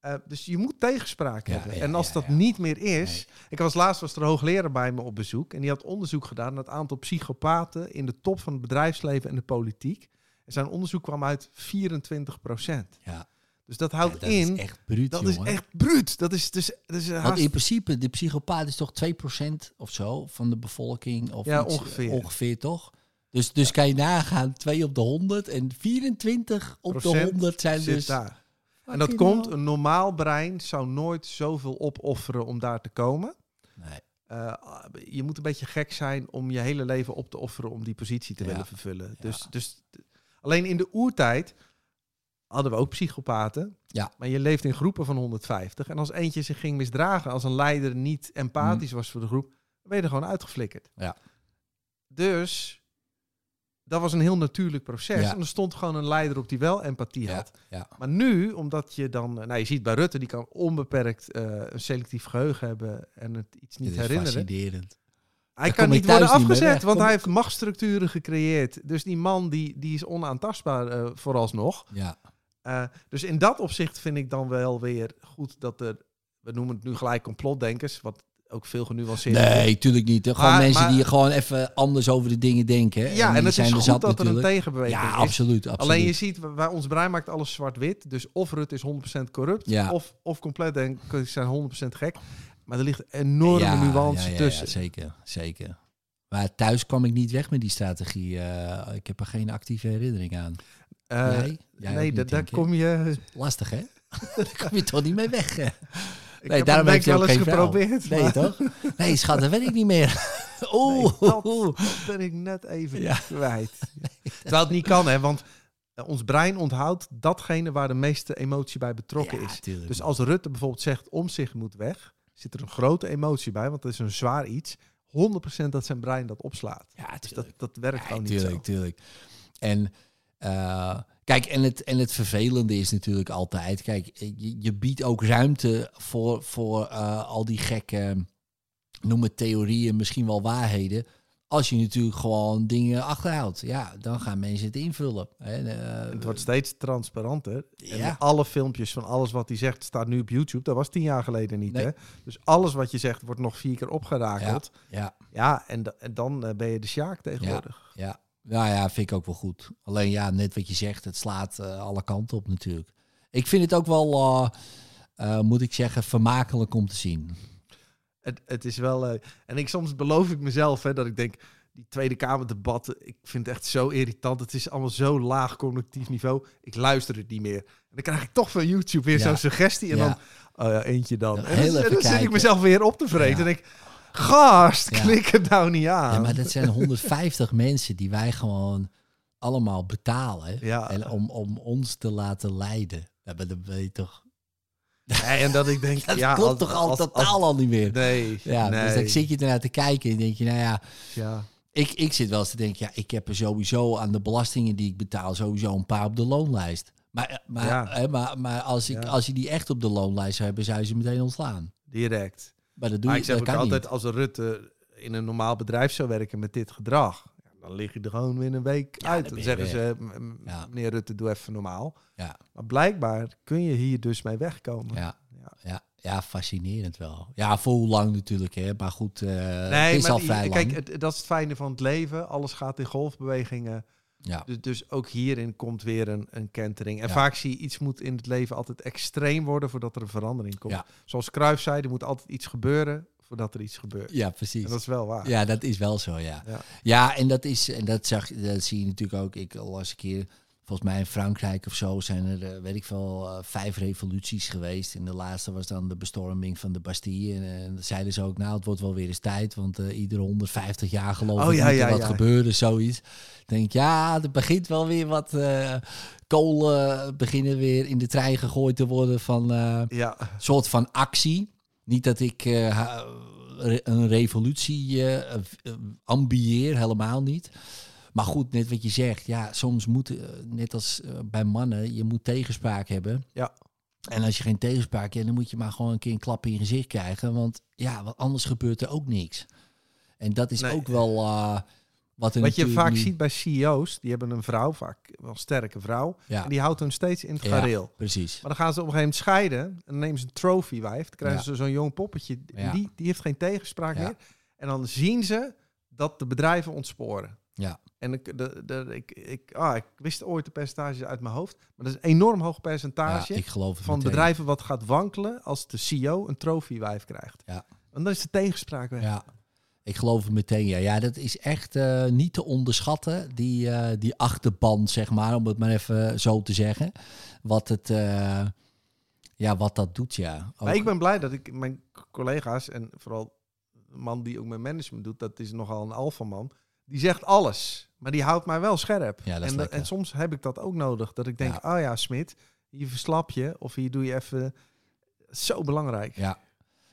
Speaker 3: Eh, dus je moet tegenspraak
Speaker 2: Ja,
Speaker 3: hebben.
Speaker 2: ja,
Speaker 3: en als dat
Speaker 2: ja.
Speaker 3: niet meer is... Ik was laatst was er een hoogleraar bij me op bezoek... en die had onderzoek gedaan naar het aantal psychopaten... in de top van het bedrijfsleven en de politiek. En zijn onderzoek kwam uit 24 procent.
Speaker 2: Ja.
Speaker 3: Dus dat houdt
Speaker 2: dat
Speaker 3: in...
Speaker 2: is echt bruut,
Speaker 3: dat
Speaker 2: jongen.
Speaker 3: is echt bruut. Dat is, dus, dat is
Speaker 2: Want
Speaker 3: haast
Speaker 2: in principe, de psychopaat is toch 2% of zo van de bevolking? Of
Speaker 3: Ja,
Speaker 2: iets,
Speaker 3: ongeveer.
Speaker 2: Ongeveer toch? Dus, dus kan je nagaan, 2 op de 100 en 24 op de
Speaker 3: Procent
Speaker 2: 100 zijn dus...
Speaker 3: daar. En dat komt, een normaal brein zou nooit zoveel opofferen om daar te komen.
Speaker 2: Nee.
Speaker 3: Eh, je moet een beetje gek zijn om je hele leven op te offeren om die positie te
Speaker 2: Ja.
Speaker 3: willen vervullen.
Speaker 2: Ja.
Speaker 3: Dus, dus alleen in de oertijd hadden we ook psychopaten.
Speaker 2: Ja.
Speaker 3: Maar je leeft in groepen van 150. En als eentje zich ging misdragen, als een leider niet empathisch was voor de groep, dan ben je er gewoon uitgeflikkerd.
Speaker 2: Ja.
Speaker 3: Dus dat was een heel natuurlijk proces.
Speaker 2: Ja.
Speaker 3: En er stond gewoon een leider op die wel empathie had.
Speaker 2: ja.
Speaker 3: Maar nu, omdat je dan... eh, Nou, je ziet bij Rutte, die kan onbeperkt eh, een selectief geheugen hebben en het iets niet
Speaker 2: Dit is
Speaker 3: herinneren.
Speaker 2: fascinerend.
Speaker 3: Hij
Speaker 2: Daar
Speaker 3: kan niet worden afgezet, want
Speaker 2: Kom-
Speaker 3: hij heeft machtsstructuren gecreëerd. Dus die man die, die is onaantastbaar eh, vooralsnog.
Speaker 2: Ja.
Speaker 3: Dus in dat opzicht vind ik dan wel weer goed dat er... We noemen het nu gelijk complotdenkers, wat ook veel genuanceerder.
Speaker 2: Nee, tuurlijk niet. Gewoon
Speaker 3: Maar-
Speaker 2: mensen
Speaker 3: maar-
Speaker 2: die gewoon even anders over de dingen denken. hè.
Speaker 3: Ja, en,
Speaker 2: die
Speaker 3: het
Speaker 2: zijn
Speaker 3: is goed
Speaker 2: zat
Speaker 3: dat er een tegenbeweging
Speaker 2: Ja,
Speaker 3: is.
Speaker 2: absoluut, absoluut.
Speaker 3: Alleen je ziet, waar ons brein maakt alles zwart-wit. Dus of Rutte is 100% corrupt,
Speaker 2: Ja.
Speaker 3: of, of compleet denk ik, zijn 100% gek. Maar er ligt enorme
Speaker 2: Ja,
Speaker 3: nuance
Speaker 2: ja, ja, ja,
Speaker 3: tussen.
Speaker 2: zeker, zeker. Maar thuis kwam ik niet weg met die strategie. Eh, ik heb er geen actieve herinnering aan.
Speaker 3: Eh,
Speaker 2: Jij? Jij ook
Speaker 3: nee,
Speaker 2: niet,
Speaker 3: daar kom je...
Speaker 2: Lastig, hè? daar kom je toch niet mee weg.
Speaker 3: Ik
Speaker 2: Nee,
Speaker 3: heb
Speaker 2: daarom
Speaker 3: ik
Speaker 2: ook
Speaker 3: wel eens geprobeerd.
Speaker 2: Nee, toch? Nee, schat, dat weet ik niet meer. Oeh.
Speaker 3: Nee, dat ben ik net even
Speaker 2: Ja.
Speaker 3: kwijt. Terwijl het niet kan, hè, want eh, ons brein onthoudt datgene waar de meeste emotie bij betrokken
Speaker 2: Ja,
Speaker 3: is.
Speaker 2: tuurlijk.
Speaker 3: Dus als Rutte bijvoorbeeld zegt om zich moet weg, zit er een grote emotie bij, want dat is een zwaar iets. 100% dat zijn brein dat opslaat.
Speaker 2: Ja,
Speaker 3: Dus
Speaker 2: tuurlijk.
Speaker 3: dat, dat werkt
Speaker 2: Ja,
Speaker 3: gewoon niet
Speaker 2: tuurlijk,
Speaker 3: zo.
Speaker 2: tuurlijk. En eh, kijk, en het, en het vervelende is natuurlijk altijd, kijk, je, je biedt ook ruimte voor, voor eh, al die gekke, noem het theorieën, misschien wel waarheden. Als je natuurlijk gewoon dingen achterhoudt, ja, dan gaan mensen het invullen. Eh,
Speaker 3: Het wordt steeds transparanter. En alle filmpjes van alles wat hij zegt staat nu op YouTube. Dat was tien jaar geleden niet.
Speaker 2: Nee.
Speaker 3: Hè? Dus alles wat je zegt wordt nog vier keer opgerakeld.
Speaker 2: ja,
Speaker 3: Ja, en dan eh, ben je de Sjaak tegenwoordig.
Speaker 2: ja. Nou ja, vind ik ook wel goed. Alleen ja, net wat je zegt, het slaat eh, alle kanten op natuurlijk. Ik vind het ook wel, eh, eh, moet ik zeggen, vermakelijk om te zien.
Speaker 3: Het, het is wel. en ik soms beloof ik mezelf hè, dat ik denk. Die Tweede Kamerdebatten, ik vind het echt zo irritant. Het is allemaal zo laag cognitief niveau. Ik luister het niet meer. En dan krijg ik toch van YouTube weer
Speaker 2: Ja.
Speaker 3: zo'n suggestie. En
Speaker 2: Ja.
Speaker 3: dan, oh ja, eentje dan. En dan, en dan zit ik mezelf weer op te vreten. En denk, gast,
Speaker 2: Ja.
Speaker 3: klik het nou niet aan.
Speaker 2: Ja, maar dat zijn 150 mensen die wij gewoon allemaal betalen.
Speaker 3: Ja.
Speaker 2: En om, om ons te laten leiden. Ja, dan weet je toch...
Speaker 3: Nee, en dat ik denk,
Speaker 2: Dat
Speaker 3: ja,
Speaker 2: klopt
Speaker 3: als-
Speaker 2: toch al
Speaker 3: als- als-
Speaker 2: totaal al niet meer.
Speaker 3: Nee,
Speaker 2: Ja,
Speaker 3: nee.
Speaker 2: dus dan zit je ernaar te kijken en denk je, nou ja...
Speaker 3: ja.
Speaker 2: Ik, ik zit wel eens te denken, ja, ik heb er sowieso aan de belastingen die ik betaal... sowieso een paar op de loonlijst. Maar, maar,
Speaker 3: Ja.
Speaker 2: hè, maar, maar als, ik, als je die echt op de loonlijst zou hebben, zou je ze meteen ontslaan.
Speaker 3: direct.
Speaker 2: Maar dat doe je
Speaker 3: ik zeg ook altijd,
Speaker 2: niet.
Speaker 3: als Rutte in een normaal bedrijf zou werken met dit gedrag, dan lig je er gewoon weer een week
Speaker 2: Ja,
Speaker 3: uit.
Speaker 2: dan
Speaker 3: zeggen ze, "M- m-
Speaker 2: Ja.
Speaker 3: meneer Rutte, doe even normaal.
Speaker 2: Ja,
Speaker 3: Maar blijkbaar kun je hier dus mee wegkomen.
Speaker 2: ja,
Speaker 3: Ja.
Speaker 2: ja, fascinerend wel. Ja, voor hoe lang natuurlijk, hè. Maar goed, eh het
Speaker 3: Nee,
Speaker 2: is
Speaker 3: maar
Speaker 2: al vrij
Speaker 3: kijk,
Speaker 2: lang.
Speaker 3: het, dat is het fijne van het leven. Alles gaat in golfbewegingen.
Speaker 2: Ja.
Speaker 3: Dus, dus ook hierin komt weer een, een kentering. En
Speaker 2: Ja.
Speaker 3: vaak zie je iets moet in het leven altijd extreem worden voordat er een verandering komt.
Speaker 2: Ja.
Speaker 3: Zoals Cruijff zei, er moet altijd iets gebeuren voordat er iets gebeurt.
Speaker 2: Ja, precies.
Speaker 3: En dat is wel waar.
Speaker 2: Ja, dat is wel zo, ja.
Speaker 3: Ja.
Speaker 2: Ja, en dat is, en dat zag dat zie je natuurlijk ook. Ik las een keer, volgens mij in Frankrijk of zo, zijn er, eh, weet ik veel, eh, vijf revoluties geweest. En de laatste was dan de bestorming van de Bastille. En, eh, dan zeiden ze ook, nou, het wordt wel weer eens tijd, want eh iedere 150 jaar geloof
Speaker 3: Oh,
Speaker 2: ik
Speaker 3: ja, ja,
Speaker 2: wat
Speaker 3: ja.
Speaker 2: gebeuren, zoiets. Denk, ja, er begint wel weer wat kolen beginnen weer in de trein gegooid te worden van
Speaker 3: Ja.
Speaker 2: soort van actie. Niet dat ik een revolutie ambieer, helemaal niet. Maar goed, net wat je zegt. Ja, soms moet, eh, net als eh, bij mannen, je moet tegenspraak hebben.
Speaker 3: Ja.
Speaker 2: En als je geen tegenspraak hebt, dan moet je maar gewoon een keer een klap in je gezicht krijgen. Want ja, want anders gebeurt er ook niks. En dat is
Speaker 3: Nee.
Speaker 2: ook wel eh, wat
Speaker 3: Wat je vaak
Speaker 2: nu-
Speaker 3: ziet bij CEO's, die hebben een vrouw, vaak wel een sterke vrouw.
Speaker 2: Ja,
Speaker 3: En die houdt hun steeds in het
Speaker 2: Ja.
Speaker 3: gareel.
Speaker 2: precies.
Speaker 3: Maar dan gaan ze op een gegeven moment scheiden. En dan nemen ze een trophy wijf. Dan krijgen
Speaker 2: Ja.
Speaker 3: ze zo'n jong poppetje.
Speaker 2: Ja.
Speaker 3: Die, die heeft geen tegenspraak
Speaker 2: Ja.
Speaker 3: meer. En dan zien ze dat de bedrijven ontsporen.
Speaker 2: Ja.
Speaker 3: En ik, de, de, ik, ik, ah, ik wist ooit de percentages uit mijn hoofd. Maar dat is een enorm hoog
Speaker 2: Ja,
Speaker 3: percentage
Speaker 2: ik geloof
Speaker 3: van
Speaker 2: meteen.
Speaker 3: bedrijven wat gaat wankelen als de CEO een trofeewijf krijgt.
Speaker 2: Ja.
Speaker 3: En dan is de tegenspraak weg.
Speaker 2: Ja, ik geloof het meteen. Ja, ja dat is echt eh, niet te onderschatten, die, eh, die achterban, zeg maar, om het maar even zo te zeggen. Wat, het, eh, ja, wat dat doet, ja.
Speaker 3: Maar ik ben blij dat ik mijn collega's en vooral de man die ook mijn management doet, dat is nogal een alfaman. Die zegt alles, maar die houdt mij wel scherp.
Speaker 2: Ja,
Speaker 3: en,
Speaker 2: lekker.
Speaker 3: en soms heb ik dat ook nodig. Dat ik denk,
Speaker 2: Ja.
Speaker 3: oh ja, Smit, hier verslap je of hier doe je even... Zo belangrijk.
Speaker 2: Ja.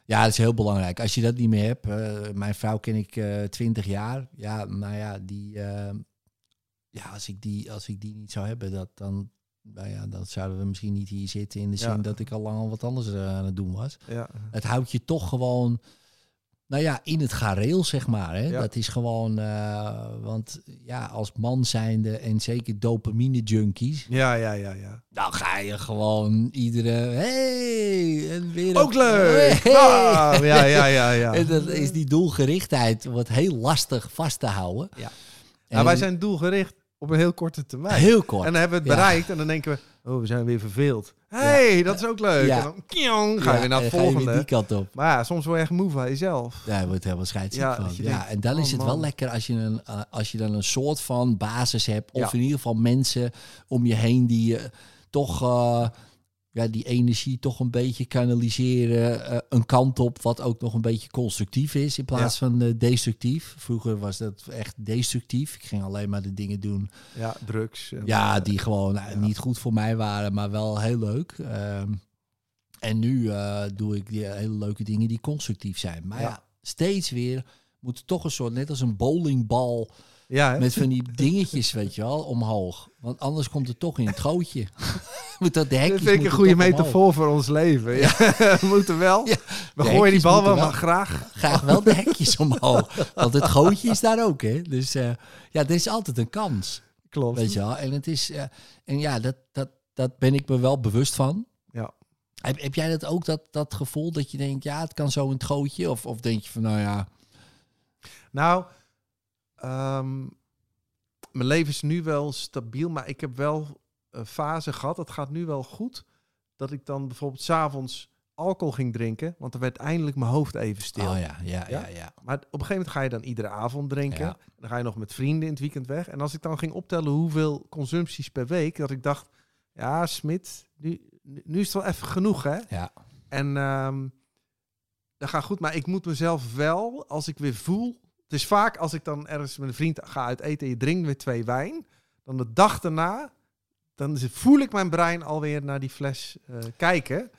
Speaker 2: ja, dat is heel belangrijk. Als je dat niet meer hebt, eh, mijn vrouw ken ik eh 20 jaar. Ja, nou ja, die, eh, ja als, ik die, als ik die niet zou hebben, dat, dan, nou ja, dan zouden we misschien niet hier zitten in de zin
Speaker 3: Ja.
Speaker 2: dat ik al lang al wat anders eh, aan het doen was.
Speaker 3: Ja.
Speaker 2: Het houdt je toch gewoon Nou ja, in het gareel, zeg maar. Hè?
Speaker 3: Ja.
Speaker 2: Dat is gewoon... eh, want ja, als man zijnde en zeker dopamine junkies...
Speaker 3: Ja, ja, ja, ja.
Speaker 2: dan ga je gewoon iedere... Hey, en weer
Speaker 3: Ook leuk!
Speaker 2: Hey.
Speaker 3: Ah, ja, ja, ja, ja.
Speaker 2: En dan is die doelgerichtheid wordt heel lastig vast te houden.
Speaker 3: Ja.
Speaker 2: En
Speaker 3: Nou, wij zijn doelgericht op een heel korte termijn.
Speaker 2: heel kort.
Speaker 3: En dan hebben we het
Speaker 2: Ja.
Speaker 3: bereikt en dan denken we, oh, we zijn weer verveeld. hey, dat is ook leuk.
Speaker 2: Ja.
Speaker 3: En dan kiong, ga je weer naar het
Speaker 2: dan ga je
Speaker 3: volgende.
Speaker 2: die kant op.
Speaker 3: Maar ja, soms word je echt moe van jezelf.
Speaker 2: Ja, je wordt helemaal scheidsziek
Speaker 3: Ja,
Speaker 2: van. Ja,
Speaker 3: denkt,
Speaker 2: en dan
Speaker 3: oh
Speaker 2: is het wel lekker als je, een, eh, als je dan een soort van basis hebt. Of in ieder geval mensen om je heen die je toch eh, ja, die energie toch een beetje kanaliseren. eh, een kant op wat ook nog een beetje constructief is in plaats van eh, destructief. Vroeger was dat echt destructief. Ik ging alleen maar de dingen doen
Speaker 3: Ja, drugs. En,
Speaker 2: ja,
Speaker 3: eh,
Speaker 2: die gewoon nou,
Speaker 3: ja.
Speaker 2: niet goed voor mij waren, maar wel heel leuk. Ehm, en nu doe ik die hele leuke dingen die constructief zijn. Maar ja,
Speaker 3: Ja.
Speaker 2: steeds weer moet toch een soort, net als een bowlingbal,
Speaker 3: ja, hè?
Speaker 2: met van die dingetjes, weet je wel, omhoog. Want anders komt het toch in het gootje. moet dat de hekjes
Speaker 3: dat vind ik een goede
Speaker 2: omhoog.
Speaker 3: metafoor voor ons leven. Ja. we moeten wel.
Speaker 2: Ja,
Speaker 3: we gooien die bal wel. maar graag.
Speaker 2: Graag wel de hekjes omhoog. Want het gootje is daar ook, hè. Dus eh, ja, er is altijd een kans.
Speaker 3: Klopt.
Speaker 2: Weet je wel? En het is, eh, en ja, dat, dat, dat ben ik me wel bewust van.
Speaker 3: Ja.
Speaker 2: Heb, heb jij dat ook, dat, dat gevoel dat je denkt, ja, het kan zo in het gootje? Of, of denk je van, nou ja,
Speaker 3: Nou, ehm, mijn leven is nu wel stabiel, maar ik heb wel een fase gehad. Het gaat nu wel goed. Dat ik dan bijvoorbeeld s'avonds alcohol ging drinken, want dan werd eindelijk mijn hoofd even stil.
Speaker 2: oh ja, ja, ja,
Speaker 3: Ja?
Speaker 2: ja.
Speaker 3: Maar op een gegeven moment ga je dan iedere avond drinken.
Speaker 2: Ja.
Speaker 3: Dan ga je nog met vrienden in het weekend weg. En als ik dan ging optellen hoeveel consumpties per week, dat ik dacht, ja, Smit, nu, nu is het wel even genoeg, hè?
Speaker 2: Ja.
Speaker 3: En ehm, dat gaat goed, maar ik moet mezelf wel, als ik weer voel... Het is vaak als ik dan ergens met een vriend ga uit eten en je drinkt weer twee wijn, dan de dag daarna, dan voel ik mijn brein alweer naar die fles eh, kijken.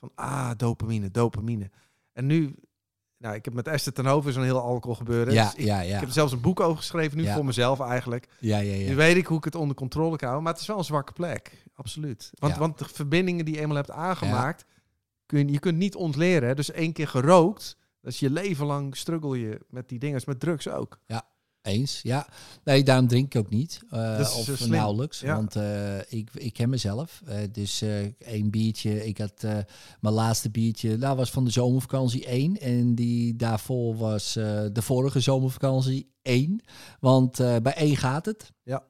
Speaker 3: Van, ah, dopamine, dopamine. En nu, nou, ik heb met Esther ten Hoven zo'n heel alcohol gebeuren.
Speaker 2: Ja,
Speaker 3: Dus ik,
Speaker 2: ja,
Speaker 3: ik
Speaker 2: ja.
Speaker 3: heb er zelfs een boek over geschreven, nu
Speaker 2: Ja.
Speaker 3: voor mezelf eigenlijk.
Speaker 2: Ja, ja,
Speaker 3: Nu
Speaker 2: ja.
Speaker 3: weet ik hoe ik het onder controle kan houden, maar het is wel een zwakke plek. Absoluut. Want,
Speaker 2: Ja.
Speaker 3: want de verbindingen die je eenmaal hebt aangemaakt, kun je, je kunt niet ontleren. Dus één keer gerookt, dat is je leven lang struggle je met die dingen. Dat met drugs ook.
Speaker 2: Eens, ja. Nee, daarom drink ik ook niet. eh,
Speaker 3: Dat
Speaker 2: of
Speaker 3: slim.
Speaker 2: nauwelijks.
Speaker 3: Ja.
Speaker 2: Want eh, ik, ik ken mezelf. Eh, dus één biertje. Ik had mijn laatste biertje. Nou, was van de zomervakantie één. En die daarvoor was de vorige zomervakantie één. Want bij één gaat het.
Speaker 3: Ja.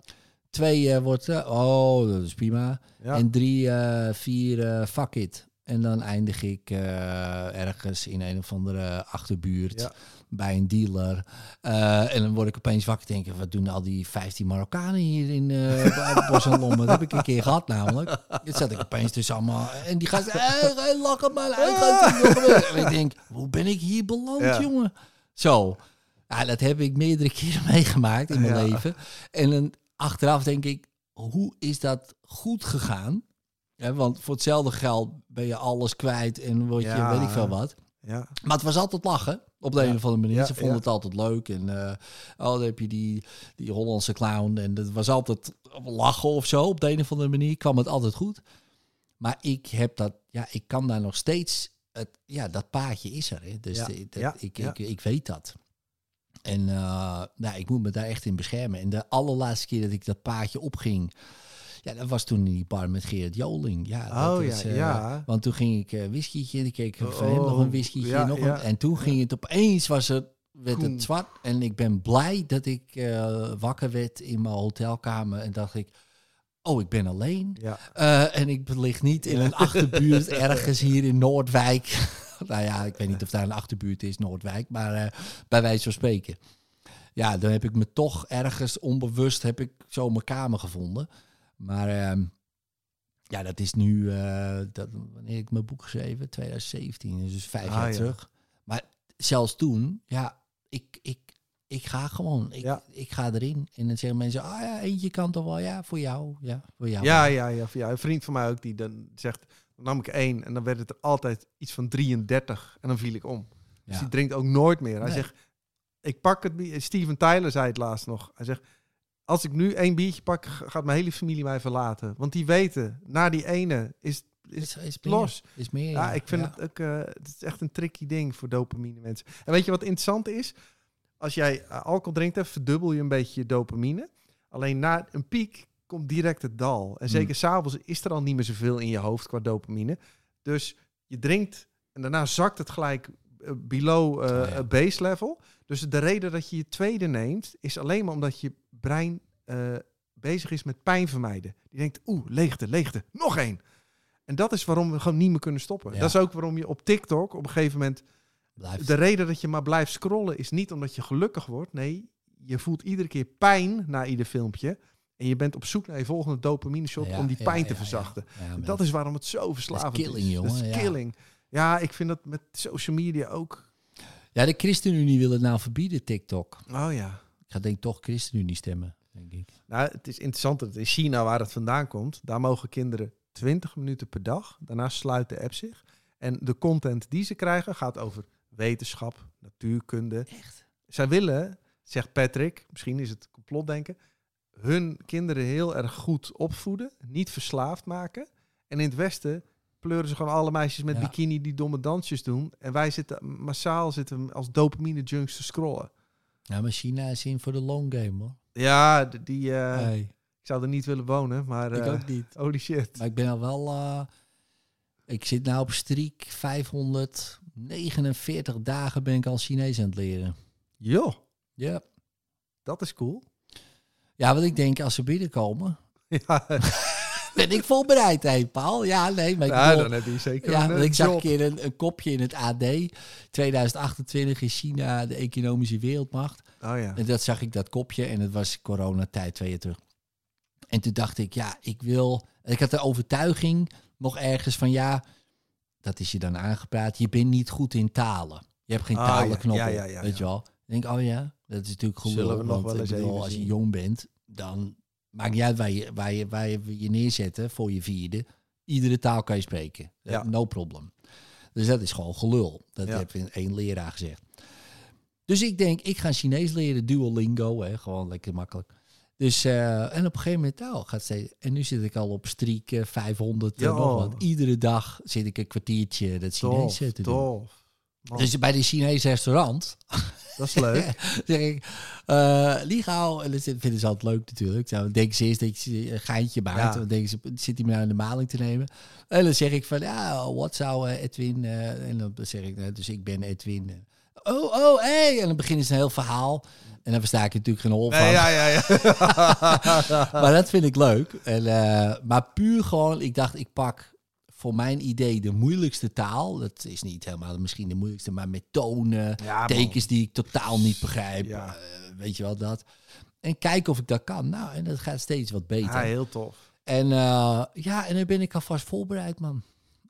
Speaker 2: Twee wordt... oh, dat is prima.
Speaker 3: Ja.
Speaker 2: En drie, vier, fuck it. En dan eindig ik eh, ergens in een of andere achterbuurt
Speaker 3: Ja.
Speaker 2: bij een dealer. Eh, en dan word ik opeens wakker en denk ik, wat doen al die 15 Marokkanen hier in uh, Bos en Lommer? Dat heb ik een keer gehad namelijk. Dit zat ik opeens tussen allemaal. En die gasten, hey, hey, lachen maar. Weer. En ik denk, hoe ben ik hier beland,
Speaker 3: Ja.
Speaker 2: jongen? Zo. Ja, dat heb ik meerdere keren meegemaakt in mijn
Speaker 3: Ja.
Speaker 2: leven. En dan achteraf denk ik, hoe is dat goed gegaan? Ja, want voor hetzelfde geld ben je alles kwijt en word je
Speaker 3: Ja.
Speaker 2: weet ik veel wat.
Speaker 3: Ja.
Speaker 2: Maar het was altijd lachen. Op de
Speaker 3: Ja.
Speaker 2: een of andere manier. Ze vonden het altijd leuk. En oh, dan heb je die, die Hollandse clown. En dat was altijd lachen of zo. Op de een of andere manier kwam het altijd goed. Maar ik heb dat, ja, ik kan daar nog steeds. Het, ja, dat paadje is er. Hè. Dus de- dat, ik. Ik, ik weet dat. En eh, nou, ik moet me daar echt in beschermen. En de allerlaatste keer dat ik dat paadje opging. Ja, dat was toen in die bar met Gerard Joling. Ja, dat
Speaker 3: Oh ja,
Speaker 2: eh,
Speaker 3: ja.
Speaker 2: Want toen ging ik eh whiskietje en ik keek van
Speaker 3: Oh,
Speaker 2: hem nog een whiskietje.
Speaker 3: ja,
Speaker 2: nog een, en toen ging het opeens, was het, werd
Speaker 3: Koen.
Speaker 2: het zwart. En ik ben blij dat ik eh, wakker werd in mijn hotelkamer. En dacht ik, oh, ik ben alleen.
Speaker 3: Ja.
Speaker 2: En ik lig niet in een achterbuurt ergens hier in Noordwijk. nou ja, ik weet niet of daar een achterbuurt is, Noordwijk. Maar bij wijze van spreken. Ja, dan heb ik me toch ergens onbewust heb ik zo mijn kamer gevonden. Maar ehm, ja, dat is nu, eh, dat, wanneer ik mijn boek geschreven? 2017, dus vijf
Speaker 3: Ah,
Speaker 2: jaar
Speaker 3: ja.
Speaker 2: terug. Maar zelfs toen, ja, ik, ik, ik ga gewoon, ik,
Speaker 3: Ja.
Speaker 2: ik ga erin. En dan zeggen mensen, ah ja, eentje kan toch wel, ja, voor jou, ja, voor jou.
Speaker 3: Ja, ja, ja, ja. Een vriend van mij ook die dan zegt, dan nam ik één en dan werd het er altijd iets van 33 en dan viel ik om. Dus
Speaker 2: Ja.
Speaker 3: die drinkt ook nooit meer. Hij
Speaker 2: Nee.
Speaker 3: zegt, ik pak het. Steven Tyler zei het laatst nog. Hij zegt, als ik nu één biertje pak, gaat mijn hele familie mij verlaten. Want die weten, na die ene is, is
Speaker 2: Is, is meer,
Speaker 3: los.
Speaker 2: Is meer,
Speaker 3: Ja, ik vind
Speaker 2: ja.
Speaker 3: het ook, eh, het is echt een tricky ding voor dopamine mensen. En weet je wat interessant is? Als jij eh, alcohol drinkt, dan verdubbel je een beetje je dopamine. Alleen na een piek komt direct het dal. En zeker
Speaker 2: Hmm.
Speaker 3: s'avonds is er al niet meer zoveel in je hoofd qua dopamine. Dus je drinkt en daarna zakt het gelijk eh, below
Speaker 2: ja.
Speaker 3: eh, base level. Dus de reden dat je je tweede neemt, is alleen maar omdat je brein eh, bezig is met pijn vermijden. Die denkt, oeh, leegte, leegte, nog één. En dat is waarom we gewoon niet meer kunnen stoppen.
Speaker 2: Ja.
Speaker 3: Dat is ook waarom je op TikTok op een gegeven moment...
Speaker 2: Blijft.
Speaker 3: De reden dat je maar blijft scrollen is niet omdat je gelukkig wordt. Nee, je voelt iedere keer pijn na ieder filmpje. En je bent op zoek naar je volgende dopamine shot
Speaker 2: Ja,
Speaker 3: om die pijn
Speaker 2: ja,
Speaker 3: te verzachten. Dat is waarom het zo verslavend is.
Speaker 2: killing, jongen,
Speaker 3: Dat is killing. Ja, ik vind dat met social media ook.
Speaker 2: Ja, de ChristenUnie wil het nou verbieden, TikTok.
Speaker 3: Oh ja.
Speaker 2: Ik ga denk ik toch ChristenUnie stemmen, denk ik.
Speaker 3: Nou, het is interessant dat in China, waar het vandaan komt, daar mogen kinderen 20 minuten per dag. Daarna sluit de app zich. En de content die ze krijgen gaat over wetenschap, natuurkunde.
Speaker 2: Echt?
Speaker 3: Zij willen, zegt Patrick, misschien is het complotdenken, hun kinderen heel erg goed opvoeden, niet verslaafd maken. En in het Westen pleuren ze gewoon alle meisjes met
Speaker 2: Ja.
Speaker 3: bikini die domme dansjes doen. En wij zitten massaal zitten als dopamine junks te scrollen.
Speaker 2: Ja, maar China is in voor de long game, hoor.
Speaker 3: Ja, die, eh,
Speaker 2: Nee,
Speaker 3: ik zou er niet willen wonen, maar
Speaker 2: ik
Speaker 3: eh,
Speaker 2: ook niet.
Speaker 3: holy shit.
Speaker 2: Maar ik ben al wel... eh, ik zit nou op streak 549 dagen ben ik al Chinees aan het leren.
Speaker 3: Joh,
Speaker 2: Ja.
Speaker 3: dat is cool.
Speaker 2: Ja, want ik denk als ze binnenkomen,
Speaker 3: ja,
Speaker 2: ben ik voorbereid, hé, Paul. Ja, nee, maar ik
Speaker 3: ja,
Speaker 2: bedoel-
Speaker 3: dan heb je zeker
Speaker 2: Ja,
Speaker 3: een eh,
Speaker 2: ik zag een keer een, een kopje in het AD. 2028 is China de economische wereldmacht.
Speaker 3: Oh ja.
Speaker 2: En dat zag ik, dat kopje. En het was coronatijd, twee jaar terug. En toen dacht ik, ja, ik wil... Ik had de overtuiging nog ergens van, ja... Dat is je dan aangepraat. Je bent niet goed in talen. Je hebt geen
Speaker 3: Ah, ja.
Speaker 2: talenknoppen,
Speaker 3: Ja, ja,
Speaker 2: weet je wel. Ik denk, oh ja, dat is natuurlijk gelul.
Speaker 3: Zullen we nog
Speaker 2: want
Speaker 3: wel eens
Speaker 2: bedoel, als je jong bent, dan maakt niet uit waar je, waar je, waar je je neerzetten voor je vierde. Iedere taal kan je spreken.
Speaker 3: Ja.
Speaker 2: No problem. Dus dat is gewoon gelul. Dat
Speaker 3: Ja.
Speaker 2: heeft een- één leraar gezegd. Dus ik denk, ik ga Chinees leren, Duolingo, hè, gewoon lekker makkelijk. Dus, eh, en op een gegeven moment, nou, gaat steeds. En nu zit ik al op streak eh, 500, eh,
Speaker 3: Ja.
Speaker 2: nog wat. Iedere dag zit ik een kwartiertje dat Chinees
Speaker 3: Tof,
Speaker 2: eh, te doen.
Speaker 3: tof.
Speaker 2: Dus bij de Chinese restaurant
Speaker 3: dat is leuk.
Speaker 2: zeg ik, eh Ligao, en dat vinden ze altijd leuk natuurlijk. Dan denken ze eerst dat je een geintje maakt.
Speaker 3: Ja.
Speaker 2: Dan denken ze, zit hij me nou in de maling te nemen? En dan zeg ik van, ja, wat zou eh, Edwin... eh, en dan zeg ik, nou, dus ik ben Edwin. oh, oh, hey! En dan beginnen ze een heel verhaal. En dan versta ik natuurlijk geen hol van.
Speaker 3: Nee, ja, ja, ja.
Speaker 2: Maar dat vind ik leuk. En, maar puur gewoon, ik dacht, ik pak voor mijn idee de moeilijkste taal. Dat is niet helemaal misschien de moeilijkste, maar met tonen,
Speaker 3: Ja,
Speaker 2: tekens die ik totaal niet begrijp.
Speaker 3: Ja.
Speaker 2: eh, weet je wel dat. En kijken of ik dat kan. Nou, en dat gaat steeds wat beter.
Speaker 3: Ja, heel tof.
Speaker 2: En eh, ja, en dan ben ik alvast voorbereid, man.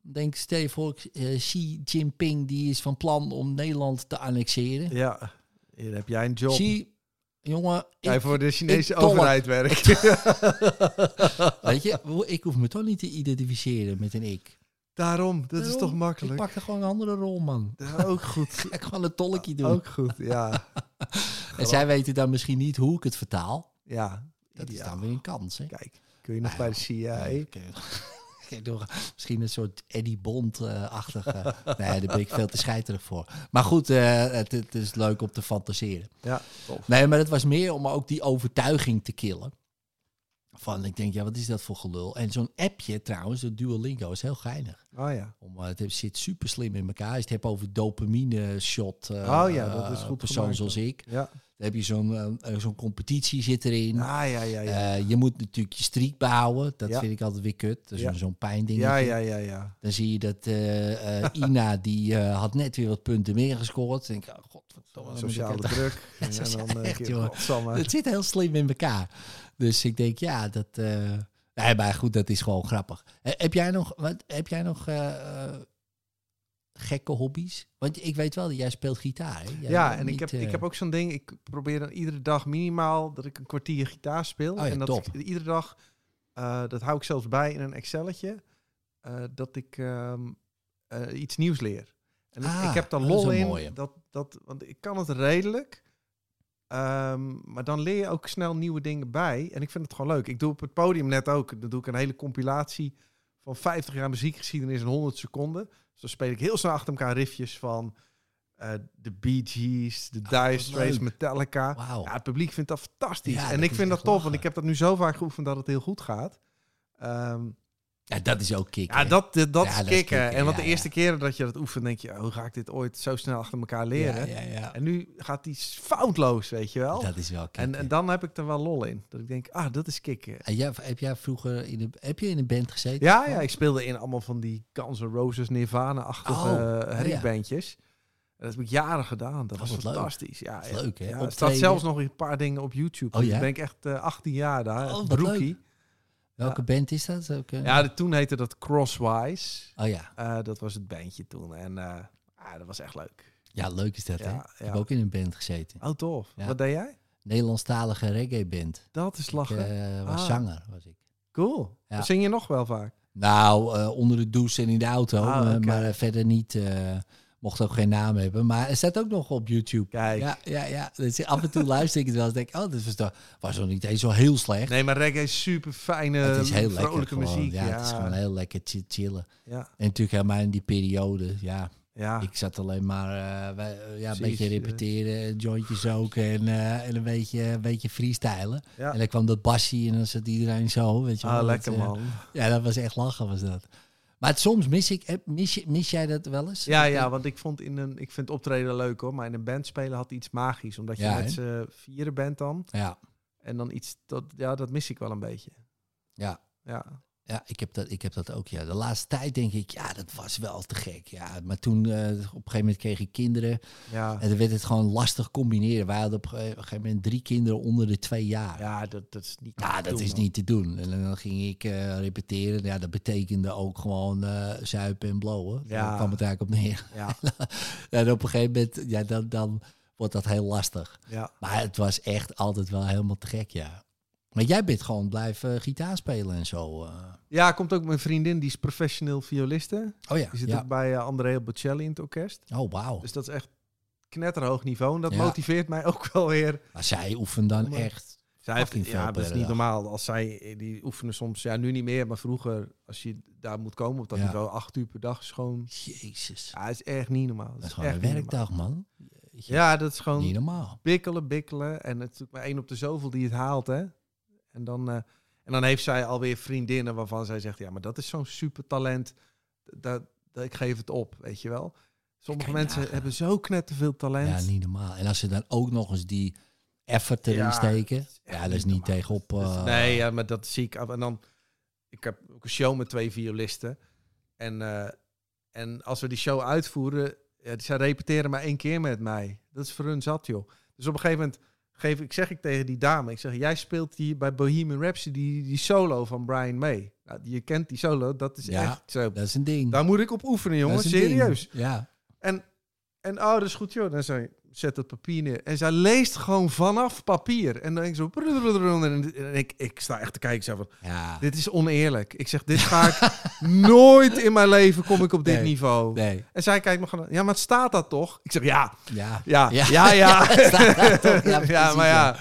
Speaker 2: Denk, stel je voor, eh, Xi Jinping die is van plan om Nederland te annexeren.
Speaker 3: Ja, hier heb jij een job.
Speaker 2: Xi, jongen, ik-
Speaker 3: voor de Chinese
Speaker 2: ik
Speaker 3: overheid werkt.
Speaker 2: weet je, ik hoef me toch niet te identificeren met een ik.
Speaker 3: Daarom, dat is toch
Speaker 2: Ik
Speaker 3: makkelijk.
Speaker 2: pak er gewoon een andere rol, man.
Speaker 3: Ja, ook goed.
Speaker 2: Ik ga een tolkje doen.
Speaker 3: Ook goed, ja.
Speaker 2: en zij weten dan misschien niet hoe ik het vertaal.
Speaker 3: Ja,
Speaker 2: Dat is dan weer een kans, hè?
Speaker 3: Kijk, kun je nog bij
Speaker 2: ja,
Speaker 3: de CIA?
Speaker 2: Door- Misschien een soort Eddie Bond-achtige. nee, daar ben ik veel te scheiterig voor. Maar goed, eh, het, het is leuk om te fantaseren.
Speaker 3: Ja, tof.
Speaker 2: Nee, maar het was meer om ook die overtuiging te killen. Van, ik denk, ja, wat is dat voor gelul? En zo'n appje trouwens, dat Duolingo, is heel geinig.
Speaker 3: Oh ja.
Speaker 2: Om, eh, het zit super slim in elkaar. Als je het hebt over dopamine shot. eh,
Speaker 3: Oh ja, dat is
Speaker 2: eh,
Speaker 3: goed
Speaker 2: persoon
Speaker 3: gemaakt
Speaker 2: zoals ik.
Speaker 3: Ja.
Speaker 2: Heb je zo'n eh, zo'n competitie zit erin.
Speaker 3: Ah, ja, ja, ja.
Speaker 2: Eh, je moet natuurlijk je streak behouden. Dat
Speaker 3: Ja.
Speaker 2: vind ik altijd weer kut. Dat is
Speaker 3: Ja.
Speaker 2: zo'n pijnding.
Speaker 3: Ja, ja, ja, ja.
Speaker 2: Dan zie je dat eh, Ina, die had net weer wat punten meer gescoord. Dan denk ik, oh, godverdomme.
Speaker 3: Sociale druk. En
Speaker 2: Sociaal-
Speaker 3: dan
Speaker 2: echt. Het zit heel slim in elkaar. Dus ik denk, ja, dat... nee, maar goed, dat is gewoon grappig. Heb jij nog, wat, heb jij nog gekke hobby's? Want ik weet wel dat jij speelt gitaar. Hè? Jij
Speaker 3: Ja, en ik heb, ik
Speaker 2: eh,
Speaker 3: heb ook zo'n ding. Ik probeer dan iedere dag minimaal dat ik een kwartier gitaar speel.
Speaker 2: Oh ja,
Speaker 3: en dat
Speaker 2: top.
Speaker 3: ik iedere dag, eh, dat hou ik zelfs bij in een Excelletje, eh, dat ik ehm, eh, iets nieuws leer. En ik-
Speaker 2: Ah,
Speaker 3: ik heb daar lol in.
Speaker 2: mooie.
Speaker 3: Dat, dat, want ik kan het redelijk. Ehm, maar dan leer je ook snel nieuwe dingen bij. En ik vind het gewoon leuk. Ik doe op het podium net ook. Dan doe ik een hele compilatie van 50 jaar muziekgeschiedenis in 100 seconden. Dus dan speel ik heel snel achter elkaar riffjes van eh, de Bee Gees, de
Speaker 2: Oh,
Speaker 3: Dire Straits. Metallica. Ja, het publiek vindt dat fantastisch.
Speaker 2: Ja,
Speaker 3: en
Speaker 2: dat
Speaker 3: ik vind dat tof,
Speaker 2: lachen.
Speaker 3: want ik heb dat nu zo vaak geoefend dat het heel goed gaat. Ehm,
Speaker 2: Ja, dat is ook kick.
Speaker 3: ja, dat, dat, dat
Speaker 2: Ja,
Speaker 3: is kicken.
Speaker 2: kicken,
Speaker 3: En want
Speaker 2: ja,
Speaker 3: de eerste keren dat je dat oefent, denk je, oh, hoe ga ik dit ooit zo snel achter elkaar leren?
Speaker 2: Ja, ja, ja.
Speaker 3: En nu gaat die foutloos, weet je wel.
Speaker 2: Dat is wel kick.
Speaker 3: En, en dan heb ik er wel lol in. Dat ik denk, ah, dat is kicken.
Speaker 2: En jij, heb jij vroeger in de, heb je in een band gezeten?
Speaker 3: Ja, ja, ik speelde in allemaal van die Guns N' Roses, Nirvana-achtige
Speaker 2: Oh,
Speaker 3: eh, herriebandjes. En Dat heb ik jaren gedaan. Dat
Speaker 2: Oh,
Speaker 3: was
Speaker 2: wat leuk.
Speaker 3: fantastisch. Ja,
Speaker 2: leuk, hè?
Speaker 3: Ja, er staat zelfs nog een paar dingen op YouTube.
Speaker 2: Oh,
Speaker 3: Dus
Speaker 2: ja?
Speaker 3: ben ik echt eh 18 jaar daar.
Speaker 2: Oh, wat
Speaker 3: Broekie.
Speaker 2: Welke band is dat? Ook?
Speaker 3: Ja, de, toen heette dat Crosswise.
Speaker 2: Oh ja.
Speaker 3: Eh, dat was het bandje toen. En eh, ah, dat was echt leuk.
Speaker 2: Ja, leuk is dat,
Speaker 3: Ja,
Speaker 2: hè?
Speaker 3: ja.
Speaker 2: Ik heb ook in een band gezeten.
Speaker 3: Oh, tof.
Speaker 2: Ja.
Speaker 3: Wat deed jij?
Speaker 2: Nederlandstalige reggae band.
Speaker 3: Dat is lachen.
Speaker 2: eh, was
Speaker 3: Ah.
Speaker 2: zanger, was ik.
Speaker 3: Cool. Dat zing je nog wel vaak.
Speaker 2: Nou, onder de douche en in de auto.
Speaker 3: Ah.
Speaker 2: Maar verder niet. Mocht ook geen naam hebben. Maar er staat ook nog op YouTube.
Speaker 3: Kijk.
Speaker 2: Ja, ja, ja. Dus af en toe luister ik het wel eens. denk ik, oh, dit was, toch, was nog niet eens zo heel slecht.
Speaker 3: Nee, maar reggae is super fijne,
Speaker 2: het is heel
Speaker 3: vrolijke muziek.
Speaker 2: Ja,
Speaker 3: Ja,
Speaker 2: het is gewoon heel lekker chi- chillen.
Speaker 3: ja.
Speaker 2: En natuurlijk helemaal in die periode. Ja,
Speaker 3: ja.
Speaker 2: ik zat alleen maar eh, wij- eh, ja, een beetje
Speaker 3: eh.
Speaker 2: repeteren, jointjes ook en, en een, beetje, een beetje freestylen.
Speaker 3: ja.
Speaker 2: En dan kwam dat bassie en dan zat iedereen zo. Weet je wel.
Speaker 3: Ah, lekker man.
Speaker 2: Ja, dat was echt lachen was dat. Maar het, soms mis ik, mis, mis jij dat wel eens?
Speaker 3: Ja, ja, want ik vond in een, ik vind optreden leuk hoor, maar in een band spelen had iets magisch, omdat je
Speaker 2: Ja,
Speaker 3: met z'n vieren bent dan
Speaker 2: Ja,
Speaker 3: en dan iets dat, ja, dat mis ik wel een beetje.
Speaker 2: ja.
Speaker 3: Ja,
Speaker 2: Ja, ik heb, dat, ik heb dat ook. Ja. De laatste tijd denk ik, ja, dat was wel te gek. Ja, maar toen, eh, op een gegeven moment kreeg ik kinderen.
Speaker 3: ja,
Speaker 2: En dan werd het gewoon lastig combineren. Wij hadden op een gegeven moment drie kinderen onder de twee jaar.
Speaker 3: ja, dat, dat is niet.
Speaker 2: Ja,
Speaker 3: te
Speaker 2: dat
Speaker 3: doen,
Speaker 2: is
Speaker 3: man.
Speaker 2: niet te doen. En dan ging ik eh, repeteren. Ja, dat betekende ook gewoon eh, zuipen en blowen.
Speaker 3: Ja.
Speaker 2: Daar kwam het eigenlijk op neer.
Speaker 3: Ja,
Speaker 2: en op een gegeven moment, ja, dan, dan wordt dat heel lastig.
Speaker 3: ja.
Speaker 2: Maar het was echt altijd wel helemaal te gek, ja. Maar jij bent gewoon blijven gitaar spelen en zo. eh.
Speaker 3: ja, komt ook mijn vriendin, die is professioneel violiste.
Speaker 2: Oh ja,
Speaker 3: Die zit
Speaker 2: ja.
Speaker 3: ook bij eh, Andrea Bocelli in het orkest.
Speaker 2: Oh, wauw.
Speaker 3: Dus dat is echt knetterhoog niveau. En dat
Speaker 2: Ja.
Speaker 3: motiveert mij ook wel weer.
Speaker 2: Maar zij oefent dan
Speaker 3: Maar-
Speaker 2: echt.
Speaker 3: Zij heeft,
Speaker 2: veel
Speaker 3: ja, dat is niet
Speaker 2: dag.
Speaker 3: normaal. Als zij, die oefenen soms, ja, nu niet meer, maar vroeger, als je daar moet komen op dat
Speaker 2: Ja.
Speaker 3: niveau, acht uur per dag is gewoon,
Speaker 2: Jezus.
Speaker 3: ja, is echt niet normaal.
Speaker 2: Dat is gewoon een
Speaker 3: echt niet
Speaker 2: werkdag, man.
Speaker 3: Ja, dat is gewoon
Speaker 2: Niet normaal.
Speaker 3: bikkelen, bikkelen. En het is natuurlijk maar één op de zoveel die het haalt, hè. En dan, eh, en dan heeft zij alweer vriendinnen waarvan zij zegt, ja, maar dat is zo'n super talent. Dat, dat, ik geef het op, weet je wel. Sommige mensen
Speaker 2: nagaan.
Speaker 3: hebben zo knetterveel talent.
Speaker 2: Ja, niet normaal. En als ze dan ook nog eens die effort erin
Speaker 3: Ja,
Speaker 2: steken. Ja, dat is
Speaker 3: niet normaal.
Speaker 2: tegenop.
Speaker 3: Dus
Speaker 2: eh,
Speaker 3: nee, ja, maar dat zie ik. af. En dan, ik heb ook een show met twee violisten. En, eh, en als we die show uitvoeren, ja, zij repeteren maar één keer met mij. Dat is voor hun zat, joh. Dus op een gegeven moment geef ik, zeg ik tegen die dame, ik zeg, jij speelt hier bij Bohemian Rhapsody die, die solo van Brian May. Nou, je kent die solo, dat is
Speaker 2: Ja.
Speaker 3: echt zo.
Speaker 2: Dat is een ding.
Speaker 3: Daar moet ik op oefenen, jongen.
Speaker 2: ding.
Speaker 3: Serieus.
Speaker 2: Ja.
Speaker 3: En, en oh, dat is goed, joh. Dan zei zet het papier neer. En zij leest gewoon vanaf papier. En dan denk ik zo... En ik, ik sta echt te kijken. Ik zeg van,
Speaker 2: Ja.
Speaker 3: dit is oneerlijk. Ik zeg, dit ga ik nooit in mijn leven kom ik op dit
Speaker 2: Nee.
Speaker 3: niveau.
Speaker 2: Nee.
Speaker 3: En zij kijkt me gewoon... Ja, maar het staat dat toch? Ik zeg, ja,
Speaker 2: Ja.
Speaker 3: ja,
Speaker 2: Ja.
Speaker 3: ja, ja.
Speaker 2: Ja,
Speaker 3: maar
Speaker 2: ja.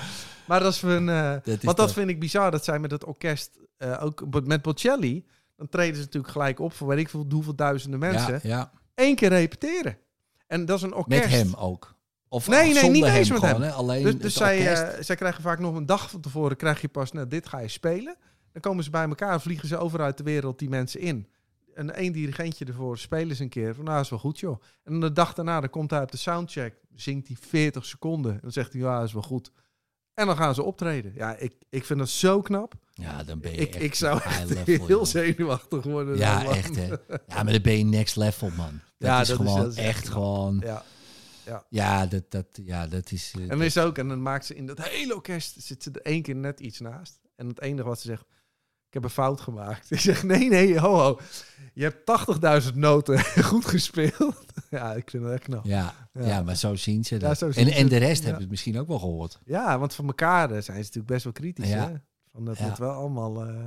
Speaker 3: Maar dat is voor een... eh,
Speaker 2: Dat is
Speaker 3: want dat vind ik bizar. Dat zij met het orkest... eh, ook met Bocelli... Dan treden ze natuurlijk gelijk op voor weet ik veel hoeveel duizenden mensen.
Speaker 2: Ja, ja.
Speaker 3: Eén keer repeteren. En dat is een orkest.
Speaker 2: Met hem ook. Of
Speaker 3: Nee, nee, niet eens met
Speaker 2: gewoon,
Speaker 3: hem.
Speaker 2: Hè? Alleen
Speaker 3: Dus, dus zij, eh, zij krijgen vaak nog een dag van tevoren, krijg je pas, nou, dit ga je spelen. Dan komen ze bij elkaar en vliegen ze over uit de wereld die mensen in. En één dirigentje ervoor spelen ze een keer. Van, nou, is wel goed, joh. En dan de dag daarna, dan komt hij op de soundcheck, zingt hij 40 seconden. En dan zegt hij, ja, is wel goed. En dan gaan ze optreden. Ja, ik, ik vind dat zo knap.
Speaker 2: ja, dan ben je
Speaker 3: Ik,
Speaker 2: echt
Speaker 3: ik zou echt
Speaker 2: level,
Speaker 3: heel zenuwachtig worden.
Speaker 2: Ja, echt hè. Ja, maar dan ben je next level, man. Dat
Speaker 3: Ja,
Speaker 2: is
Speaker 3: dat is-
Speaker 2: gewoon
Speaker 3: dat is echt
Speaker 2: echt gewoon...
Speaker 3: Ja.
Speaker 2: Ja, dat, dat, ja, dat is... eh,
Speaker 3: En dan is ook, en dan maakt ze in dat hele orkest, zit ze er één keer net iets naast. En het enige wat ze zegt, ik heb een fout gemaakt. Ik zeg, nee, nee, ho, ho. Je hebt 80.000 noten goed gespeeld. ja, ik vind het echt knap.
Speaker 2: ja,
Speaker 3: Ja.
Speaker 2: ja. maar zo zien ze
Speaker 3: Ja,
Speaker 2: dat.
Speaker 3: zien
Speaker 2: en, en de rest
Speaker 3: Ja.
Speaker 2: hebben het misschien ook wel gehoord.
Speaker 3: Ja, want van elkaar eh, zijn ze natuurlijk best wel kritisch.
Speaker 2: Ja.
Speaker 3: Hè? Van dat
Speaker 2: Ja.
Speaker 3: het wel allemaal... eh,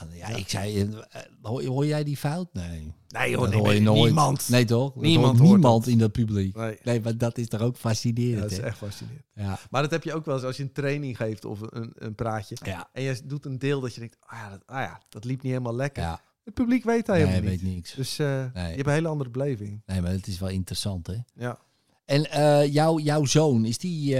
Speaker 2: Man, ja,
Speaker 3: Ja.
Speaker 2: ik zei, eh, hoor, hoor jij die fout? Nee.
Speaker 3: Nee
Speaker 2: hoor je nooit.
Speaker 3: niemand.
Speaker 2: Nee toch?
Speaker 3: Niemand
Speaker 2: hoort niemand in dat publiek.
Speaker 3: Nee.
Speaker 2: Nee, maar dat is toch ook fascinerend,
Speaker 3: dat is
Speaker 2: hè?
Speaker 3: echt fascinerend.
Speaker 2: Ja.
Speaker 3: Maar dat heb je ook wel eens als je een training geeft of een, een praatje.
Speaker 2: Ja.
Speaker 3: En je doet een deel dat je denkt, ah ja, dat, ah ja, dat liep niet helemaal lekker.
Speaker 2: Ja.
Speaker 3: Het publiek weet dat
Speaker 2: Nee,
Speaker 3: helemaal
Speaker 2: hij weet niks.
Speaker 3: Dus eh, je hebt een hele andere beleving.
Speaker 2: Nee, maar het is wel interessant, hè?
Speaker 3: Ja.
Speaker 2: En eh, jouw, jouw zoon, is die,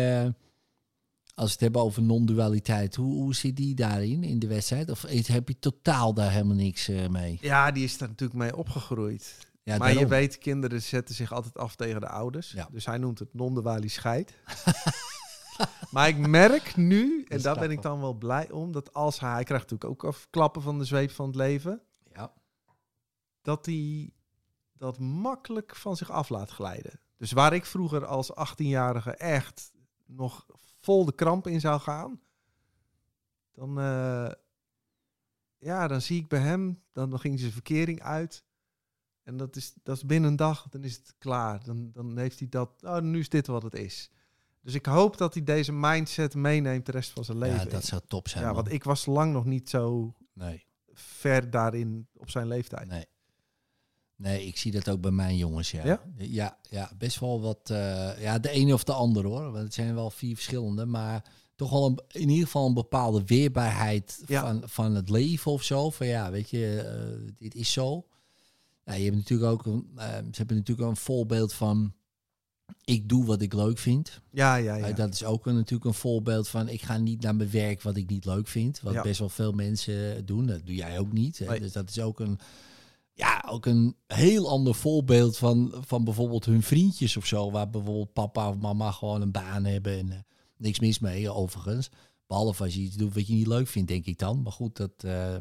Speaker 2: als we het hebben over non-dualiteit, hoe, hoe zit die daarin in de wedstrijd? Of heb je totaal daar helemaal niks eh, mee?
Speaker 3: ja, die is daar natuurlijk mee opgegroeid.
Speaker 2: Ja,
Speaker 3: maar je weet, kinderen zetten zich altijd af tegen de ouders.
Speaker 2: Ja.
Speaker 3: Dus hij noemt het non-duali scheid. maar ik merk nu, en daar ben ik dan wel blij om, dat als hij, hij krijgt natuurlijk ook klappen van de zweep van het leven,
Speaker 2: Ja.
Speaker 3: dat hij dat makkelijk van zich af laat glijden. Dus waar ik vroeger als 18-jarige echt nog vol de kramp in zou gaan, dan, eh, ja, dan zie ik bij hem, dan, dan ging zijn verkering uit. En dat is, dat is binnen een dag, dan is het klaar. Dan, dan heeft hij dat, oh, nu is dit wat het is. Dus ik hoop dat hij deze mindset meeneemt de rest van zijn leven.
Speaker 2: ja, dat zou top zijn.
Speaker 3: ja,
Speaker 2: man.
Speaker 3: want ik was lang nog niet zo
Speaker 2: Nee,
Speaker 3: ver daarin op zijn leeftijd.
Speaker 2: nee. Nee, ik zie dat ook bij mijn jongens, ja.
Speaker 3: Ja?
Speaker 2: Ja, ja, best wel wat... eh, ja, de ene of de andere, hoor. Want het zijn wel vier verschillende, maar toch wel een, in ieder geval een bepaalde weerbaarheid
Speaker 3: Ja.
Speaker 2: van, van het leven of zo. Van ja, weet je, eh, dit is zo. Ja, je hebt natuurlijk ook een, eh, ze hebben natuurlijk ook een voorbeeld van ik doe wat ik leuk vind.
Speaker 3: Ja, ja, ja.
Speaker 2: Dat is ook een, natuurlijk een voorbeeld van ik ga niet naar mijn werk wat ik niet leuk vind. Wat
Speaker 3: Ja.
Speaker 2: best wel veel mensen doen. Dat doe jij ook niet. Hè?
Speaker 3: Nee.
Speaker 2: Dus dat is ook een, ja, ook een heel ander voorbeeld van, van bijvoorbeeld hun vriendjes of zo. Waar bijvoorbeeld papa of mama gewoon een baan hebben en eh, niks mis mee overigens. Behalve als je iets doet wat je niet leuk vindt, denk ik dan. Maar goed, dat... eh,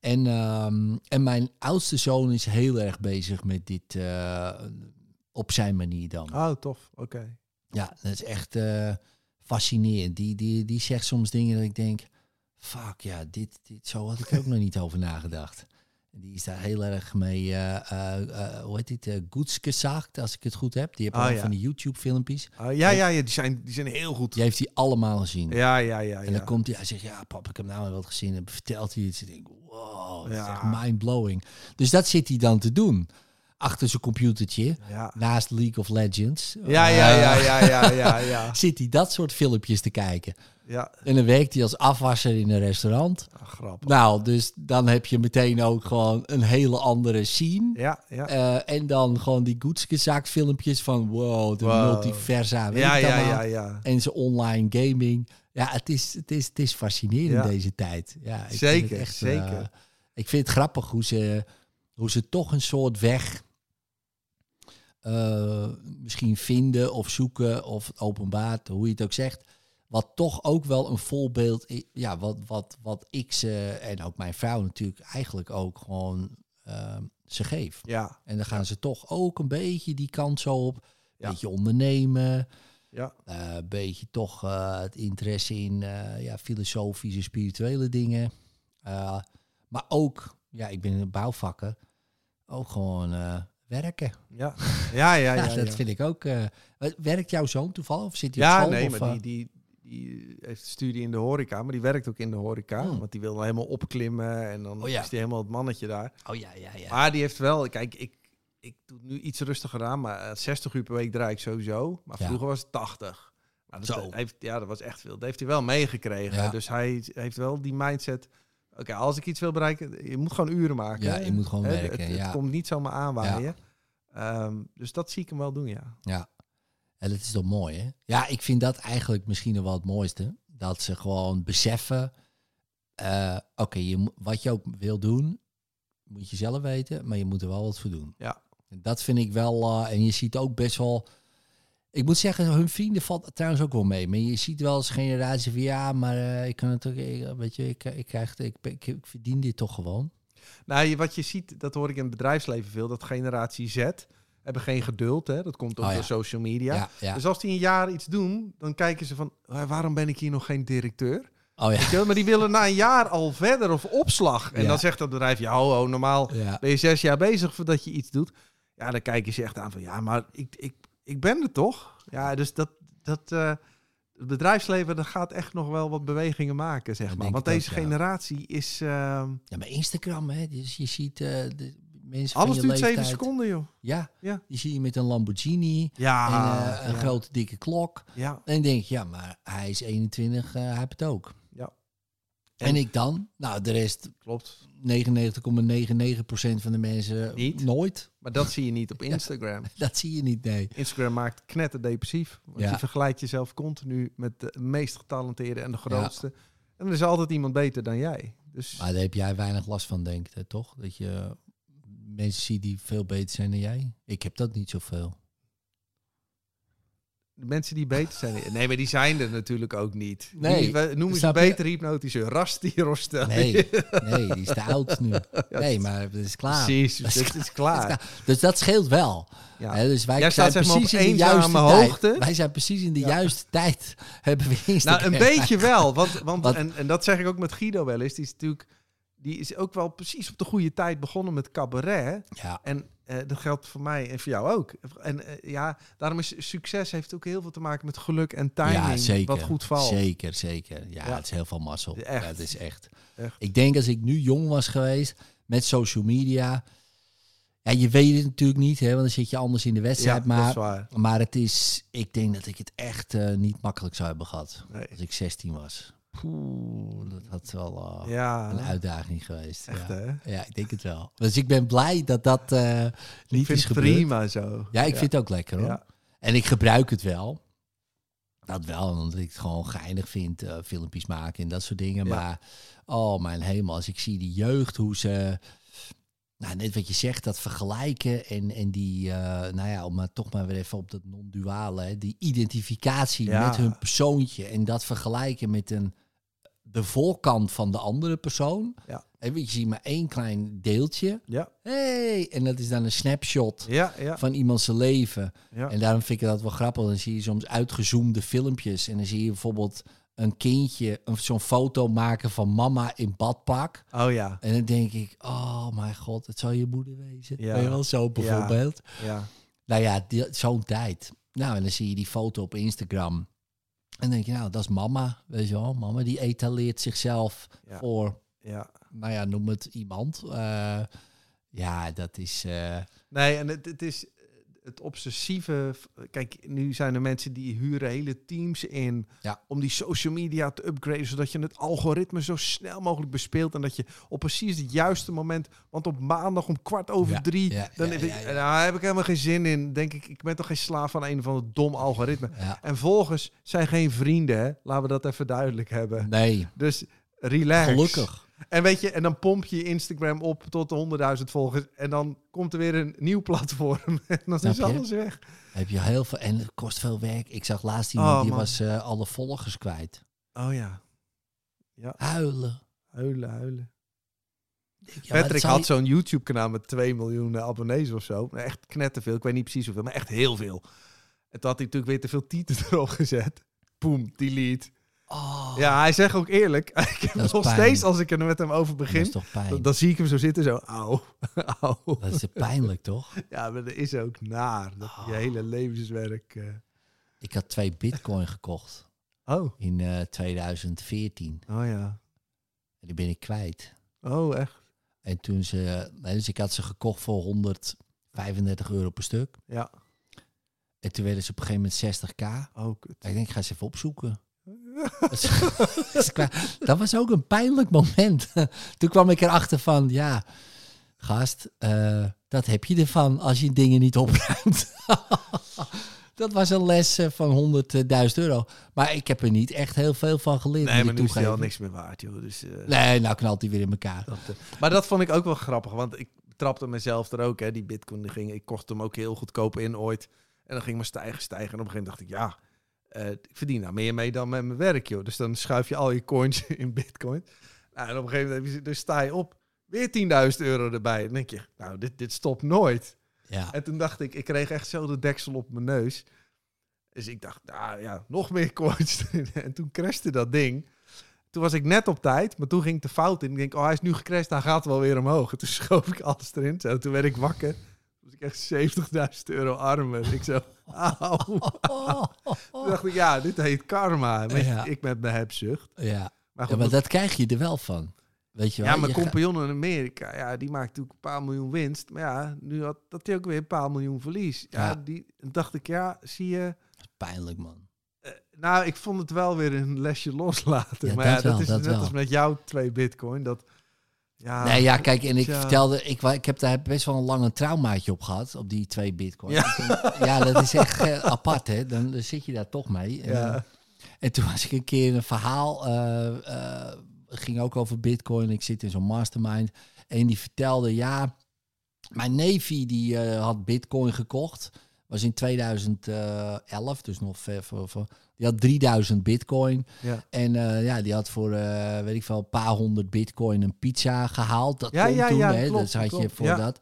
Speaker 2: en, ehm, en mijn oudste zoon is heel erg bezig met dit eh, op zijn manier dan.
Speaker 3: Oh, tof. Oké.
Speaker 2: Ja, dat is echt fascinerend. Die, die, die zegt soms dingen dat ik denk, fuck ja, dit, dit, zo had ik ook nog niet over nagedacht. En Die is daar heel erg mee, eh, eh, eh, hoe heet dit, uh, gesagt, als ik het goed heb. Die heeft
Speaker 3: Ah, ja.
Speaker 2: van die YouTube-filmpjes.
Speaker 3: Oh, ja, ja, ja die, zijn, die zijn heel goed.
Speaker 2: Die heeft hij allemaal gezien.
Speaker 3: Ja, ja, ja.
Speaker 2: En dan
Speaker 3: ja.
Speaker 2: komt hij, hij zegt, ja pap, ik heb nou wat gezien. En vertelt hij iets. Ik denk, wow, dat is echt mind-blowing. Dus dat zit hij dan te doen. Achter zijn computertje,
Speaker 3: Ja.
Speaker 2: naast League of Legends.
Speaker 3: Ja, ja, ja, ja, ja, ja, ja.
Speaker 2: Zit hij dat soort filmpjes te kijken.
Speaker 3: Ja,
Speaker 2: En dan werkt hij als afwasser in een restaurant.
Speaker 3: Ah, grappig.
Speaker 2: Nou, dus dan heb je meteen ook gewoon een hele andere scene.
Speaker 3: Ja, ja.
Speaker 2: Eh, en dan gewoon die Goedskezak filmpjes van wow, de
Speaker 3: Wow.
Speaker 2: multiversa. weet
Speaker 3: Ja, ja, ja, ja.
Speaker 2: En zijn online gaming. Ja, het is, het is, het is fascinerend
Speaker 3: Ja.
Speaker 2: deze tijd. Ja, ik vind
Speaker 3: Zeker,
Speaker 2: het echt,
Speaker 3: zeker.
Speaker 2: eh, ik vind het grappig hoe ze, hoe ze toch een soort weg eh, misschien vinden of zoeken of openbaart, hoe je het ook zegt. Wat toch ook wel een voorbeeld is. Ja, wat, wat, wat ik ze en ook mijn vrouw natuurlijk eigenlijk ook gewoon eh, ze geef.
Speaker 3: Ja,
Speaker 2: En dan gaan ze toch ook een beetje die kant zo op. Een
Speaker 3: Ja.
Speaker 2: beetje ondernemen.
Speaker 3: ja.
Speaker 2: eh, Een beetje toch eh, het interesse in eh, ja, filosofische, spirituele dingen. Eh, maar ook, ja, ik ben in de bouwvakken. Ook gewoon eh, werken.
Speaker 3: Ja, ja, ja.
Speaker 2: Ja,
Speaker 3: ja,
Speaker 2: dat
Speaker 3: ja.
Speaker 2: vind ik ook. eh, werkt jouw zoon toevallig? Of zit hij
Speaker 3: Ja,
Speaker 2: op school?
Speaker 3: nee,
Speaker 2: of,
Speaker 3: maar
Speaker 2: eh?
Speaker 3: die, die, die heeft studie in de horeca, maar die werkt ook in de horeca.
Speaker 2: Hmm.
Speaker 3: Want die wil helemaal opklimmen en dan
Speaker 2: Oh ja.
Speaker 3: is die helemaal het mannetje daar.
Speaker 2: Oh ja, ja, ja.
Speaker 3: Maar die heeft wel, kijk, ik, ik doe nu iets rustiger aan, maar eh, 60 uur per week draai ik sowieso. Maar
Speaker 2: Ja.
Speaker 3: vroeger was het 80. Maar dat
Speaker 2: Zo.
Speaker 3: Heeft, ja, dat was echt veel. Dat heeft hij wel meegekregen.
Speaker 2: Ja.
Speaker 3: Dus hij heeft wel die mindset. Oké, als ik iets wil bereiken, je moet gewoon uren maken.
Speaker 2: Ja, je moet gewoon
Speaker 3: Hè,
Speaker 2: werken,
Speaker 3: Het, het
Speaker 2: ja.
Speaker 3: komt niet zomaar aanwaaien. Ehm, dus dat zie ik hem wel doen, ja.
Speaker 2: Ja. En dat is toch mooi, hè? Ja, ik vind dat eigenlijk misschien wel het mooiste. Dat ze gewoon beseffen... eh, Oké, je wat je ook wil doen, moet je zelf weten. Maar je moet er wel wat voor doen.
Speaker 3: Ja.
Speaker 2: En dat vind ik wel... eh, en je ziet ook best wel... Ik moet zeggen, hun vrienden valt trouwens ook wel mee. Maar je ziet wel als generatie van... Ja, maar eh, ik kan het ook... ik- weet je, ik, ik, krijg, ik, ik, ik verdien dit toch gewoon.
Speaker 3: Nou, wat je ziet, dat hoor ik in het bedrijfsleven veel, dat generatie Z hebben geen geduld. Hè? Dat komt ook
Speaker 2: Oh ja.
Speaker 3: door social media.
Speaker 2: Ja, ja.
Speaker 3: Dus als die een jaar iets doen, dan kijken ze van, "Eh, waarom ben ik hier nog geen directeur?
Speaker 2: Oh ja.
Speaker 3: Je? Maar die willen na een jaar al verder of opslag. En dan zegt dat bedrijf, ja, ho, ho, normaal ben je zes jaar bezig voordat je iets doet. Ja, dan kijken ze echt aan van, ja, maar ik, ik, ik ben er toch? Ja, dus dat, dat eh, het bedrijfsleven, dat gaat echt nog wel wat bewegingen maken, zeg
Speaker 2: Dat
Speaker 3: maar. Want
Speaker 2: ook,
Speaker 3: deze
Speaker 2: ja.
Speaker 3: generatie is, ehm,
Speaker 2: Ja, maar Instagram, hè. Dus je ziet eh, de mensen
Speaker 3: alles
Speaker 2: van je
Speaker 3: duurt zeven seconden, joh.
Speaker 2: Ja,
Speaker 3: Ja.
Speaker 2: die zie je met een Lamborghini
Speaker 3: Ja,
Speaker 2: en eh, een
Speaker 3: ja,
Speaker 2: grote dikke klok.
Speaker 3: ja.
Speaker 2: En denk je, ja, maar hij is 21, eh, hij heeft het ook.
Speaker 3: Ja.
Speaker 2: En ik dan? Nou, de rest, 99,99%
Speaker 3: Klopt.
Speaker 2: van de mensen
Speaker 3: Niet?
Speaker 2: nooit.
Speaker 3: Maar dat zie je niet op Instagram.
Speaker 2: Dat zie je niet, nee.
Speaker 3: Instagram maakt knetterdepressief. Want
Speaker 2: Ja.
Speaker 3: je vergelijkt jezelf continu met de meest getalenteerde en de grootste. En er is altijd iemand beter dan jij. Dus
Speaker 2: Maar daar heb jij weinig last van, denk ik, toch? Dat je mensen ziet die veel beter zijn dan jij. Ik heb dat niet zoveel.
Speaker 3: De mensen die beter zijn... Nee, maar die zijn er natuurlijk ook niet.
Speaker 2: Nee,
Speaker 3: Die, we noemen ze
Speaker 2: snap je?
Speaker 3: beter hypnotiseur. Rasti Rostel.
Speaker 2: Nee, nee, die is te oud nu. Nee, maar het is klaar.
Speaker 3: Precies,
Speaker 2: Dat is
Speaker 3: klaar.
Speaker 2: Dus dat scheelt wel.
Speaker 3: Ja.
Speaker 2: Dus wij
Speaker 3: Jij
Speaker 2: zijn
Speaker 3: staat zeg maar
Speaker 2: precies
Speaker 3: op
Speaker 2: in de juiste
Speaker 3: eenzame
Speaker 2: tijd.
Speaker 3: hoogte.
Speaker 2: Wij zijn precies in de
Speaker 3: Ja.
Speaker 2: juiste tijd. Hebben we
Speaker 3: Nou,
Speaker 2: Instagram.
Speaker 3: een beetje wel. Want, want en, en dat zeg ik ook met Guido wel eens. Die is natuurlijk... Die is ook wel precies op de goede tijd begonnen met cabaret.
Speaker 2: Ja,
Speaker 3: En eh, dat geldt voor mij en voor jou ook. En eh, ja, daarom is succes heeft ook heel veel te maken met geluk en timing.
Speaker 2: ja, zeker.
Speaker 3: Wat goed valt.
Speaker 2: Zeker, zeker. Ja,
Speaker 3: Ja.
Speaker 2: het is heel veel mazzel. Ja, het is echt.
Speaker 3: Echt.
Speaker 2: Ik denk als ik nu jong was geweest met social media. Ja, je weet het natuurlijk niet, hè, want dan zit je anders in de wedstrijd. maar, maar het is, ik denk dat ik het echt eh, niet makkelijk zou hebben gehad
Speaker 3: Nee.
Speaker 2: als ik 16 was. Poeh, dat had wel eh,
Speaker 3: Ja,
Speaker 2: een uitdaging geweest.
Speaker 3: echt
Speaker 2: ja.
Speaker 3: hè?
Speaker 2: Ja, ik denk het wel. Dus ik ben blij dat dat eh,
Speaker 3: Ik
Speaker 2: niet is gebeurd.
Speaker 3: prima zo.
Speaker 2: Ja, ik vind het ook lekker hoor.
Speaker 3: Ja.
Speaker 2: En ik gebruik het wel. Dat wel, omdat ik het gewoon geinig vind, eh, filmpjes maken en dat soort dingen. Maar, oh mijn hemel, als ik zie die jeugd, hoe ze... Nou, net wat je zegt, dat vergelijken en, en die, eh, nou ja, om maar toch maar weer even op dat non-duale, die identificatie
Speaker 3: Ja.
Speaker 2: met hun persoontje en dat vergelijken met een, de voorkant van de andere persoon.
Speaker 3: Ja.
Speaker 2: Je, ziet maar één klein deeltje.
Speaker 3: Ja,
Speaker 2: Hey, en dat is dan een snapshot
Speaker 3: ja, ja.
Speaker 2: van iemands leven.
Speaker 3: ja.
Speaker 2: En daarom vind ik dat wel grappig. Dan zie je soms uitgezoomde filmpjes. En dan zie je bijvoorbeeld een kindje een- zo'n foto maken van mama in badpak.
Speaker 3: Oh ja,
Speaker 2: En dan denk ik, oh mijn god, het zal je moeder wezen.
Speaker 3: Ja.
Speaker 2: Je wel, zo bijvoorbeeld.
Speaker 3: ja.
Speaker 2: Nou ja, zo'n tijd. Nou, en dan zie je die foto op Instagram. En denk je, nou, dat is mama. Weet je wel, mama die etaleert zichzelf
Speaker 3: Ja.
Speaker 2: voor,
Speaker 3: ja.
Speaker 2: nou ja, noem het iemand. Eh, ja, dat is... eh,
Speaker 3: Nee, en het, het is het obsessieve. Kijk, nu zijn er mensen die huren hele teams in
Speaker 2: Ja.
Speaker 3: om die social media te upgraden, zodat je het algoritme zo snel mogelijk bespeelt en dat je op precies het juiste moment, want op maandag om kwart over
Speaker 2: Ja,
Speaker 3: drie,
Speaker 2: ja,
Speaker 3: dan. Nou, heb ik helemaal geen zin in. Denk ik, ik ben toch geen slaaf van een van het dom algoritme. En volgens zijn geen vrienden, hè? laten we dat even duidelijk hebben.
Speaker 2: nee,
Speaker 3: Dus relax.
Speaker 2: gelukkig.
Speaker 3: En weet je, en dan pomp je je Instagram op tot de 100.000 volgers. En dan komt er weer een nieuw platform. En dan
Speaker 2: Snap
Speaker 3: is
Speaker 2: je?
Speaker 3: alles weg.
Speaker 2: Heb je heel veel en het kost veel werk. Ik zag laatst iemand
Speaker 3: Oh,
Speaker 2: die
Speaker 3: man.
Speaker 2: was eh, alle volgers kwijt.
Speaker 3: Oh ja.
Speaker 2: Huilen.
Speaker 3: Huilen, huilen.
Speaker 2: Ja, dat
Speaker 3: Patrick had
Speaker 2: je-
Speaker 3: zo'n YouTube-kanaal met 2 miljoen eh, abonnees of zo. Echt knetterveel. Ik weet niet precies hoeveel, maar echt heel veel. En toen had hij natuurlijk weer te veel titels erop gezet. Boom, delete.
Speaker 2: Oh,
Speaker 3: Ja, hij zegt ook eerlijk. Ik heb
Speaker 2: Dat
Speaker 3: nog
Speaker 2: pijn.
Speaker 3: steeds, als ik er met hem over
Speaker 2: dat
Speaker 3: begin,
Speaker 2: is toch pijn.
Speaker 3: dan, dan zie ik hem zo zitten, zo, auw, auw.
Speaker 2: Dat is pijnlijk, toch?
Speaker 3: Ja, maar dat is ook naar. Dat je
Speaker 2: Oh.
Speaker 3: hele levenswerk... eh,
Speaker 2: Ik had twee bitcoin gekocht
Speaker 3: Oh,
Speaker 2: in eh, 2014.
Speaker 3: oh ja.
Speaker 2: En die ben ik kwijt.
Speaker 3: Oh, echt?
Speaker 2: En toen ze... nee, Dus ik had ze gekocht voor 135 euro per stuk.
Speaker 3: Ja.
Speaker 2: En toen werden ze op een gegeven moment 60k.
Speaker 3: Oh, kut.
Speaker 2: Ik denk, ik ga ze even opzoeken. Dat was ook een pijnlijk moment. Toen kwam ik erachter van, ja, gast, eh, dat heb je ervan als je dingen niet opruimt. dat was een les eh, van 100.000 euro. Maar ik heb er niet echt heel veel van geleerd.
Speaker 3: Nee, maar nu is al niks meer waard, joh. Dus, eh,
Speaker 2: Nee, nou knalt hij weer in elkaar.
Speaker 3: dat, maar dat vond ik ook wel grappig, want ik trapte mezelf er ook, hè. Die bitcoin, die ging, ik kocht hem ook heel goedkoop in ooit. En dan ging maar stijgen, stijgen. En op een gegeven moment dacht ik, ja, eh, ik verdien nou meer mee dan met mijn werk, joh. Dus dan schuif je al je coins in bitcoin. Nou, en op een gegeven moment dus sta je op, weer 10.000 euro erbij. En dan denk je, nou, dit, dit stopt nooit.
Speaker 2: Ja,
Speaker 3: En toen dacht ik, ik kreeg echt zo de deksel op mijn neus. Dus ik dacht, nou ja, nog meer coins. en toen crashte dat ding. Toen was ik net op tijd, maar toen ging de fout in. Ik denk, oh, hij is nu gecrashed, hij gaat wel weer omhoog. En toen schoof ik alles erin. Zo, toen werd ik wakker. Was ik echt 70.000 euro armer. Ik zo, auw. Toen dacht ik, ja, dit heet karma.
Speaker 2: Ja.
Speaker 3: Ik met mijn hebzucht.
Speaker 2: ja.
Speaker 3: Maar
Speaker 2: ja, maar dat krijg je er wel van. Weet je wel?
Speaker 3: ja, mijn
Speaker 2: gaat-
Speaker 3: compagnon in Amerika, ja, die maakt natuurlijk een paar miljoen winst. Maar ja, nu had dat hij ook weer een paar miljoen verlies. Ja,
Speaker 2: Ja.
Speaker 3: die dacht ik, ja, zie je,
Speaker 2: Pijnlijk, man.
Speaker 3: Eh, Nou, ik vond het wel weer een lesje loslaten.
Speaker 2: Ja,
Speaker 3: maar ja,
Speaker 2: dat
Speaker 3: dat
Speaker 2: wel,
Speaker 3: is
Speaker 2: dat
Speaker 3: net
Speaker 2: wel.
Speaker 3: als met jouw twee bitcoin. Dat, ja,
Speaker 2: nee, ja, kijk, en ik vertelde, ik, ik heb daar best wel een lange traumaatje op gehad, op die twee bitcoin.
Speaker 3: Ja.
Speaker 2: Ja, dat is echt eh, apart, hè. Dan, dan zit je daar toch mee. En,
Speaker 3: Ja.
Speaker 2: en toen was ik een keer een verhaal, eh, eh, ging ook over bitcoin. Ik zit in zo'n mastermind. En die vertelde, ja, mijn neefie die eh, had bitcoin gekocht. Was in 2011, dus nog ver voor, voor. Die had 3000 bitcoin.
Speaker 3: Ja.
Speaker 2: En eh, ja, die had voor, eh, weet ik veel, een paar honderd bitcoin een pizza gehaald. Dat
Speaker 3: Ja,
Speaker 2: kon
Speaker 3: ja,
Speaker 2: toen,
Speaker 3: ja,
Speaker 2: hè.
Speaker 3: klopt,
Speaker 2: dus had je voor
Speaker 3: ja.
Speaker 2: dat.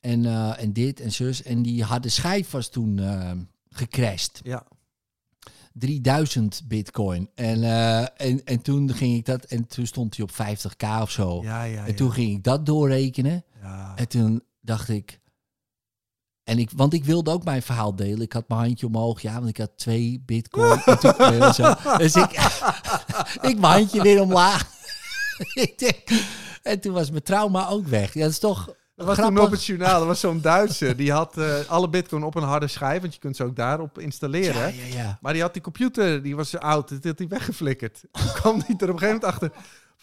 Speaker 2: En, eh, en dit en zus. En die harde schijf was toen gecrashed.
Speaker 3: ja.
Speaker 2: 3000 bitcoin. En, en, en toen ging ik dat, en toen stond hij op 50k of zo.
Speaker 3: Ja, ja,
Speaker 2: en toen ging ik dat doorrekenen.
Speaker 3: ja.
Speaker 2: En toen dacht ik. En ik, want ik wilde ook mijn verhaal delen. Ik had mijn handje omhoog, ja, want ik had twee bitcoin. en nee, zo. Dus ik, ik mijn handje weer omlaag. en toen was mijn trauma ook weg. Ja, dat is toch
Speaker 3: Dat was
Speaker 2: grappig.
Speaker 3: toen op het journaal. Er was zo'n Duitser. Die had eh, alle bitcoin op een harde schijf. Want je kunt ze ook daarop installeren.
Speaker 2: Ja, ja, ja.
Speaker 3: Maar die had die computer, die was oud, die had hij weggeflikkerd. Toen kwam hij er op een gegeven moment achter.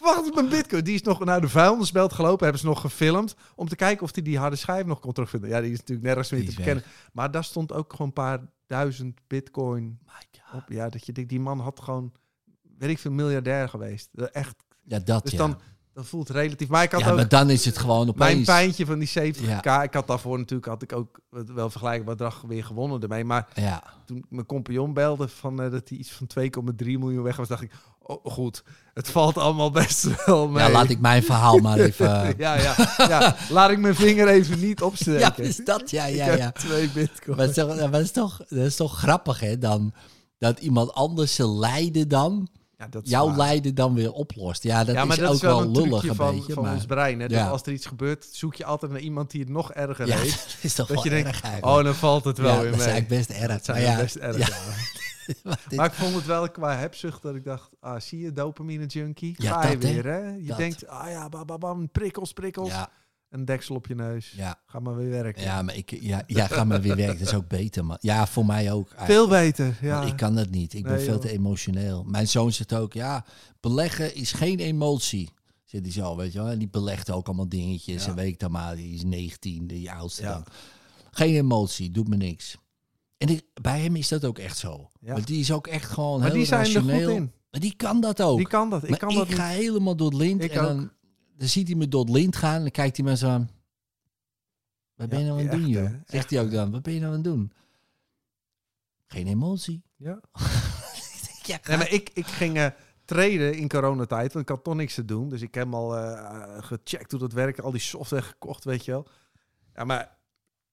Speaker 3: Wacht eens, mijn bitcoin. Die is nog naar de vuilnisbelt gelopen. Hebben ze nog gefilmd. Om te kijken of hij die harde schijf nog kon terugvinden. Ja, die is natuurlijk nergens meer te bekennen. Maar daar stond ook gewoon een paar duizend bitcoin op. Ja, dat je denkt, die man had gewoon, weet ik veel, miljardair geweest. Echt.
Speaker 2: Ja, dat
Speaker 3: Dus
Speaker 2: ja.
Speaker 3: dan, dat voelt relatief. Maar ik had
Speaker 2: ja,
Speaker 3: ook
Speaker 2: maar dan is het gewoon
Speaker 3: mijn
Speaker 2: opeens...
Speaker 3: pijntje van die 70k.
Speaker 2: Ja.
Speaker 3: Ik had daarvoor natuurlijk, had ik ook wel vergelijkbaar bedrag weer gewonnen ermee. Maar
Speaker 2: Ja,
Speaker 3: toen mijn compagnon belde van eh, dat hij iets van 2,3 miljoen weg was, dacht ik, oh goed, het valt allemaal best wel mee.
Speaker 2: ja, laat ik mijn verhaal maar even...
Speaker 3: ja, ja, ja, laat ik mijn vinger even niet opsteken.
Speaker 2: ja, is dat? Ja, ja, ja.
Speaker 3: twee bitcoin.
Speaker 2: Maar, toch, dat, is toch, dat is toch grappig, hè? Dan, dat iemand anders zijn lijden dan,
Speaker 3: ja, dat
Speaker 2: jouw
Speaker 3: waar.
Speaker 2: lijden dan weer oplost. Ja, dat
Speaker 3: ja, maar
Speaker 2: is
Speaker 3: dat
Speaker 2: ook
Speaker 3: is wel
Speaker 2: wel
Speaker 3: een
Speaker 2: lullig een
Speaker 3: van,
Speaker 2: beetje.
Speaker 3: van
Speaker 2: maar,
Speaker 3: ons brein. Hè? Als er iets gebeurt, zoek je altijd naar iemand die het nog erger heeft.
Speaker 2: dat is toch
Speaker 3: Dat
Speaker 2: wel
Speaker 3: je denkt,
Speaker 2: erg eigenlijk.
Speaker 3: oh, dan valt het wel weer
Speaker 2: dat is
Speaker 3: mee.
Speaker 2: eigenlijk best erg.
Speaker 3: Dat zijn best erg.
Speaker 2: maar
Speaker 3: ik vond het wel qua hebzucht dat ik dacht, ah, zie je, dopamine junkie?
Speaker 2: Ja,
Speaker 3: Ga je weer, hè? Je
Speaker 2: Dat.
Speaker 3: denkt, ah ja, bam, bam, bam, prikkels, prikkels.
Speaker 2: ja,
Speaker 3: Een deksel op je neus.
Speaker 2: ja,
Speaker 3: Ga maar weer werken.
Speaker 2: ja, maar ik, ja, ja, ga maar weer werken. Dat is ook beter, man. Ja, voor mij ook. eigenlijk.
Speaker 3: Veel beter, ja.
Speaker 2: Want ik kan dat niet. Ik ben veel
Speaker 3: joh.
Speaker 2: te emotioneel. Mijn zoon zegt ook, ja, beleggen is geen emotie. Zit hij zo, weet je wel. En die belegt ook allemaal dingetjes.
Speaker 3: Ja.
Speaker 2: En weet ik dan maar, die is 19, die oudste
Speaker 3: Ja.
Speaker 2: dan. Geen emotie, doet me niks. En ik- bij hem is dat ook echt zo.
Speaker 3: Ja.
Speaker 2: Want die is ook echt gewoon
Speaker 3: maar
Speaker 2: heel
Speaker 3: die zijn er
Speaker 2: rationeel.
Speaker 3: goed in.
Speaker 2: Maar die kan dat ook.
Speaker 3: Die kan dat. Ik
Speaker 2: maar
Speaker 3: kan
Speaker 2: ik
Speaker 3: dat
Speaker 2: ga
Speaker 3: niet.
Speaker 2: helemaal door het lint.
Speaker 3: Ik
Speaker 2: en dan, dan ziet hij me door het lint gaan. En dan kijkt hij me zo aan. Wat ben je nou aan het doen, joh? Zegt
Speaker 3: Echt,
Speaker 2: hij ook dan. Wat ben je nou aan het doen? Geen emotie.
Speaker 3: Ja.
Speaker 2: Ja,
Speaker 3: Nee, maar ik, ik ging eh traden in coronatijd, want ik had toch niks te doen. Dus ik heb al eh, gecheckt hoe dat werkt, al die software gekocht, weet je wel. Ja, maar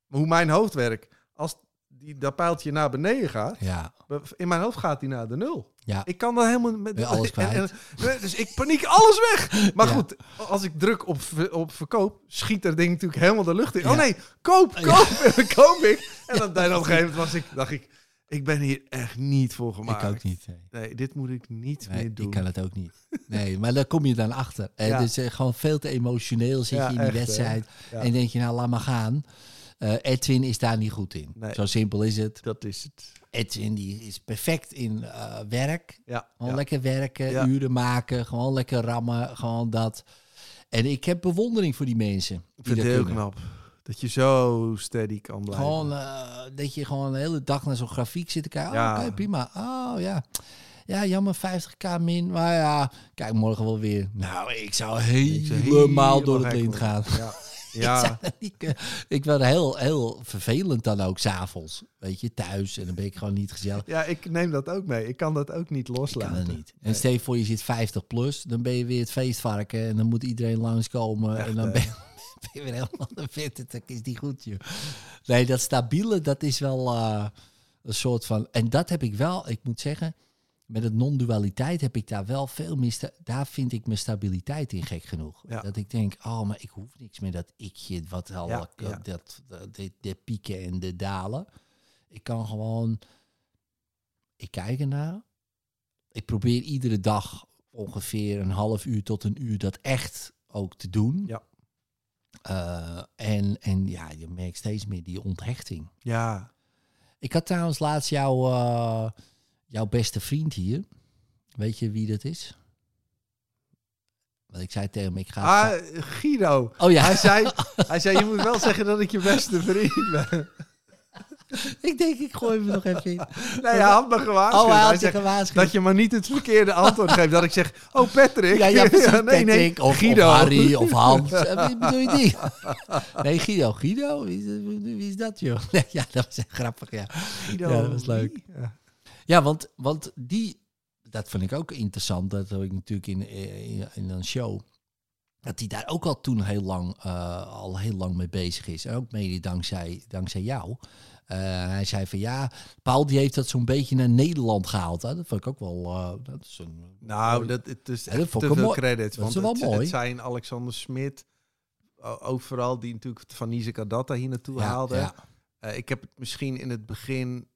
Speaker 3: hoe mijn hoofd werkt, als die, dat pijltje naar beneden gaat,
Speaker 2: ja.
Speaker 3: in mijn hoofd gaat die naar de nul.
Speaker 2: Ja.
Speaker 3: Ik kan dat helemaal met
Speaker 2: alles kwijt?
Speaker 3: en- en- dus ik paniek alles weg. Maar
Speaker 2: Ja.
Speaker 3: goed, als ik druk op, op verkoop, schiet er ding natuurlijk helemaal de lucht in.
Speaker 2: Ja.
Speaker 3: Oh nee, koop, koop. En dan koop ik. En dan, op een gegeven moment was ik, dacht ik, ik ben hier echt niet voor gemaakt.
Speaker 2: Ik ook niet. Nee.
Speaker 3: Nee, dit moet ik niet
Speaker 2: Nee,
Speaker 3: meer doen.
Speaker 2: ik kan het ook niet. Nee, maar daar kom je dan achter. En
Speaker 3: Ja.
Speaker 2: Dus eh, gewoon veel te emotioneel zit je in die
Speaker 3: echt,
Speaker 2: wedstrijd. En denk je, nou, laat maar gaan. Eh, Edwin is daar niet goed in.
Speaker 3: Nee.
Speaker 2: Zo simpel is het.
Speaker 3: Dat is het.
Speaker 2: Edwin die is perfect in eh, werk.
Speaker 3: Ja,
Speaker 2: Gewoon
Speaker 3: ja.
Speaker 2: lekker werken,
Speaker 3: Ja.
Speaker 2: uren maken, gewoon lekker rammen, gewoon dat. En ik heb bewondering voor die mensen.
Speaker 3: ik
Speaker 2: Die
Speaker 3: vind
Speaker 2: dat
Speaker 3: het heel knap. Dat je zo steady kan blijven.
Speaker 2: Gewoon eh, dat je gewoon de hele dag naar zo'n grafiek zit te kijken.
Speaker 3: Ja.
Speaker 2: Oh, oké, prima. Oh ja. Ja, jammer, 50k min. Maar ja, kijk morgen wel weer. Nou, ik zou
Speaker 3: Ik zou
Speaker 2: helemaal door het lint gaan.
Speaker 3: Ja.
Speaker 2: Ik,
Speaker 3: ja.
Speaker 2: kunnen. ik werd heel, heel vervelend dan ook s'avonds. Weet je, thuis. En dan ben ik gewoon niet gezellig.
Speaker 3: ja, ik neem dat ook mee. Ik kan dat ook niet
Speaker 2: Ik
Speaker 3: loslaten.
Speaker 2: kan het niet. En stel je voor, je zit 50 plus, dan ben je weer het feestvarken en dan moet iedereen langskomen.
Speaker 3: Echt,
Speaker 2: en dan ben je, ben je weer helemaal de fit. Dat is niet goed, joh. Nee, dat stabiele, dat is wel eh, een soort van... En dat heb ik wel, ik moet zeggen, met het non-dualiteit heb ik daar wel veel meer... sta- Daar vind ik mijn stabiliteit in gek genoeg.
Speaker 3: Ja.
Speaker 2: Dat ik denk, oh, maar ik hoef niks meer dat ikje, wat al,
Speaker 3: Ja, ja.
Speaker 2: dat, dat, de, de pieken en de dalen. Ik kan gewoon... Ik kijk ernaar. Ik probeer iedere dag ongeveer een half uur tot een uur dat echt ook te doen.
Speaker 3: Ja.
Speaker 2: Eh, en, en ja, je merkt steeds meer die onthechting.
Speaker 3: Ja,
Speaker 2: Ik had trouwens laatst jou, eh, jouw beste vriend hier, weet je wie dat is? Want ik zei tegen hem, ik ga...
Speaker 3: Ah, Guido.
Speaker 2: oh ja,
Speaker 3: Hij zei, hij zei, je moet wel zeggen dat ik je beste vriend ben.
Speaker 2: ik denk, ik gooi hem nog even in.
Speaker 3: Nee, hij had me gewaarschuwd.
Speaker 2: Oh, hij had
Speaker 3: zegt
Speaker 2: gewaarschuwd.
Speaker 3: dat je maar niet het verkeerde antwoord geeft. Dat ik zeg, oh Patrick.
Speaker 2: Ja, ja, precies.
Speaker 3: nee, nee,
Speaker 2: Patrick of,
Speaker 3: Guido.
Speaker 2: of Harry of Hans. Eh, Wie bedoel je die? Nee, Guido. Guido? Wie, is- wie is dat, joh? Nee, ja, dat was echt grappig, ja.
Speaker 3: Guido.
Speaker 2: Ja, dat was leuk.
Speaker 3: Ja.
Speaker 2: Ja, want, want die... Dat vond ik ook interessant. Dat heb ik natuurlijk in, in, in een show... Dat hij daar ook al toen heel lang, eh, al heel lang mee bezig is. En ook mede dankzij, dankzij jou. Eh, hij zei van ja, Paul die heeft dat zo'n beetje naar Nederland gehaald. Hè? Dat vond ik ook wel... eh, dat is een,
Speaker 3: Nou, dat, het is
Speaker 2: dat
Speaker 3: echt
Speaker 2: vond
Speaker 3: te
Speaker 2: ik wel
Speaker 3: veel
Speaker 2: mooi.
Speaker 3: credit.
Speaker 2: Dat is
Speaker 3: want
Speaker 2: wel
Speaker 3: het,
Speaker 2: mooi.
Speaker 3: het zijn Alexander Smit, o- overal die natuurlijk Van Nise Kadatta hier naartoe
Speaker 2: ja,
Speaker 3: haalde.
Speaker 2: ja.
Speaker 3: Eh, ik heb het misschien in het begin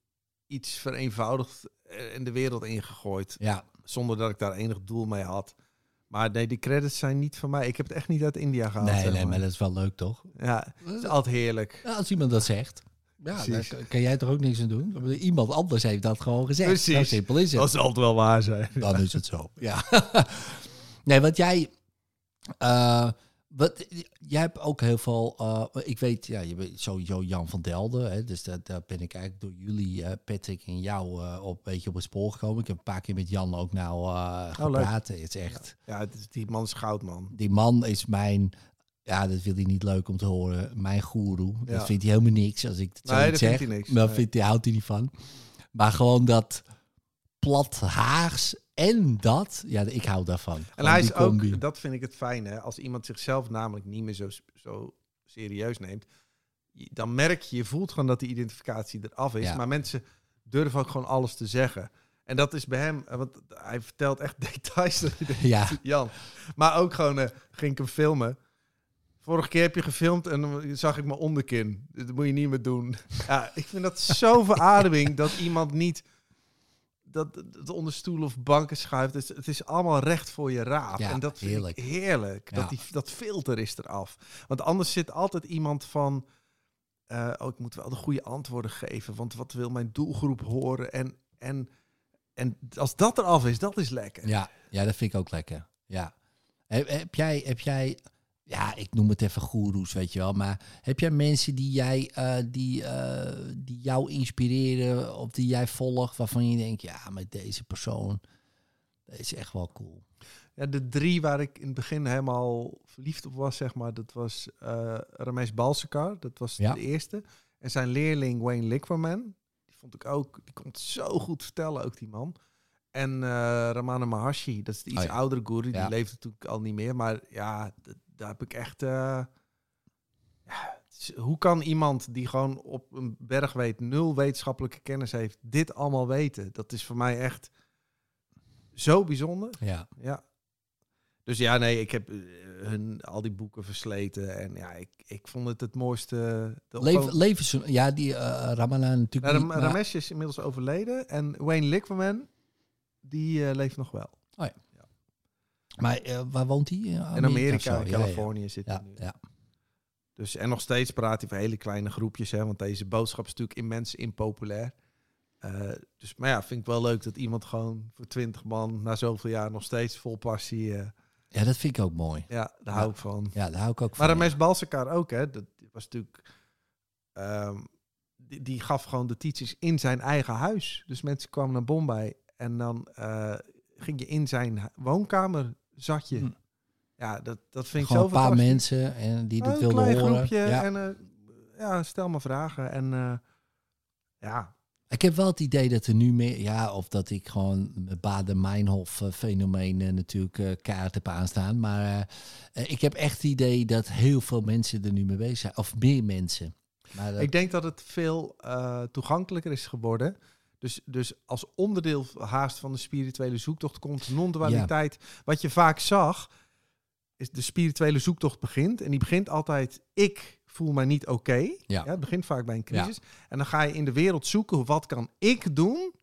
Speaker 3: iets vereenvoudigd eh, in de wereld ingegooid.
Speaker 2: ja,
Speaker 3: Zonder dat ik daar enig doel mee had. Maar nee, die credits zijn niet van mij. Ik heb het echt niet uit India gehaald.
Speaker 2: nee,
Speaker 3: zeg
Speaker 2: nee,
Speaker 3: maar.
Speaker 2: maar dat is wel leuk, toch?
Speaker 3: Ja, het is altijd heerlijk.
Speaker 2: Ja, als iemand dat zegt. Ja, daar
Speaker 3: Precies.
Speaker 2: kan- kan jij toch ook niks aan doen? Iemand anders heeft dat gewoon gezegd.
Speaker 3: Precies.
Speaker 2: Zo simpel is het.
Speaker 3: Dat zal altijd wel waar zijn.
Speaker 2: Dan is het zo. Ja. nee, want jij. eh, wat, jij hebt ook heel veel. eh, ik weet, ja, je bent sowieso Jan van Delden. Hè, dus dat, daar ben ik eigenlijk door jullie, eh, Patrick en jou, eh, op, een beetje op het spoor gekomen. Ik heb een paar keer met Jan ook nou eh gepraat. Het is echt.
Speaker 3: Ja, het is, die man is goud, man.
Speaker 2: Die man is mijn. Ja, dat wil hij niet leuk om te horen. Mijn goeroe.
Speaker 3: Ja.
Speaker 2: Dat vindt hij helemaal niks als ik het zo
Speaker 3: Nee, dat
Speaker 2: zeg.
Speaker 3: vindt hij niks. Nee.
Speaker 2: vindt hij, houdt hij niet van. Maar gewoon dat plat Haags en dat. Ja, ik hou daarvan.
Speaker 3: En hij is ook, dat vind ik het fijne, als iemand zichzelf namelijk niet meer zo, zo serieus neemt, dan merk je, je voelt gewoon dat die identificatie eraf is.
Speaker 2: Ja.
Speaker 3: Maar mensen durven ook gewoon alles te zeggen. En dat is bij hem, eh, want hij vertelt echt details.
Speaker 2: Ja,
Speaker 3: Jan. Maar ook gewoon, eh, ging ik hem filmen. Vorige keer heb je gefilmd en dan zag ik mijn onderkin. Dat moet je niet meer doen. Ja, ik vind dat zo verademing dat iemand niet dat het onder stoelen of banken schuift. Het is, het is allemaal recht voor je raap.
Speaker 2: Ja,
Speaker 3: en dat vind
Speaker 2: heerlijk.
Speaker 3: ik heerlijk.
Speaker 2: Ja.
Speaker 3: Dat, die, dat filter is eraf. Want anders zit altijd iemand van... eh, oh, ik moet wel de goede antwoorden geven. Want wat wil mijn doelgroep horen? En, en, en als dat eraf is, dat is lekker.
Speaker 2: ja, ja, dat vind ik ook lekker. Ja. Heb, heb jij, heb jij, ja, ik noem het even goeroes, weet je wel. Maar heb jij mensen die jij, eh, die, eh, die jou inspireren of die jij volgt, waarvan je denkt, ja, met deze persoon, dat is echt wel cool.
Speaker 3: Ja, de drie waar ik in het begin helemaal verliefd op was, zeg maar, dat was eh Ramesh Balsekar. Dat was
Speaker 2: Ja.
Speaker 3: de eerste. En zijn leerling Wayne Liquorman. Die vond ik ook, die kon het zo goed vertellen, ook die man. En eh, Ramana Maharshi, dat is de iets
Speaker 2: Oh ja.
Speaker 3: oudere guru. Die
Speaker 2: Ja.
Speaker 3: leeft natuurlijk al niet meer. Maar ja, daar heb ik echt... eh, ja, hoe kan iemand die gewoon op een berg weet, nul wetenschappelijke kennis heeft, dit allemaal weten? Dat is voor mij echt zo bijzonder.
Speaker 2: Ja,
Speaker 3: Ja. Dus ja, nee, ik heb eh, hun al die boeken versleten. En ja, ik, ik vond het het mooiste.
Speaker 2: Leven, levens, ja, die eh Ramana natuurlijk
Speaker 3: Ja,
Speaker 2: niet, maar-
Speaker 3: Ramesh is inmiddels overleden. En Wayne Liquorman, die leeft nog wel.
Speaker 2: Maar eh, waar woont hij? In
Speaker 3: Amerika, in. Californië zit hij nu.
Speaker 2: ja.
Speaker 3: Dus, en nog steeds praat hij over hele kleine groepjes. Hè, want deze boodschap is natuurlijk immens impopulair. Eh, dus, maar ja, vind ik wel leuk dat iemand gewoon voor twintig man... na zoveel jaar nog steeds vol passie... eh,
Speaker 2: ja, dat vind ik ook mooi.
Speaker 3: ja, daar hou ik van.
Speaker 2: Ja, daar hou ik ook van.
Speaker 3: Maar Ramesh Balsekar ook, hè. Dat was natuurlijk... ehm, die, die gaf gewoon de teachings in zijn eigen huis. Dus mensen kwamen naar Bombay en dan ging je in zijn woonkamer, zat je.
Speaker 2: Hm.
Speaker 3: Ja, dat, dat vind ik zo
Speaker 2: een paar mensen en die
Speaker 3: Oh,
Speaker 2: dat
Speaker 3: een
Speaker 2: wilden
Speaker 3: klein
Speaker 2: horen.
Speaker 3: groepje
Speaker 2: Ja.
Speaker 3: en eh, ja, stel me vragen. En eh, ja,
Speaker 2: Ik heb wel het idee dat er nu meer, ja, of dat ik gewoon het Baden-Meinhof eh, fenomeen eh, natuurlijk eh kaart heb aanstaan. Maar eh, eh, ik heb echt het idee dat heel veel mensen er nu mee bezig zijn. Of meer mensen. Maar dat-
Speaker 3: ik denk dat het veel eh, toegankelijker is geworden. Dus, dus als onderdeel haast van de spirituele zoektocht komt non-dualiteit. Wat je vaak zag, is de spirituele zoektocht begint. En die begint altijd, ik voel mij niet oké.
Speaker 2: Ja.
Speaker 3: het begint vaak bij een crisis. En dan ga je in de wereld zoeken, wat kan ik doen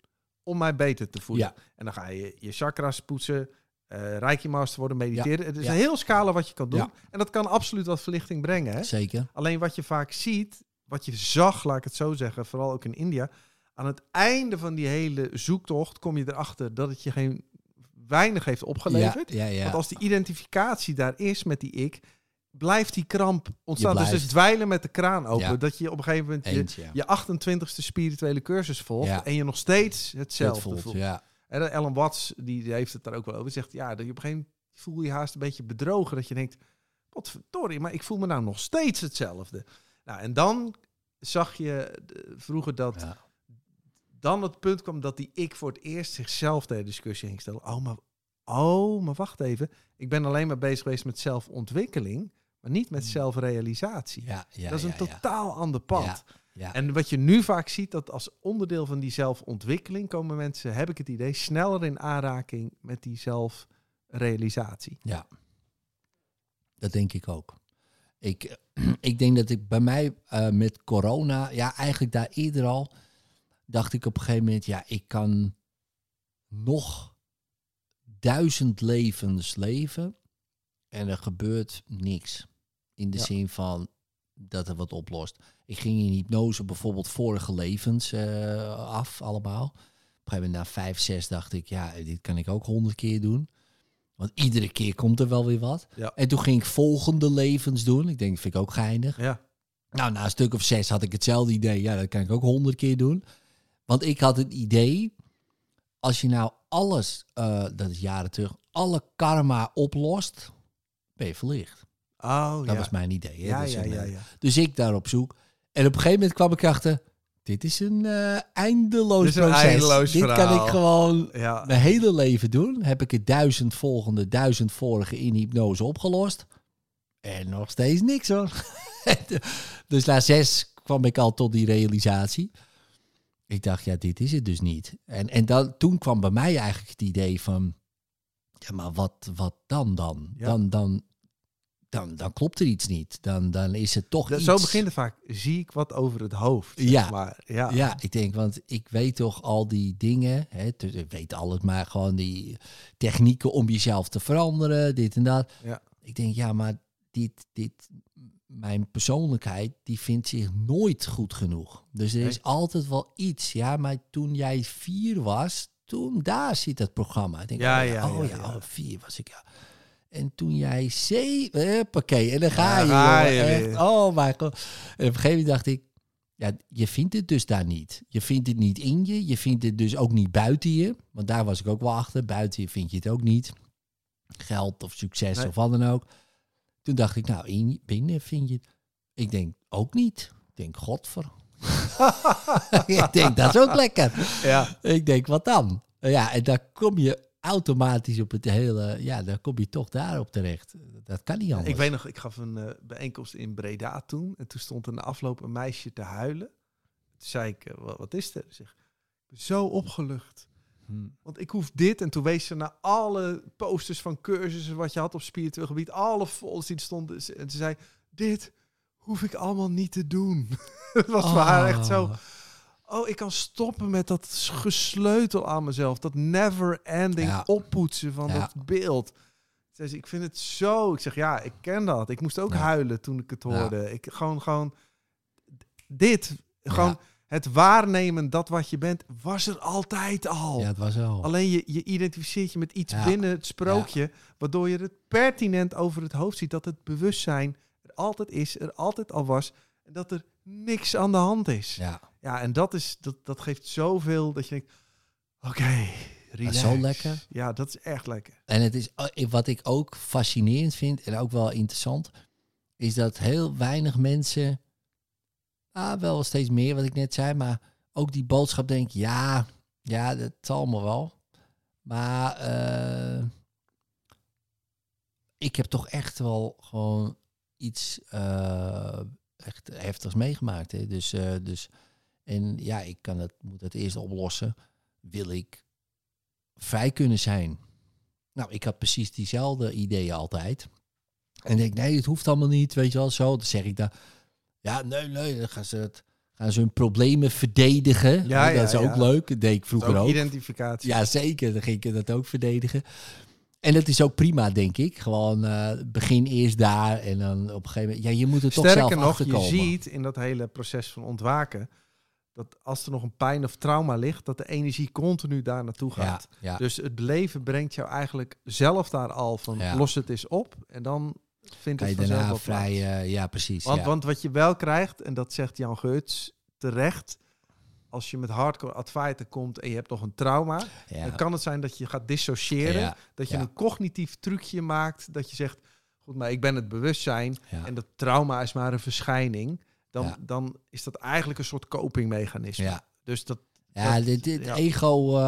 Speaker 3: om mij beter te voelen?
Speaker 2: Ja.
Speaker 3: En dan ga je je chakras poetsen, eh Reiki master worden, mediteren. Het is
Speaker 2: Ja.
Speaker 3: een heel scala wat je kan doen.
Speaker 2: Ja.
Speaker 3: En dat kan absoluut wat verlichting brengen. Hè?
Speaker 2: Zeker.
Speaker 3: Alleen wat je vaak ziet, wat je zag, laat ik het zo zeggen, vooral ook in India. Aan het einde van die hele zoektocht kom je erachter dat het je geen weinig heeft opgeleverd.
Speaker 2: Ja, ja, ja.
Speaker 3: Want als die identificatie daar is met die ik, blijft die kramp ontstaan. Dus het dweilen met de kraan open. Dat je op een gegeven moment je, je 28ste spirituele cursus volgt en je nog steeds hetzelfde
Speaker 2: voelt,
Speaker 3: voelt.
Speaker 2: ja.
Speaker 3: En Ellen Watts, die, die heeft het daar ook wel over. Zegt, ja, dat je op een gegeven moment voel je haast een beetje bedrogen. Dat je denkt, wat verdorie, maar ik voel me nou nog steeds hetzelfde. Nou, en dan zag je eh, vroeger dat. Dan het punt kwam dat die ik voor het eerst zichzelf ter discussie ging stellen. Oh, maar, oh, maar wacht even. Ik ben alleen maar bezig geweest met zelfontwikkeling, maar niet met zelfrealisatie.
Speaker 2: Ja, Hmm. ja,
Speaker 3: dat is een
Speaker 2: ja,
Speaker 3: totaal ander pad.
Speaker 2: Ja, ja.
Speaker 3: En wat je nu vaak ziet, dat als onderdeel van die zelfontwikkeling komen mensen, heb ik het idee, sneller in aanraking met die zelfrealisatie.
Speaker 2: Ja, dat denk ik ook. Ik, ik denk dat ik bij mij eh, met corona, ja, eigenlijk daar eerder al, dacht ik op een gegeven moment, ja, ik kan nog duizend levens leven en er gebeurt niks. In de
Speaker 3: Ja.
Speaker 2: zin van dat er wat oplost. Ik ging in hypnose bijvoorbeeld vorige levens eh, af, allemaal. Op een gegeven moment na vijf, zes dacht ik, ja, dit kan ik ook honderd keer doen. Want iedere keer komt er wel weer wat.
Speaker 3: Ja.
Speaker 2: En toen ging ik volgende levens doen. Ik denk, vind ik ook geinig.
Speaker 3: Ja,
Speaker 2: Nou, na een stuk of zes had ik hetzelfde idee. Ja, dat kan ik ook honderd keer doen. Want ik had het idee, als je nou alles, eh, dat is jaren terug, alle karma oplost, ben je verlicht.
Speaker 3: oh
Speaker 2: Dat
Speaker 3: ja.
Speaker 2: was mijn idee. Hè?
Speaker 3: ja,
Speaker 2: Dus
Speaker 3: ja, ja, ja.
Speaker 2: Dus ik daar op zoek. En op een gegeven moment kwam ik achter, dit is een eh, eindeloos
Speaker 3: Dit is een
Speaker 2: proces.
Speaker 3: eindeloos
Speaker 2: dit kan ik gewoon
Speaker 3: Ja,
Speaker 2: mijn hele leven doen. Heb ik het duizend volgende, duizend vorige in hypnose opgelost. En nog steeds niks hoor. dus na zes kwam ik al tot die realisatie. Ik dacht, ja, dit is het dus niet. En, en dan, toen kwam bij mij eigenlijk het idee van... Ja, maar wat, wat dan dan?
Speaker 3: Ja.
Speaker 2: Dan, dan, dan? dan klopt er iets niet. Dan, dan is het toch
Speaker 3: Dat-
Speaker 2: iets...
Speaker 3: zo begint het vaak. Zie ik wat over het hoofd.
Speaker 2: Ja.
Speaker 3: Maar. Ja.
Speaker 2: Ja, ik denk, want ik weet toch al die dingen. Hè, dus ik weet alles, maar gewoon die technieken om jezelf te veranderen, dit en dat.
Speaker 3: Ja.
Speaker 2: Ik denk, ja, maar dit, dit, mijn persoonlijkheid, die vindt zich nooit goed genoeg. Dus er is altijd wel iets. Ja, maar toen jij vier was, toen daar zit het programma. Ik denk,
Speaker 3: Ja,
Speaker 2: oh
Speaker 3: ja,
Speaker 2: oh
Speaker 3: ja,
Speaker 2: oh, vier was ik, ja. En toen jij zeven, huppakee, en dan ga je, jongen, echt. Oh mijn god. En op een gegeven moment dacht ik, ja, je vindt het dus daar niet. Je vindt het niet in je. Je vindt het dus ook niet buiten je. Want daar was ik ook wel achter. Buiten je vind je het ook niet. Geld of succes
Speaker 3: Nee.
Speaker 2: of wat dan ook. Toen dacht ik, nou, in, binnen vind je het. Ik denk ook niet. Ik denk, godver. ik denk, dat is ook lekker.
Speaker 3: Ja.
Speaker 2: Ik denk, wat dan? Ja, en daar kom je automatisch op het hele... Ja, dan kom je toch daarop terecht. Dat kan niet anders.
Speaker 3: Ik weet nog, ik gaf een eh, bijeenkomst in Breda toen. En toen stond er na afloop een meisje te huilen. Toen zei ik, eh, wat, wat is er? Ze zegt, ik ben zo opgelucht.
Speaker 2: Hm.
Speaker 3: Want ik hoef dit. En toen wees ze naar alle posters van cursussen wat je had op spiritueel gebied. Alle folders die er stonden. En ze zei, dit hoef ik allemaal niet te doen. Het was voor haar echt zo.
Speaker 2: Oh.
Speaker 3: Oh, ik kan stoppen met dat gesleutel aan mezelf. Dat never ending
Speaker 2: Ja.
Speaker 3: oppoetsen van
Speaker 2: Ja.
Speaker 3: dat beeld. Ze zei, ik vind het zo. Ik zeg, ja, ik ken dat. Ik moest ook
Speaker 2: Ja.
Speaker 3: huilen toen ik het hoorde. Ik gewoon, gewoon dit. Gewoon. Het waarnemen dat wat je bent, was er altijd al.
Speaker 2: Ja, het was wel.
Speaker 3: Alleen je, je identificeert je met iets
Speaker 2: Ja.
Speaker 3: binnen het sprookje, waardoor je het pertinent over het hoofd ziet dat het bewustzijn er altijd is, er altijd al was en dat er niks aan de hand is. Ja,
Speaker 2: Ja,
Speaker 3: en dat, is, dat, dat geeft zoveel dat je denkt, oké, relax.
Speaker 2: zo lekker.
Speaker 3: Ja, dat is echt lekker.
Speaker 2: En het is eh, wat ik ook fascinerend vind en ook wel interessant, is dat heel weinig mensen, ah, wel steeds meer wat ik net zei, maar ook die boodschap denk, ja, ja, dat zal me wel. Maar eh, ik heb toch echt wel gewoon iets eh, echt heftigs meegemaakt. Hè? Dus, eh, dus, en ja, ik kan het, moet het eerst oplossen. Wil ik vrij kunnen zijn? Nou, ik had precies diezelfde ideeën altijd. En denk, nee, het hoeft allemaal niet, weet je wel, zo. Dan zeg ik dan, ja, nee, nee, dan gaan ze, het, gaan ze hun problemen verdedigen.
Speaker 3: Ja,
Speaker 2: dat is ook leuk, dat deed ik vroeger
Speaker 3: ook
Speaker 2: ook.
Speaker 3: identificatie.
Speaker 2: Ja, zeker, dan ging ik dat ook verdedigen. En dat is ook prima, denk ik. Gewoon eh, begin eerst daar en dan op een gegeven moment... Ja, je moet er toch zelf
Speaker 3: Sterker nog, je ziet in dat hele proces van ontwaken dat als er nog een pijn of trauma ligt, dat de energie continu daar naartoe gaat.
Speaker 2: ja.
Speaker 3: Dus het leven brengt jou eigenlijk zelf daar al van, los het eens op. En dan vindt het
Speaker 2: daarna
Speaker 3: wel
Speaker 2: vrij... eh, ja, precies.
Speaker 3: Want,
Speaker 2: ja.
Speaker 3: want wat je wel krijgt, en dat zegt Jan Geurts terecht, als je met hardcore advaita komt en je hebt nog een trauma,
Speaker 2: ja.
Speaker 3: dan kan het zijn dat je gaat dissociëren,
Speaker 2: Ja,
Speaker 3: dat je een cognitief trucje maakt, dat je zegt, goed, maar ik ben het bewustzijn en dat trauma is maar een verschijning. Dan, dan is dat eigenlijk een soort copingmechanisme.
Speaker 2: Ja.
Speaker 3: Dus dat,
Speaker 2: Ja, dit, dit
Speaker 3: ja.
Speaker 2: ego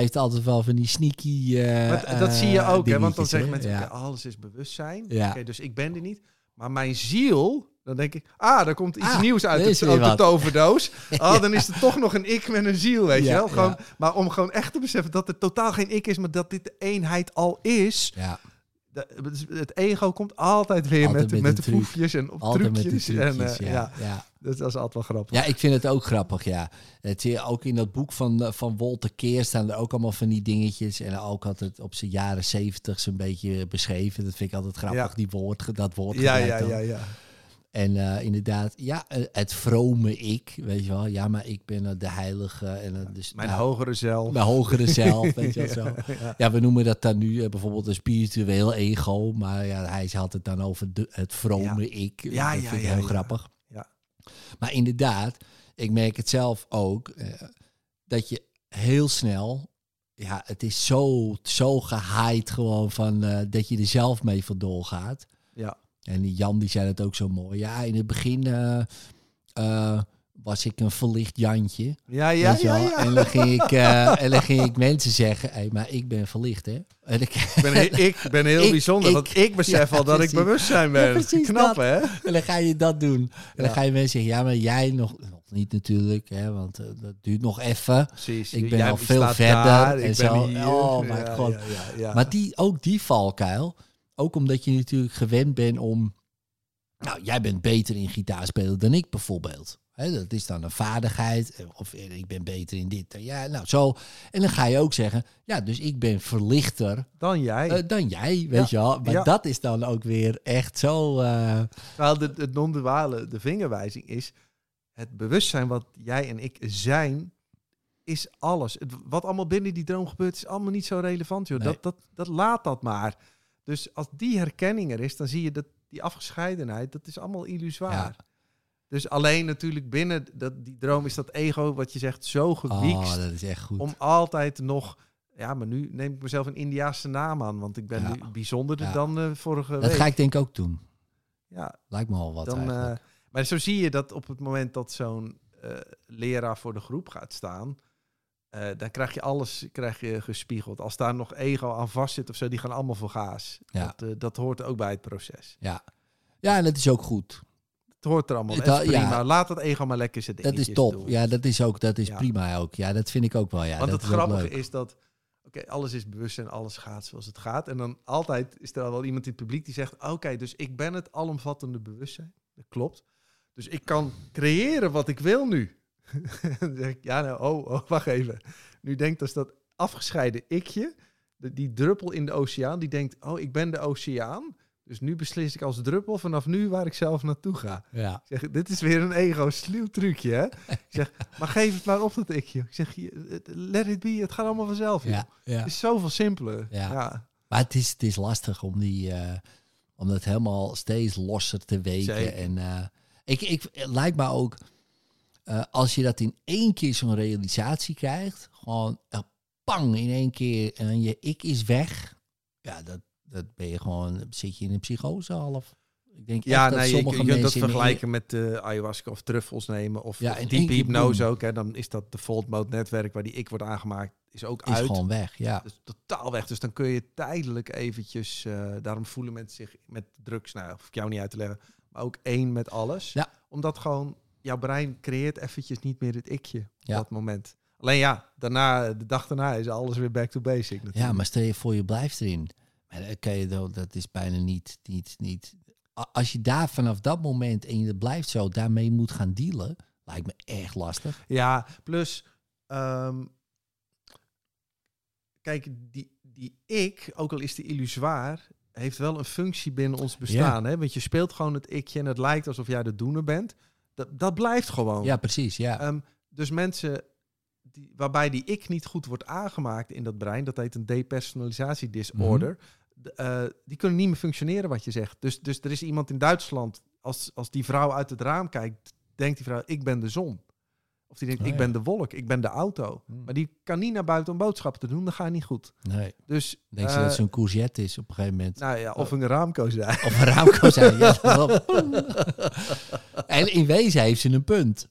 Speaker 2: heeft altijd wel van die sneaky. eh,
Speaker 3: dat zie je
Speaker 2: eh,
Speaker 3: ook, hè, want dan zeggen mensen,
Speaker 2: Ja.
Speaker 3: alles is bewustzijn.
Speaker 2: Ja.
Speaker 3: Oké, dus ik ben er niet. Maar mijn ziel, dan denk ik, ah, daar komt iets
Speaker 2: Ah,
Speaker 3: nieuws uit de, de toverdoos. Ah, dan is er toch nog een ik met een ziel, weet
Speaker 2: Ja,
Speaker 3: je wel. Gewoon,
Speaker 2: ja.
Speaker 3: Maar om gewoon echt te beseffen dat het totaal geen ik is, maar dat dit de eenheid al is.
Speaker 2: Ja,
Speaker 3: Het ego komt altijd weer
Speaker 2: Altijd
Speaker 3: met,
Speaker 2: met
Speaker 3: met,
Speaker 2: een
Speaker 3: de
Speaker 2: truc.
Speaker 3: proefjes en op
Speaker 2: altijd met
Speaker 3: trucjes. en, eh,
Speaker 2: ja,
Speaker 3: ja.
Speaker 2: ja.
Speaker 3: dat, dat is altijd wel grappig.
Speaker 2: Ja, ik vind het ook grappig, ja. Het zie je ook in dat boek van, eh, van Walter Keer staan er ook allemaal van die dingetjes. En ook had het op zijn jaren zeventig zo'n beetje beschreven. Dat vind ik altijd grappig,
Speaker 3: Ja.
Speaker 2: die woord, dat woord
Speaker 3: ja, ja, ja, ja.
Speaker 2: En eh, inderdaad, ja, eh, het vrome ik, weet je wel. Ja, maar ik ben eh, de heilige. En, dus,
Speaker 3: Mijn
Speaker 2: nou,
Speaker 3: hogere zelf.
Speaker 2: Mijn hogere zelf, weet je wel zo.
Speaker 3: Ja.
Speaker 2: Ja, we noemen dat dan nu bijvoorbeeld een spiritueel ego. Maar ja, hij had het dan over de, het vrome ik.
Speaker 3: Ja,
Speaker 2: dat
Speaker 3: ja,
Speaker 2: vind ik heel
Speaker 3: ja.
Speaker 2: grappig.
Speaker 3: Ja.
Speaker 2: Maar inderdaad, ik merk het zelf ook. dat je heel snel... Ja, het is zo, zo gehaaid gewoon van dat je er zelf mee vandoor gaat. En die Jan die zei het ook zo mooi. Ja, in het begin eh, eh, was ik een verlicht Jantje.
Speaker 3: Ja, ja,
Speaker 2: weet je
Speaker 3: ja,
Speaker 2: wel.
Speaker 3: ja.
Speaker 2: En, dan ging ik, eh, en dan ging ik mensen zeggen, hey, maar ik ben verlicht, hè? En ik,
Speaker 3: Ik ben, he- ik ben heel
Speaker 2: Ik-
Speaker 3: bijzonder,
Speaker 2: ik-
Speaker 3: want ik besef
Speaker 2: Ja,
Speaker 3: al dat ik bewustzijn ben.
Speaker 2: Ja,
Speaker 3: Knap,
Speaker 2: dat.
Speaker 3: hè?
Speaker 2: en dan ga je dat doen. En dan ga je mensen zeggen, ja, maar jij nog, nog niet natuurlijk, hè? Want dat duurt nog even.
Speaker 3: Precies.
Speaker 2: Ik ben
Speaker 3: Jij
Speaker 2: al veel verder
Speaker 3: daar,
Speaker 2: en zo.
Speaker 3: hier.
Speaker 2: Oh, mijn god.
Speaker 3: Ja, ja, ja.
Speaker 2: Maar die, ook die valkuil, ook omdat je natuurlijk gewend bent om... Nou, jij bent beter in gitaarspelen dan ik bijvoorbeeld. Hè, dat is dan een vaardigheid. eh, Of eh, ik ben beter in dit. Ja, nou zo. En dan ga je ook zeggen, ja, dus ik ben verlichter
Speaker 3: Dan jij.
Speaker 2: eh, dan jij, weet je wel. Maar
Speaker 3: Ja.
Speaker 2: dat is dan ook weer echt zo... eh,
Speaker 3: Terwijl de, het non-duale, de vingerwijzing is... Het bewustzijn wat jij en ik zijn, is alles. Het, wat allemaal binnen die droom gebeurt, is allemaal niet zo relevant. Joh.
Speaker 2: Nee.
Speaker 3: Dat, dat, dat laat dat maar. Dus als die herkenning er is, dan zie je dat die afgescheidenheid, dat is allemaal illusoir.
Speaker 2: Ja.
Speaker 3: Dus alleen natuurlijk binnen dat, die droom is dat ego, wat je zegt, zo gewiekst.
Speaker 2: oh, dat is echt goed.
Speaker 3: om altijd nog... Ja, maar nu neem ik mezelf een Indiaanse naam aan, want ik ben
Speaker 2: Ja.
Speaker 3: nu bijzonderder
Speaker 2: Ja.
Speaker 3: dan eh, vorige
Speaker 2: dat
Speaker 3: week.
Speaker 2: ga ik denk ik ook doen.
Speaker 3: Ja,
Speaker 2: Lijkt me al wat
Speaker 3: dan, eh, maar zo zie je dat op het moment dat zo'n eh, leraar voor de groep gaat staan, eh, dan krijg je alles krijg je gespiegeld. Als daar nog ego aan vast zit of zo, die gaan allemaal voor gaas.
Speaker 2: Ja.
Speaker 3: Dat, eh, dat hoort ook bij het proces.
Speaker 2: ja. ja, en dat is ook goed.
Speaker 3: Het hoort er allemaal.
Speaker 2: Ja.
Speaker 3: prima. Laat het ego maar lekker zijn
Speaker 2: Dat is top.
Speaker 3: doen.
Speaker 2: Ja, dat is ook dat is
Speaker 3: Ja.
Speaker 2: prima ook. Ja, dat vind ik ook wel. Ja,
Speaker 3: Want
Speaker 2: dat
Speaker 3: het grappige is dat, oké, alles is bewust en alles gaat zoals het gaat. En dan altijd is er al wel iemand in het publiek die zegt, oké, dus ik ben het alomvattende bewustzijn. Dat klopt. Dus ik kan creëren wat ik wil nu. dan zeg ik, ja, nou, oh, oh, wacht even. Nu denkt dus dat afgescheiden ikje, die druppel in de oceaan, die denkt, oh, ik ben de oceaan. Dus nu beslis ik als druppel vanaf nu waar ik zelf naartoe ga.
Speaker 2: Ja.
Speaker 3: Ik zeg, dit is weer een ego sluw trucje, hè? Ik zeg, maar geef het maar op dat ikje. Ik zeg, let it be, het gaat allemaal vanzelf. joh.
Speaker 2: Ja, ja.
Speaker 3: Het is zoveel simpeler.
Speaker 2: Ja.
Speaker 3: Ja.
Speaker 2: Maar het is, het is lastig om, die, eh, om dat helemaal steeds losser te weten.
Speaker 3: Zeker.
Speaker 2: En eh, ik, ik, het lijkt me ook, eh, als je dat in één keer zo'n realisatie krijgt, gewoon eh, pang in één keer en je ik is weg. Ja, dat, dat ben je gewoon, zit je in een psychose half. Ik denk
Speaker 3: Ja,
Speaker 2: dat
Speaker 3: nee, je,
Speaker 2: sommige
Speaker 3: je kunt dat vergelijken met eh, ayahuasca of truffels nemen. Of,
Speaker 2: Ja,
Speaker 3: of
Speaker 2: in één
Speaker 3: diepe
Speaker 2: keer
Speaker 3: hypnose ook. Hè. Dan is dat default mode netwerk waar die ik wordt aangemaakt, is ook
Speaker 2: is
Speaker 3: uit.
Speaker 2: gewoon weg. Ja,
Speaker 3: Dus totaal weg. Dus dan kun je tijdelijk eventjes... daarom voelen mensen zich met drugs... Nou, hoef ik jou niet uit te leggen. Maar ook één met alles.
Speaker 2: Ja.
Speaker 3: Omdat gewoon... Jouw brein creëert eventjes niet meer het ikje op
Speaker 2: Ja.
Speaker 3: dat moment. Alleen ja, daarna, de dag daarna is alles weer back to basic natuurlijk.
Speaker 2: Ja, maar stel je voor je blijft erin. Je dan- dat is bijna niet, niet, niet. Als je daar vanaf dat moment en je blijft zo daarmee moet gaan dealen, lijkt me echt lastig.
Speaker 3: Ja, plus... ehm, kijk, die, die ik, ook al is die illusoir... heeft wel een functie binnen ons bestaan. Hè? Want je speelt gewoon het ikje en het lijkt alsof jij de doener bent. Dat, dat blijft gewoon.
Speaker 2: Ja, precies. Ja,
Speaker 3: Ehm, dus mensen die, waarbij die ik niet goed wordt aangemaakt in dat brein, dat heet een depersonalisatiedisorder, d- eh, die kunnen niet meer functioneren wat je zegt. Dus, dus er is iemand in Duitsland, als, als die vrouw uit het raam kijkt, denkt die vrouw, ik ben de zon. Of die denkt,
Speaker 2: Oh,
Speaker 3: ik
Speaker 2: ja.
Speaker 3: ben de wolk, ik ben de auto.
Speaker 2: Hmm.
Speaker 3: Maar die kan niet naar buiten om boodschappen te doen, dat gaat niet goed.
Speaker 2: Nee.
Speaker 3: Dus,
Speaker 2: Denk je
Speaker 3: eh,
Speaker 2: dat het zo'n courgette is op een gegeven moment?
Speaker 3: nou ja, of een raamkozijn.
Speaker 2: Of een raamkozijn. ja, en in wezen heeft ze een punt.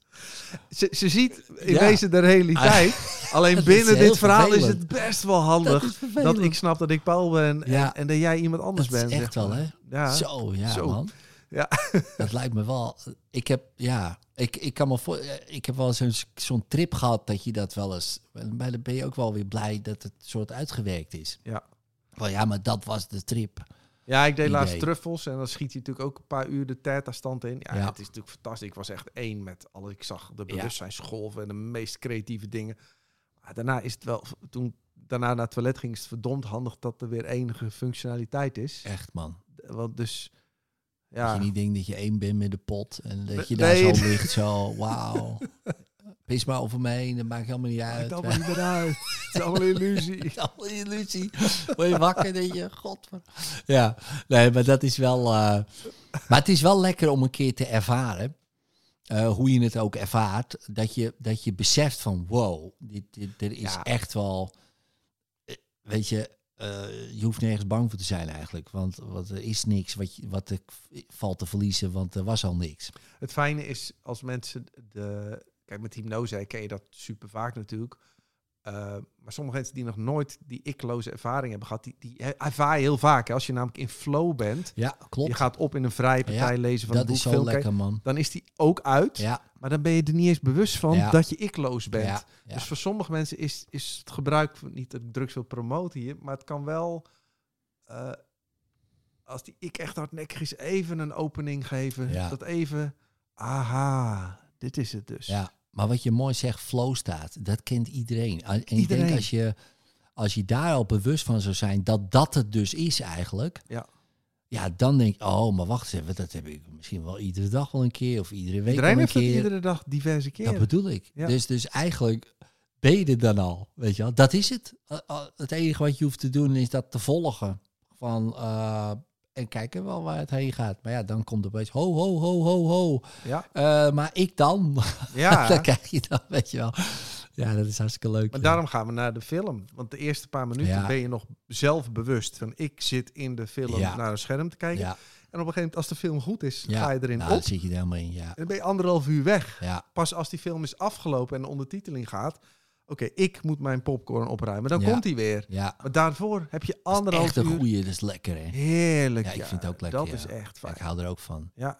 Speaker 3: Ze, ze ziet in
Speaker 2: Ja.
Speaker 3: wezen de realiteit. Alleen
Speaker 2: Dat is
Speaker 3: binnen dit verhaal is het best wel handig dat, ik snap dat ik Paul ben en,
Speaker 2: Ja.
Speaker 3: en dat jij iemand anders
Speaker 2: Dat is
Speaker 3: bent.
Speaker 2: echt
Speaker 3: zeg
Speaker 2: wel, hè?
Speaker 3: Ja.
Speaker 2: Zo, ja,
Speaker 3: Zo.
Speaker 2: man.
Speaker 3: Ja.
Speaker 2: Dat lijkt me wel. Ik heb, ja, ik, ik kan me voor. Ik heb wel zo'n zo'n trip gehad dat je dat wel eens. Maar dan ben je ook wel weer blij dat het soort uitgewerkt is.
Speaker 3: Ja.
Speaker 2: Wel ja, maar dat was de trip.
Speaker 3: Ja, ik deed
Speaker 2: idee.
Speaker 3: laatst truffels en dan schiet hij natuurlijk ook een paar uur de theta-stand in. Ja,
Speaker 2: Ja.
Speaker 3: het is natuurlijk fantastisch. Ik was echt één met alles. Ik zag de bewustzijnsgolven en de meest creatieve dingen. Maar daarna is het wel, toen daarna naar het toilet ging, is het verdomd handig dat er weer enige functionaliteit is.
Speaker 2: Echt, man.
Speaker 3: Want dus,
Speaker 2: Dat
Speaker 3: ja,
Speaker 2: je niet denkt dat je één bent met de pot en dat je
Speaker 3: Nee.
Speaker 2: daar zo ligt, zo, wauw. Pis maar over me heen, dat maakt helemaal niet uit.
Speaker 3: allemaal niet meer uit. Het is allemaal illusie.
Speaker 2: Het is allemaal illusie. Word je wakker, denk je, god. Ja, nee, maar dat is wel... eh, maar het is wel lekker om een keer te ervaren, eh, hoe je het ook ervaart, dat je, dat je beseft van, wow, dit, dit, er is
Speaker 3: Ja.
Speaker 2: echt wel... eh, Weet je, je hoeft nergens bang voor te zijn eigenlijk, want, want er is niks wat, je, wat er valt te verliezen, want er was al niks.
Speaker 3: Het fijne is als mensen de. Kijk, met hypnose ken je dat super vaak natuurlijk. Eh, maar sommige mensen die nog nooit die ikloze ervaring hebben gehad, die, die ervaar je heel vaak. Hè. Als je namelijk in flow bent,
Speaker 2: Ja, klopt.
Speaker 3: je gaat op in een vrije partij
Speaker 2: Ja,
Speaker 3: lezen van
Speaker 2: dat
Speaker 3: een boek,
Speaker 2: is zo
Speaker 3: film
Speaker 2: lekker, man.
Speaker 3: dan is die ook uit.
Speaker 2: Ja,
Speaker 3: Maar dan ben je er niet eens bewust van
Speaker 2: Ja.
Speaker 3: dat je ikloos bent. Dus voor sommige mensen is, is het gebruik niet dat ik drugs wil promoten hier, maar het kan wel. eh, als die ik echt hardnekkig is, even een opening geven.
Speaker 2: Ja.
Speaker 3: Dat even. Aha, dit is het dus.
Speaker 2: Ja, maar wat je mooi zegt, flow staat, dat kent iedereen. En ik denk als je, als je daar al bewust van zou zijn dat dat het dus is eigenlijk.
Speaker 3: Ja.
Speaker 2: Ja, dan denk ik, oh, maar wacht eens even, dat heb ik misschien wel iedere dag wel een keer of iedere week
Speaker 3: Iedereen
Speaker 2: wel een keer.
Speaker 3: iedere dag diverse
Speaker 2: Dat
Speaker 3: keren.
Speaker 2: bedoel ik.
Speaker 3: Ja.
Speaker 2: Dus, dus eigenlijk ben je er dan al, weet je wel. Dat is het. Uh, uh, Het enige wat je hoeft te doen is dat te volgen. Van, uh, en kijken wel waar het heen gaat. Maar ja, dan komt er opeens, ho, ho, ho, ho, ho.
Speaker 3: Ja,
Speaker 2: Uh, maar ik dan?
Speaker 3: ja.
Speaker 2: dan krijg je dan, weet je wel. Ja, dat is hartstikke leuk.
Speaker 3: maar
Speaker 2: ja.
Speaker 3: daarom gaan we naar de film. Want de eerste paar minuten
Speaker 2: Ja.
Speaker 3: ben je nog zelfbewust. Van ik zit in de film
Speaker 2: Ja.
Speaker 3: naar een scherm te kijken.
Speaker 2: Ja,
Speaker 3: En op een gegeven moment, als de film goed is, ga je erin
Speaker 2: Nou,
Speaker 3: op.
Speaker 2: dan zit je er helemaal in, ja.
Speaker 3: En dan ben je anderhalf uur weg.
Speaker 2: Ja,
Speaker 3: Pas als die film is afgelopen en de ondertiteling gaat. Oké, ik moet mijn popcorn opruimen. Dan
Speaker 2: Ja.
Speaker 3: komt hij weer.
Speaker 2: ja.
Speaker 3: Maar daarvoor heb je anderhalf
Speaker 2: echt een
Speaker 3: uur.
Speaker 2: goeie, dat is lekker, hè.
Speaker 3: Heerlijk.
Speaker 2: Ja, ik vind het ook lekker,
Speaker 3: Dat is echt fijn.
Speaker 2: Ik hou er ook van.
Speaker 3: Ja,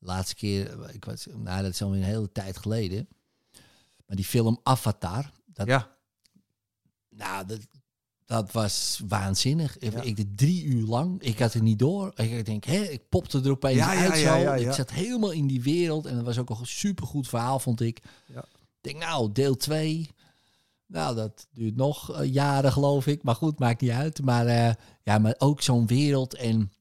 Speaker 2: Laatste keer, ik was, nou, dat is alweer een hele tijd geleden. Maar die film Avatar, dat,
Speaker 3: ja.
Speaker 2: nou, dat, dat was waanzinnig. Ik-
Speaker 3: Ja.
Speaker 2: Ik deed drie uur lang. Ik had het niet door. Ik denk, hè, ik popte er opeens
Speaker 3: Ja,
Speaker 2: uit
Speaker 3: ja,
Speaker 2: zo.
Speaker 3: ja, ja.
Speaker 2: Ik zat helemaal in die wereld. En dat was ook een supergoed verhaal, vond ik.
Speaker 3: Ja.
Speaker 2: Ik denk, nou, deel 2. Nou, dat duurt nog eh, jaren, geloof ik. Maar goed, maakt niet uit. Maar, eh, ja, maar ook zo'n wereld en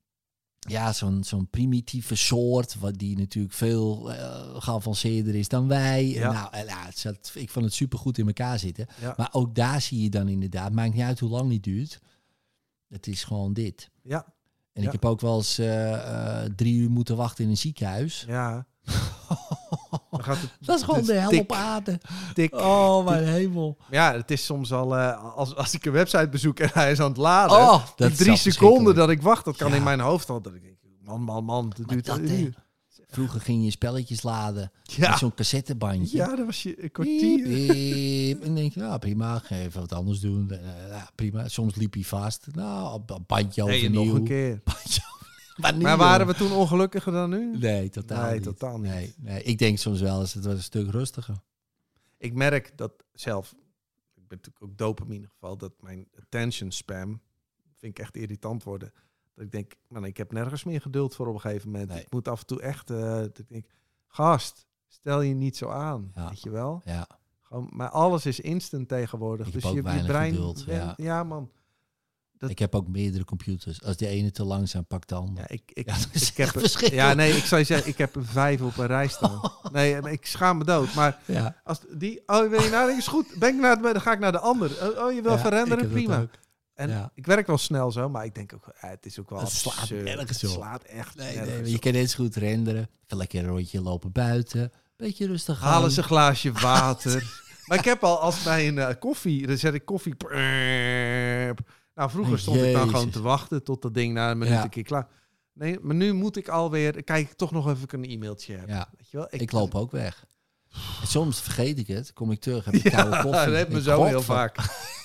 Speaker 2: ja, zo'n zo'n primitieve soort, wat die natuurlijk veel eh geavanceerder is dan wij.
Speaker 3: Ja.
Speaker 2: Nou, en, het zat, ik vond het supergoed in elkaar zitten.
Speaker 3: Ja.
Speaker 2: Maar ook daar zie je dan inderdaad, maakt niet uit hoe lang die duurt. Het is gewoon dit.
Speaker 3: Ja.
Speaker 2: En
Speaker 3: Ja.
Speaker 2: ik heb ook wel eens drie uur moeten wachten in een ziekenhuis.
Speaker 3: Ja. Dan gaat het,
Speaker 2: Dat is gewoon de hel
Speaker 3: tik,
Speaker 2: op aarde.
Speaker 3: tik.
Speaker 2: Oh, mijn hemel.
Speaker 3: Ja, het is soms al... eh, als, als ik een website bezoek en hij is aan het laden...
Speaker 2: Oh, dat
Speaker 3: die drie seconden dat ik wacht, dat kan
Speaker 2: Ja.
Speaker 3: in mijn hoofd al. Dat ik denk, man, man, man,
Speaker 2: Maar
Speaker 3: duurt
Speaker 2: dat,
Speaker 3: een
Speaker 2: hè.
Speaker 3: uur.
Speaker 2: Vroeger ging je spelletjes laden met
Speaker 3: Ja.
Speaker 2: zo'n cassettebandje.
Speaker 3: ja, dat was je een kwartier.
Speaker 2: piep. En dan denk je, nou prima, ga even wat anders doen. Eh, ja, prima. Soms liep hij vast. Nou, bandje overnieuw.
Speaker 3: nog een keer.
Speaker 2: Bandje maar,
Speaker 3: waren we toen ongelukkiger dan nu?
Speaker 2: Nee, totaal
Speaker 3: Nee,
Speaker 2: niet.
Speaker 3: totaal niet.
Speaker 2: Nee, nee, ik denk soms wel eens, het was een stuk rustiger.
Speaker 3: Ik merk dat zelf, ik ben natuurlijk ook ieder geval, dat mijn attention spam, vind ik echt irritant worden. Dat ik denk, man, ik heb nergens meer geduld voor op een gegeven moment.
Speaker 2: Nee.
Speaker 3: Ik moet af en toe echt, eh, dat ik denk, gast, stel je niet zo aan,
Speaker 2: Ja.
Speaker 3: weet je wel?
Speaker 2: Ja,
Speaker 3: Gewoon, maar alles is instant tegenwoordig.
Speaker 2: Ik
Speaker 3: dus je, je brein,
Speaker 2: geduld, ja.
Speaker 3: ja man. Dat-
Speaker 2: Ik heb ook meerdere computers. Als die ene te langzaam pakt andere.
Speaker 3: Ja, ik, ik,
Speaker 2: Ja,
Speaker 3: ik heb een-. Ja, nee, ik zou je zeggen, ik heb een vijf op een rij staan. Nee, maar ik schaam me dood. Maar
Speaker 2: Ja.
Speaker 3: als die, oh, wil je nadenken? Is goed. Ben ik naar, de- dan ga ik naar de ander. Oh, oh, je wil
Speaker 2: Ja, dat
Speaker 3: Prima. En
Speaker 2: Ja.
Speaker 3: ik werk wel snel zo, maar ik denk ook, eh, het is ook wel
Speaker 2: Het slaat nergens
Speaker 3: Het slaat echt
Speaker 2: Nee, nee, je kan zo goed renderen. Even lekker een rondje lopen buiten. Beetje rustig aan.
Speaker 3: Halen ze een glaasje water. maar ik heb al, als bij een eh, koffie, dan zet ik koffie. Nou, vroeger stond ik dan gewoon te wachten tot dat ding na een minuut
Speaker 2: Ja.
Speaker 3: een keer klaar. Nee, maar nu moet ik alweer, kijk ik toch nog even ik een e-mailtje heb.
Speaker 2: Ja,
Speaker 3: Weet je wel?
Speaker 2: ik, loop ook weg. En soms vergeet ik het. Kom ik terug, heb ik
Speaker 3: Ja,
Speaker 2: koude koffie.
Speaker 3: dat heeft me
Speaker 2: Ik
Speaker 3: zo heel vaak.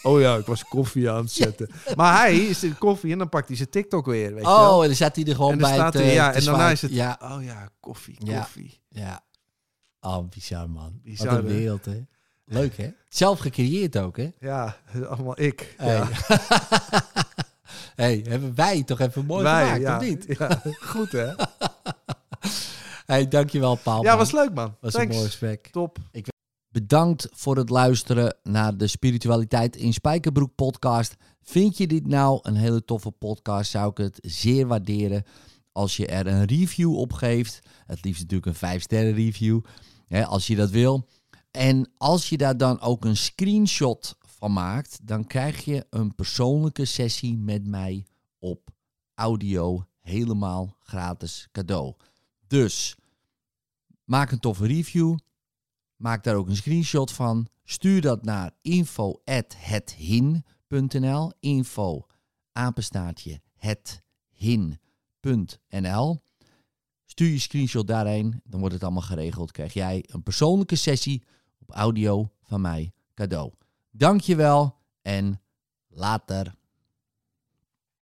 Speaker 3: Oh ja, ik was koffie aan het zetten. Maar hij is in koffie en dan pakt hij zijn TikTok weer, weet je wel.
Speaker 2: Oh, en dan zat hij er gewoon
Speaker 3: en dan
Speaker 2: bij
Speaker 3: staat
Speaker 2: te,
Speaker 3: hij, ja,
Speaker 2: te
Speaker 3: en daarna
Speaker 2: zwaaien.
Speaker 3: is het,
Speaker 2: Ja,
Speaker 3: oh ja, koffie,
Speaker 2: Ja.
Speaker 3: koffie.
Speaker 2: ja. Oh, bizar man.
Speaker 3: Bizar,
Speaker 2: Wat een wereld, hè. Leuk, hè? Zelf gecreëerd ook, hè?
Speaker 3: Ja, allemaal ik.
Speaker 2: Hey.
Speaker 3: Ja.
Speaker 2: hey, hebben wij toch even mooi
Speaker 3: Wij,
Speaker 2: gemaakt,
Speaker 3: ja.
Speaker 2: of niet?
Speaker 3: Ja, goed hè?
Speaker 2: Hey, dankjewel, Paul.
Speaker 3: Ja,
Speaker 2: man.
Speaker 3: was leuk man.
Speaker 2: was een
Speaker 3: Thanks.
Speaker 2: mooi gesprek.
Speaker 3: Top.
Speaker 2: Bedankt voor het luisteren naar de Spiritualiteit in Spijkerbroek podcast. Vind je dit nou een hele toffe podcast, zou ik het zeer waarderen als je er een review op geeft. Het liefst natuurlijk een 5 sterren review, hè, als je dat wil. En als je daar dan ook een screenshot van maakt, dan krijg je een persoonlijke sessie met mij op audio helemaal gratis cadeau. Dus maak een toffe review. Maak daar ook een screenshot van. Stuur dat naar info@hethin.nl. Info apenstaartje hethin.nl. Stuur je screenshot daarheen, dan wordt het allemaal geregeld. Krijg jij een persoonlijke sessie audio van mij cadeau. Dankjewel en later.